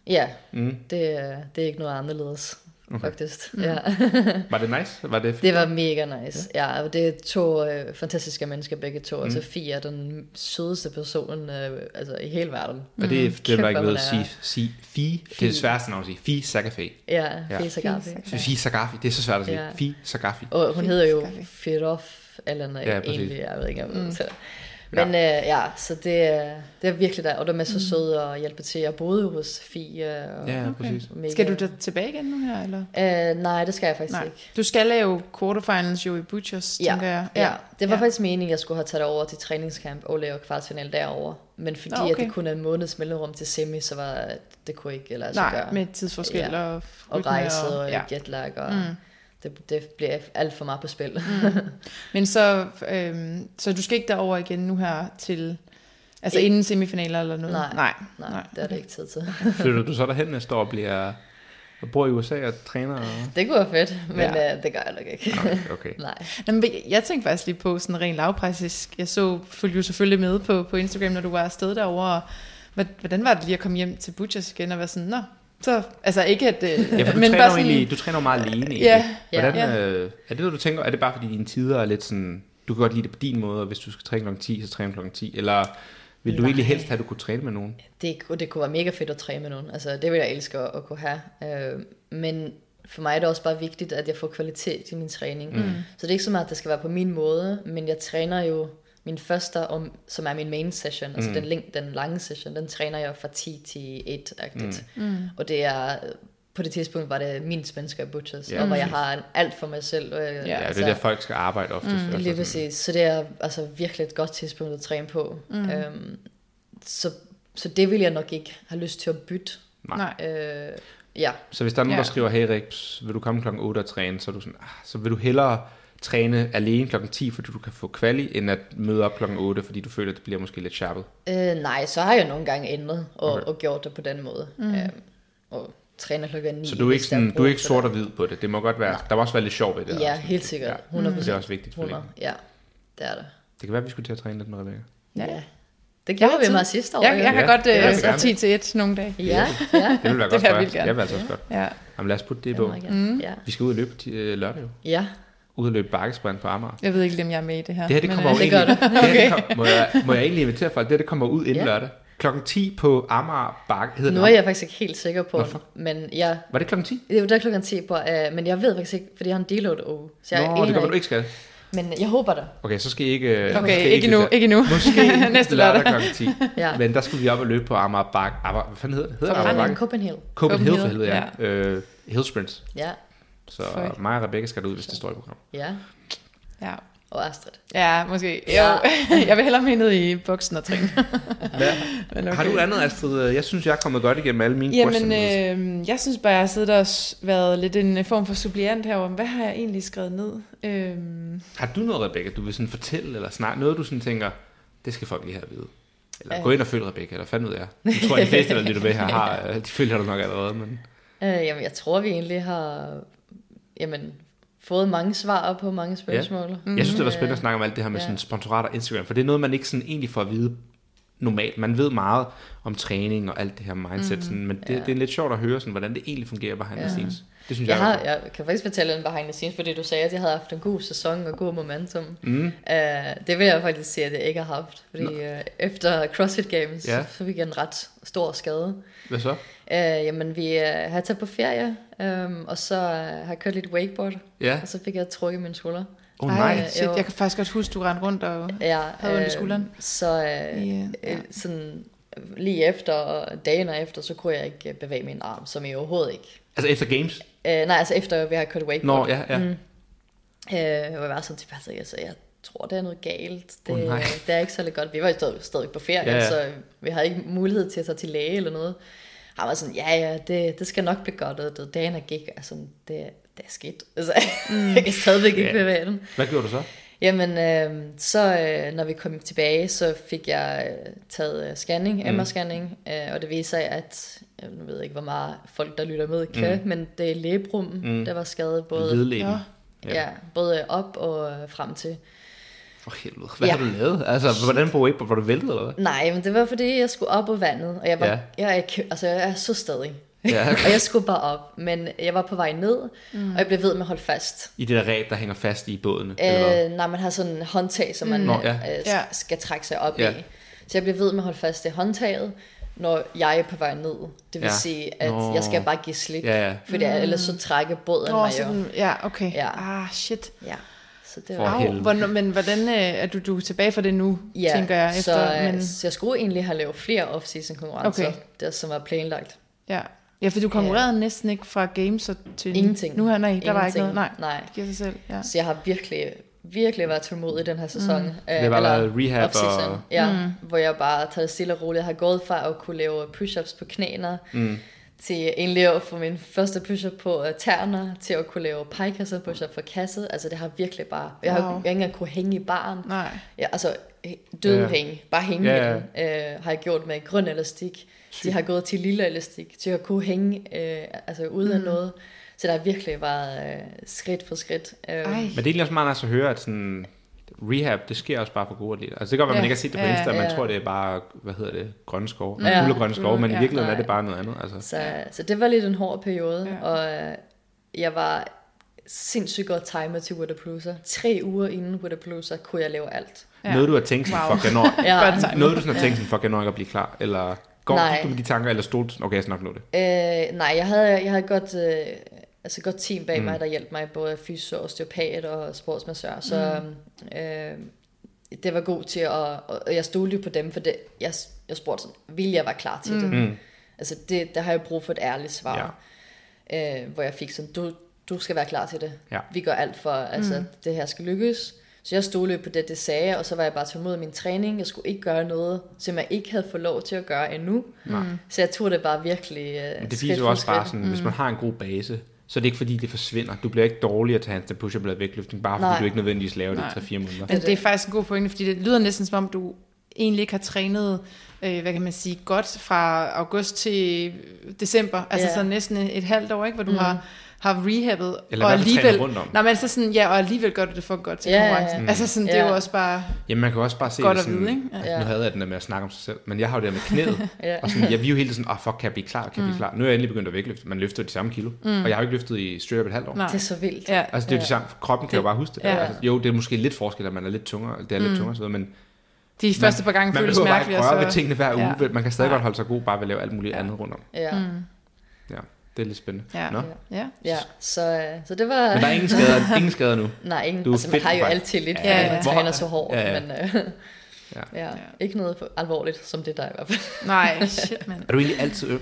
ja, Mm. det, er- det er ikke noget anderledes, okay. faktisk. Mm. Ja. *laughs* Var det nice? Var det, Det var mega nice. Ja, og det er to øh, fantastiske mennesker begge to. Mm. Altså Fie er den sødeste person øh, altså, i hele verden. og det, det Kæft, var ikke ved at sige, sige fi. Det er det sværeste navn at sige. Fi Sagafe. Ja, Ja. Fie Sagafi. Fi Sagafi, det er så svært at sige. Ja. Fi Sagafi. Og hun Fie hedder jo Sagafi. Eller noget Ja, ja, præcis. egentlig, jeg ved ikke om mm. så. Men ja. Øh, ja, så det, er- det er virkelig der, og de er så søde og hjælper til. Jeg boede hos Fie. Og Ja, præcis. mega- Skal du da tilbage igen nu her, eller? Øh, nej, det skal jeg faktisk Nej. ikke. Du skal lave quarterfinals jo i Butchers, Ja, tænker jeg. ja. det var ja. faktisk meningen, at jeg skulle have taget over til træningscamp og lave kvartfinal derover. Men fordi okay. okay. at det kun er en måneds mellemrum til semi, så var det kunne ikke lade sig Nej, gøre. med tidsforskel Ja. og og rejse og, ja. og jetlag, og Mm. Det, det blev alt for meget på spil. Mm. Men så, øhm, så du skal ikke derover igen nu her til, altså Ik- inden semifinaler eller noget? Nej. Nej, Nej, Nej, det er det ikke tid til. Flytter du så derhen næste år og bliver og bor i USA og træner? Og... Det kunne være fedt, men Ja. uh, det gør jeg nok ikke. Okay, okay. *laughs* Nej. Nå, men jeg tænkte faktisk lige på sådan rent lavpraktisk. Jeg så, fulgte jo selvfølgelig med på, på Instagram, når du var afsted derovre. og hvad- Hvordan var det lige at komme hjem til Butchers igen og være sådan, nå, så, altså ikke at, øh, Ja, for du, men træner bare sådan, egentlig, du træner jo meget alene egentlig. Ja, Hvordan, ja. Øh, er det noget, du tænker, er det bare fordi dine tider er lidt sådan, du kan godt lide det på din måde, og hvis du skal træne kl. 10, så træner kl. 10, eller vil du Nej. egentlig helst have, at du kunne træne med nogen? Det, det kunne være mega fedt at træne med nogen. Altså, det vil jeg elske at, at kunne have. Øh, men for mig er det også bare vigtigt, at jeg får kvalitet i min træning. Mm. Så det er ikke så meget, at det skal være på min måde, men jeg træner jo min første, om, som er min main session, altså Mm. den, læng- den lange session, den træner jeg fra 10 til 1-agtigt. Mm. Og det er, på det tidspunkt var det mindst mennesker i Butchers, ja. og hvor jeg har en, alt for mig selv. Og, jeg- Ja, det er der, folk skal arbejde oftest. Mm, altså lige præcis. Så det er altså virkelig et godt tidspunkt at træne på. Mm. Øhm, så, så det vil jeg nok ikke have lyst til at bytte. Nej. Øh, ja, Så hvis der er nogen, Ja. der skriver, hey Riks, vil du komme klokken 8 og træne, så er du sådan, ah, så vil du hellere træne alene klokken 10, fordi du kan få kvali, end at møde op klokken 8, fordi du føler, at det bliver måske lidt sharpet. øh, nej, så har jeg nogle gange ændret og, Okay. og gjort det på den måde. Mm. Øhm, og træner klokken 9. Så du er ikke, sådan, du er ikke sort det. og hvid på det. Det må godt være, der må også være lidt sjov ved det. Ja, også. helt sikkert. Ja. 100 Det er også vigtigt for 100. Ja, det er det. Det kan være, at vi skulle til at træne lidt med Rebecca. Ja. Ja. Det Jeg gjorde vi tid. meget sidste år. Jeg, jeg Ja, godt det øh, gerne. fra 10 til 1 nogle dage. Ja, ja. Det vil være Det godt vil jeg vildt gerne. Jeg vil altså også godt. Ja. Jamen lad os putte det Det på. Mm. Ja. Vi skal ud og løbe til øh, lørdag jo. ja. Ud og løbe bakkesprint på Amager. Jeg ved ikke, om jeg er med i det her. Det her, det men, kommer jo øh, det egentlig... det. det her, det kom, må, jeg, må jeg egentlig invitere folk? Det her, det kommer ud inden Ja. lørdag. Klokken 10 på Amager Bakke. Hedder Nu er jeg faktisk ikke helt sikker på, Hvorfor? men jeg, Var det klokken 10? det er jo der klokken 10 på, øh, men jeg ved faktisk ikke, fordi jeg har en deload uge. Så jeg Nå, det kommer du ikke skal. Men jeg håber det. Okay, så skal I ikke... øh, Okay, I ikke endnu. det. Ikke endnu. *laughs* Måske *laughs* Næste lørdag klokken 10. *laughs* Ja. Men der skulle vi op og løbe på Amager Bakke. Amager, hvad fanden hedder det? Hedder Amager. Bakke? Copenhagen. Copenhagen for helvede, ja. Øh, Hill Sprints. Ja, Så Føj. mig og Rebecca skal ud, hvis det står i programmet. ja. Ja. Og Astrid. ja, måske. Jo, Ja. *laughs* jeg vil hellere med ned i boksen og træne. *laughs* Hvad? Men Har du andet, Astrid? Jeg synes, jeg er kommet godt igennem alle mine Jamen, øh, jeg synes bare, jeg har siddet og været lidt en form for suppliant herovre. Hvad har jeg egentlig skrevet ned? Øhm, Har du noget, Rebecca, du vil sådan fortælle, eller snart noget, du sådan tænker, det skal folk lige have at vide? Eller Øh. gå ind og følg Rebecca, eller fanden ved jeg. Jeg tror, at de fleste, der lytter med her, *laughs* har, øh, de følger dig nok allerede, men... Øh, jamen, jeg tror, vi egentlig har jamen, fået mange svar på mange spørgsmål. Mm. Jeg synes, det var spændende at snakke om alt det her med Ja. sådan sponsorat og Instagram, for det er noget, man ikke sådan egentlig får at vide normalt. Man ved meget om træning og alt det her mindset, mm. sådan, men det, Ja. det er lidt sjovt at høre, sådan, hvordan det egentlig fungerer behind the Ja. scenes. Det synes Jeg, jeg, har, jeg kan faktisk fortælle en behind the scenes, fordi du sagde, at jeg havde haft en god sæson og god momentum. Mm. Uh, det vil jeg faktisk sige, at jeg ikke har haft. Fordi uh, efter CrossFit Games, Ja. ja. så fik jeg en ret stor skade. Hvad så? Uh, jamen, vi uh, har taget på ferie, um, og så uh, har jeg kørt lidt wakeboard, Ja. og så fik jeg trukket min skulder. Oh, ej, nej. shit, jeg kan faktisk godt huske, du rendte rundt og... Ja, Havde ondt i øh, skulderen? Så I, ja. øh, sådan lige efter, og dagen efter, så kunne jeg ikke øh, bevæge min arm, som jeg overhovedet ikke. Altså efter games? Uh, nej, altså efter vi har kørt wakeboard. Nå, ja, ja. Mm. Øh, jeg var bare sådan til Patrick, altså, jeg, tror, det er noget galt. Det, nej. det er ikke særlig godt. Vi var jo stadig, stadig på ferie, ja. ja. så vi havde ikke mulighed til at tage til læge eller noget. Han var sådan, ja, ja, det, det skal nok blive godt, og det, dagen er gik, altså, det, det er skidt. Altså, mm. *laughs* jeg kan stadigvæk ikke Ja. bevæge den. Hvad gjorde du så? Jamen, øh, så øh, når vi kom tilbage, så fik jeg øh, taget øh, scanning, Mm. MR-scanning, øh, og det viste sig, at, jeg ved ikke, hvor meget folk, der lytter med, kan, mm. men det er lægebrummen, Mm. der var skadet både. Nå. Ja. ja. både op og øh, frem til. For helvede. Hvad Ja. har du lavet? Altså, hvordan på Weibo? Var du væltet, eller hvad? Nej, men det var fordi, jeg skulle op på vandet, og jeg var, Ja. jeg, ikke- altså, jeg er så stadig. Ja. *laughs* og jeg skulle bare op, men jeg var på vej ned, mm. og jeg blev ved med at holde fast. I det der ræb, der hænger fast i hvad? Øh, nej, man har sådan en håndtag, som man Nå, Nå, ja. ja. øh, Ja. skal trække sig op Ja. i. Så jeg bliver ved med at holde fast i håndtaget, når jeg er på vej ned. Det vil Ja. sige, at Nå. jeg skal bare give slip. Ja, ja. Fordi mm. ellers så trækker båden Nå, mig jo. sådan, ja, okay. Ja. Ah, shit. Ja, så det For var... helvede. Hvornår, men hvordan øh, er du, du er tilbage for det nu, Ja, tænker jeg? Efter, så, øh, men, så jeg skulle egentlig have lavet flere off-season konkurrencer, Okay. der, som var planlagt. ja. ja, for du konkurrerede næsten ikke fra games og til... Ingenting. Nu her, nej, der var ikke Ingenting. noget. Nej, Nej. det giver sig selv. Ja. Så jeg har virkelig, virkelig været tålmodig den her sæson. Mm. Det var lavet rehab og- Ja, mm. hvor jeg bare tager det stille og roligt. Jeg har gået fra at kunne lave push-ups på knæene, Mm. Til egentlig at få min første push-up på uh, tærner, til at kunne lave pegekasser push-up for kasset. Altså det har virkelig bare... Jeg har Wow. ikke engang kunne hænge i baren. Nej. Ja, altså død Ja. ja. hænge. Bare hænge med den. Øh, har jeg gjort med grøn elastik. De har gået til lille elastik, til at kunne hænge øh, altså uden af noget. Så der har virkelig været øh, skridt for skridt. Øh, Ej. Men det er egentlig også meget nice at høre, at sådan, rehab, det sker også bare for gode atleter. Altså det kan godt være, Ja. man ikke har set det på Ja, Insta, man ja. tror, det er bare, hvad hedder det, grønne skove. Ja. Guld og grønne skove, men i Ja. virkeligheden er Nej. det bare noget andet. Altså. Så, så det var lidt en hård periode, Ja. og øh, jeg var sindssygt godt timet til Wodapalooza. Tre uger inden Wodapalooza kunne jeg lave alt. Ja. Noget du har tænkt sådan, Wow. fuck, jeg når, *laughs* Ja. Noget du sådan har tænkt sådan, fuck, jeg når ikke at blive klar, eller går Nej. du med de tanker, eller sådan, okay, jeg skal nok nå det. Øh, nej, jeg havde, jeg havde godt, øh, altså godt team bag mm. mig, der hjalp mig, både fysio, osteopat og sportsmassør. Så mm. øh, det var god til at, og jeg stolede jo på dem, for det, jeg, jeg spurgte sådan, vil jeg være klar til mm. det? Mm. Altså det, der har jeg brug for et ærligt svar. Ja. Øh, hvor jeg fik sådan, du, du skal være klar til det. Ja. Vi gør alt for, altså det her skal lykkes. Så jeg stolede på det, det sagde, og så var jeg bare tålmodig i min træning. Jeg skulle ikke gøre noget, som jeg ikke havde fået lov til at gøre endnu. Nej. Så jeg tog det bare virkelig øh, Men det viser jo også bare sådan, hvis man har en god base, så er det ikke fordi, det forsvinder. Du bliver ikke dårligere til handstand push-up eller vægtløftning, bare fordi Nej. du ikke nødvendigvis laver det i 3-4 måneder. Men det er faktisk en god pointe, fordi det lyder næsten som om, du egentlig ikke har trænet, øh, hvad kan man sige, godt fra august til december. Altså Ja. så næsten et halvt år, ikke? Hvor du mm. har, har rehabbet. Eller og alligevel, rundt om. nej, men så sådan, ja, og alligevel gør du det for godt til Ja, ja, ja. konkurrencen. Mm. Altså sådan, det er Ja. jo også bare Jamen man kan også bare se godt det at sådan, vide, ikke? Ja. Ja. Nu havde jeg den der med at snakke om sig selv, men jeg har jo det der med knæet. *laughs* Ja. Og sådan, jeg, vi er jo hele tiden sådan, oh, fuck, kan jeg blive klar, kan jeg blive klar? Nu er jeg endelig begyndt at vægtløfte, man løfter de samme kilo, mm. og jeg har jo ikke løftet i straight up et halvt år. Nej. Det er så vildt. Ja. Altså det er jo Ja. de samme, kroppen kan jo bare huske det. Ja. Ja. Altså, jo, det er måske lidt forskel, at man er lidt tungere, det er lidt tungere, så, men De første par gange man føles behøver bare ikke mærkeligt. røre ved så, tingene hver uge, Ja. man kan stadig Nej. godt holde sig god bare ved at lave alt muligt andet rundt om. Ja. Mm. Ja, det er lidt spændende. Ja. Nå. ja. ja. Så, øh, så det var... Men der er ingen skader, *laughs* ingen skader nu. Nej, ingen, Du altså man har jo vej. altid lidt, Ja, fordi ja. man træner så hårdt, Ja, ja. men øh, Ja. *laughs* ja. Ja. ikke noget for alvorligt, som det der i hvert fald. Nej, shit, mand. Er du egentlig altid øm?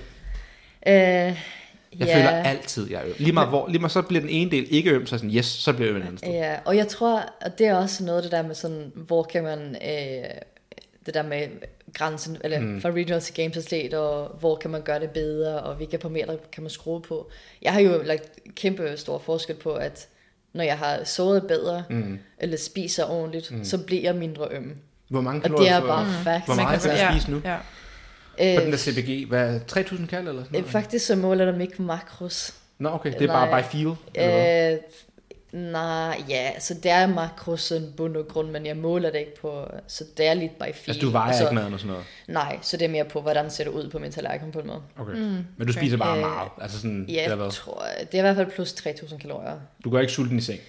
Øh, Jeg føler altid, jeg er øm. Lige meget, hvor, lige meget så bliver den ene del ikke øm, så er sådan, yes, så bliver jeg øm et andet sted. Ja, og jeg tror, at det er også noget det der med sådan, hvor kan man, øh, det der med grænsen, eller mm. fra regional til games atlet, og hvor kan man gøre det bedre, og hvilke parametre kan man skrue på. Jeg har jo lagt kæmpe stor forskel på, at når jeg har sovet bedre, mm. eller spiser ordentligt, mm. så bliver jeg mindre øm. Hvor mange Og kalorier det er bare mm. facts. Hvor meget kan- du spise nu? Ja. På den Øh, der CBG, hvad, 3.000 kald eller sådan øh, noget? faktisk så måler de ikke makros. Nå, okay, det er bare by feel? eller hvad? Øh, nej, ja, så det er makros sådan bund og grund, men jeg måler det ikke på, så det er lidt by feel. Altså, du vejer så, ikke maden og sådan noget? Nej, så det er mere på, hvordan ser det ud på min tallerken på en måde. Okay. Mm, Men du spiser bare Øh, meget? Altså sådan, Ja, eller jeg hvad? tror, det er i hvert fald plus 3.000 kalorier. Du går ikke sulten i seng?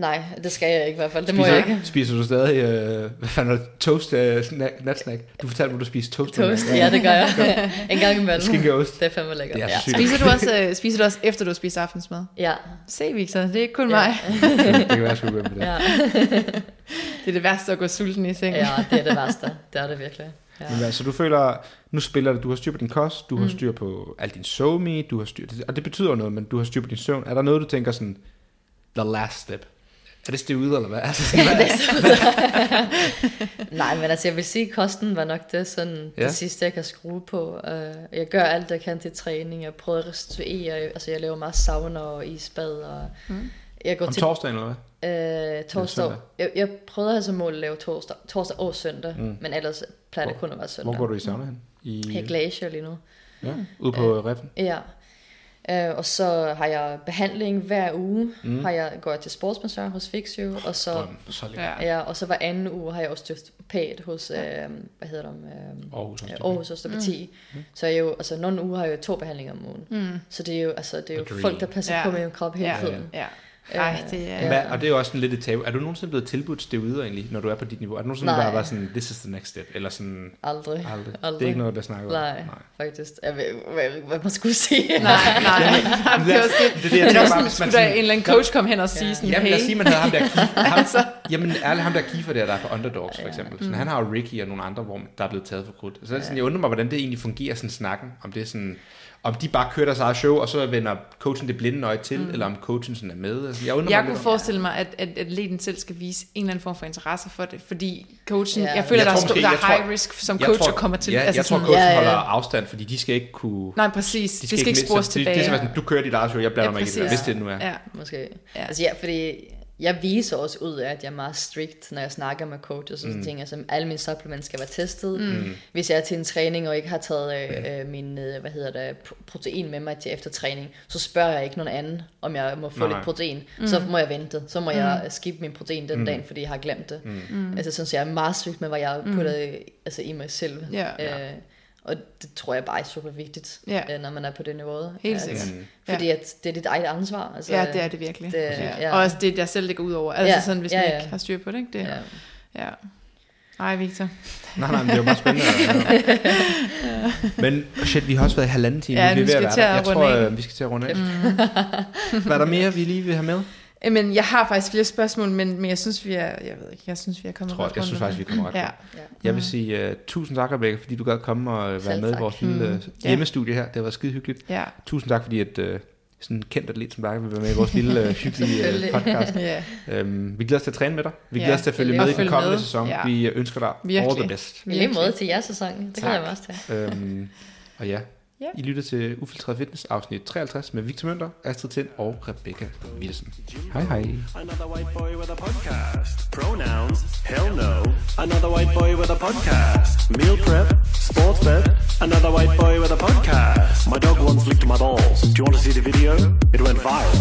Nej, det skal jeg ikke i hvert fald, det må spiser, jeg ikke. Spiser du stadig, øh, hvad fanden er det, toast, øh, snack, natsnack? Du fortalte mig, du spiser toast. Toast, ja, det gør jeg. *laughs* en gang imellem. Skinkeost. Det er fandme lækkert. Det er ja. sygt. Spiser du, også, øh, spiser du også efter du har spist aftensmad? Ja, Se, Victor, det er ikke kun Ja. mig. *laughs* det kan være, jeg skulle med det. ja. *laughs* Det er det værste at gå sulten i seng. ja, det er det værste. Det er det virkelig. Ja. Men hvad, så du føler, nu spiller du, du har styr på din kost, du har styr på al din somi, du har styr, og det betyder noget, men du har styr på din søvn. Er der noget, du tænker sådan, the last step? Er det steroider, eller hvad? Altså, *laughs* hvad? *laughs* Nej, men altså jeg vil sige, at kosten var nok det, sådan, Ja. det sidste, jeg kan skrue på. Uh, jeg gør alt, jeg kan til træning. Jeg prøver at restituere. Altså jeg laver meget sauna og isbad. Og Mm. jeg går Om til torsdagen, eller hvad? øh, torsdag. Jeg, jeg prøvede at have som mål at lave torsdag, torsdag og søndag. Mm. Men ellers plejer det kun at være søndag. Hvor går du i sauna hen? I, Jeg er glacier lige nu. ja, ude på øh, Reffen? Ja. Uh, og så har jeg behandling hver uge. Mm. Mm. Har jeg, går jeg til sportsmassør hos Fixio. Og så, Drøm, så. Ja. ja, og så hver anden uge har jeg også osteopat hos, uh, hvad hedder det, uh, Aarhus. også. Aarhus Osteopati. Mm. Så er jeg jo, altså nogle uger har jeg jo to behandlinger om ugen. Mm. Så det er jo, altså, det er jo folk, der passer Ja. ja. på min krop hele Ja, tiden. ja. Ej, det er... Hvad, og det er jo også sådan lidt et tabu. Er du nogensinde blevet tilbudt steroider egentlig, når du er på dit niveau? Er du nogensinde Nej. bare været sådan, this is the next step? Eller sådan, Aldrig. aldrig? Det Aldrig. er ikke noget, der snakker om? Nej, faktisk. Jeg ved, hvad, hvad man skulle sige. Nej, nej. *laughs* *laughs* Det er også det. Det er det, jeg Men tænker også bare, sådan, hvis man skulle der en eller anden coach komme hen og sige sådan, Jamen lad os sige, man havde ham der Kiefer. *laughs* Jamen ærligt, ham der Kiefer der, der er på Underdogs for eksempel. Sådan, Han har jo Ricky og nogle andre, hvor der er blevet taget for krudt. Så er det sådan, jeg undrer mig, hvordan det egentlig fungerer, sådan snakken. Om det er sådan, om de bare kører deres eget show, og så vender coachen det blinde øje til, mm. eller om coachen sådan er med. Altså, jeg Jeg kunne forestille mig, at, at atleten selv skal vise en eller anden form for interesse for det, fordi coachen, Ja. jeg føler, Jeg der, er tror måske- der er jeg tror- high risk, som jeg coacher tror- kommer til. Ja, altså jeg tror, sådan, coachen Ja, ja. holder afstand, fordi de skal ikke kunne... Nej, præcis. De skal, ikke ikke med- spores så det, tilbage. Det, er sådan, du kører dit eget show, jeg blander Ja, mig ikke i det hvis det nu er. Ja. Måske. Ja. Altså ja, fordi jeg viser også ud af, at jeg er meget strict, når jeg snakker med coaches og sådan ting. Altså alle mine supplements skal være testet. Mm. Hvis jeg er til en træning og ikke har taget øh, øh, min, øh, hvad hedder det, pro- protein med mig til efter træning, så spørger jeg ikke nogen anden, om jeg må få Nej, lidt protein. Mm. Så må jeg vente. Så må mm. jeg skippe min protein den mm. dag, fordi jeg har glemt det. Mm. Altså sådan, så jeg er meget strict med, hvad jeg putter mm. altså, i mig selv. Ja. Øh, og det tror jeg bare er super vigtigt, Ja. øh, når man er på det niveau. Helt At- sikkert. Mm. Fordi at det er dit eget ansvar. Altså, Ja, det er det virkelig. Det, ja. ja. Og også det, der selv ligger ud over. Altså Ja, sådan, hvis ja, man ja. ikke har styr på det, ikke? Det, Ja. ja. Ej, Victor. Nej, nej, men det er jo meget spændende. *laughs* men shit, vi har også været i halvanden time. Ja, vi er ved skal at være til at Jeg runde tror, af. øh, vi skal til at runde af. Hvad er der mere, vi lige vil have med? Men jeg har faktisk flere spørgsmål, men, men jeg synes, vi er, jeg ved ikke, jeg synes, vi er kommet Tror, godt jeg synes faktisk, vi det. kommer ret Ja, Ja. Jeg vil sige uh, tusind tak, Rebecca, fordi du gad komme og være med i vores lille Mm. uh, Ja. hjemmestudie her. Det har været skide hyggeligt. ja, Tusind tak, fordi at, uh, sådan en kendt atlet som dig vil være med i vores lille uh, *laughs* hyggelige uh, podcast. ja. Um, vi glæder os til at træne med dig. Vi Ja, glæder os til at følge med er i den kommende med. sæson. Ja. Vi ønsker dig all Virkelig. the best. I lige måde til jeres sæson. Det glæder jeg mig også til. Øhm, og ja, Ja. I lytter til Ufiltreret Fitness afsnit 53 med Victor Mønter, Astrid Tind og Rebecca Wilson. Hej hej. Another white boy with a podcast. Pronouns? Hell no. Another white boy with a podcast. Meal prep? Sports bet? Another white boy with a podcast. My dog once licked my balls. Do you want to see the video? It went viral.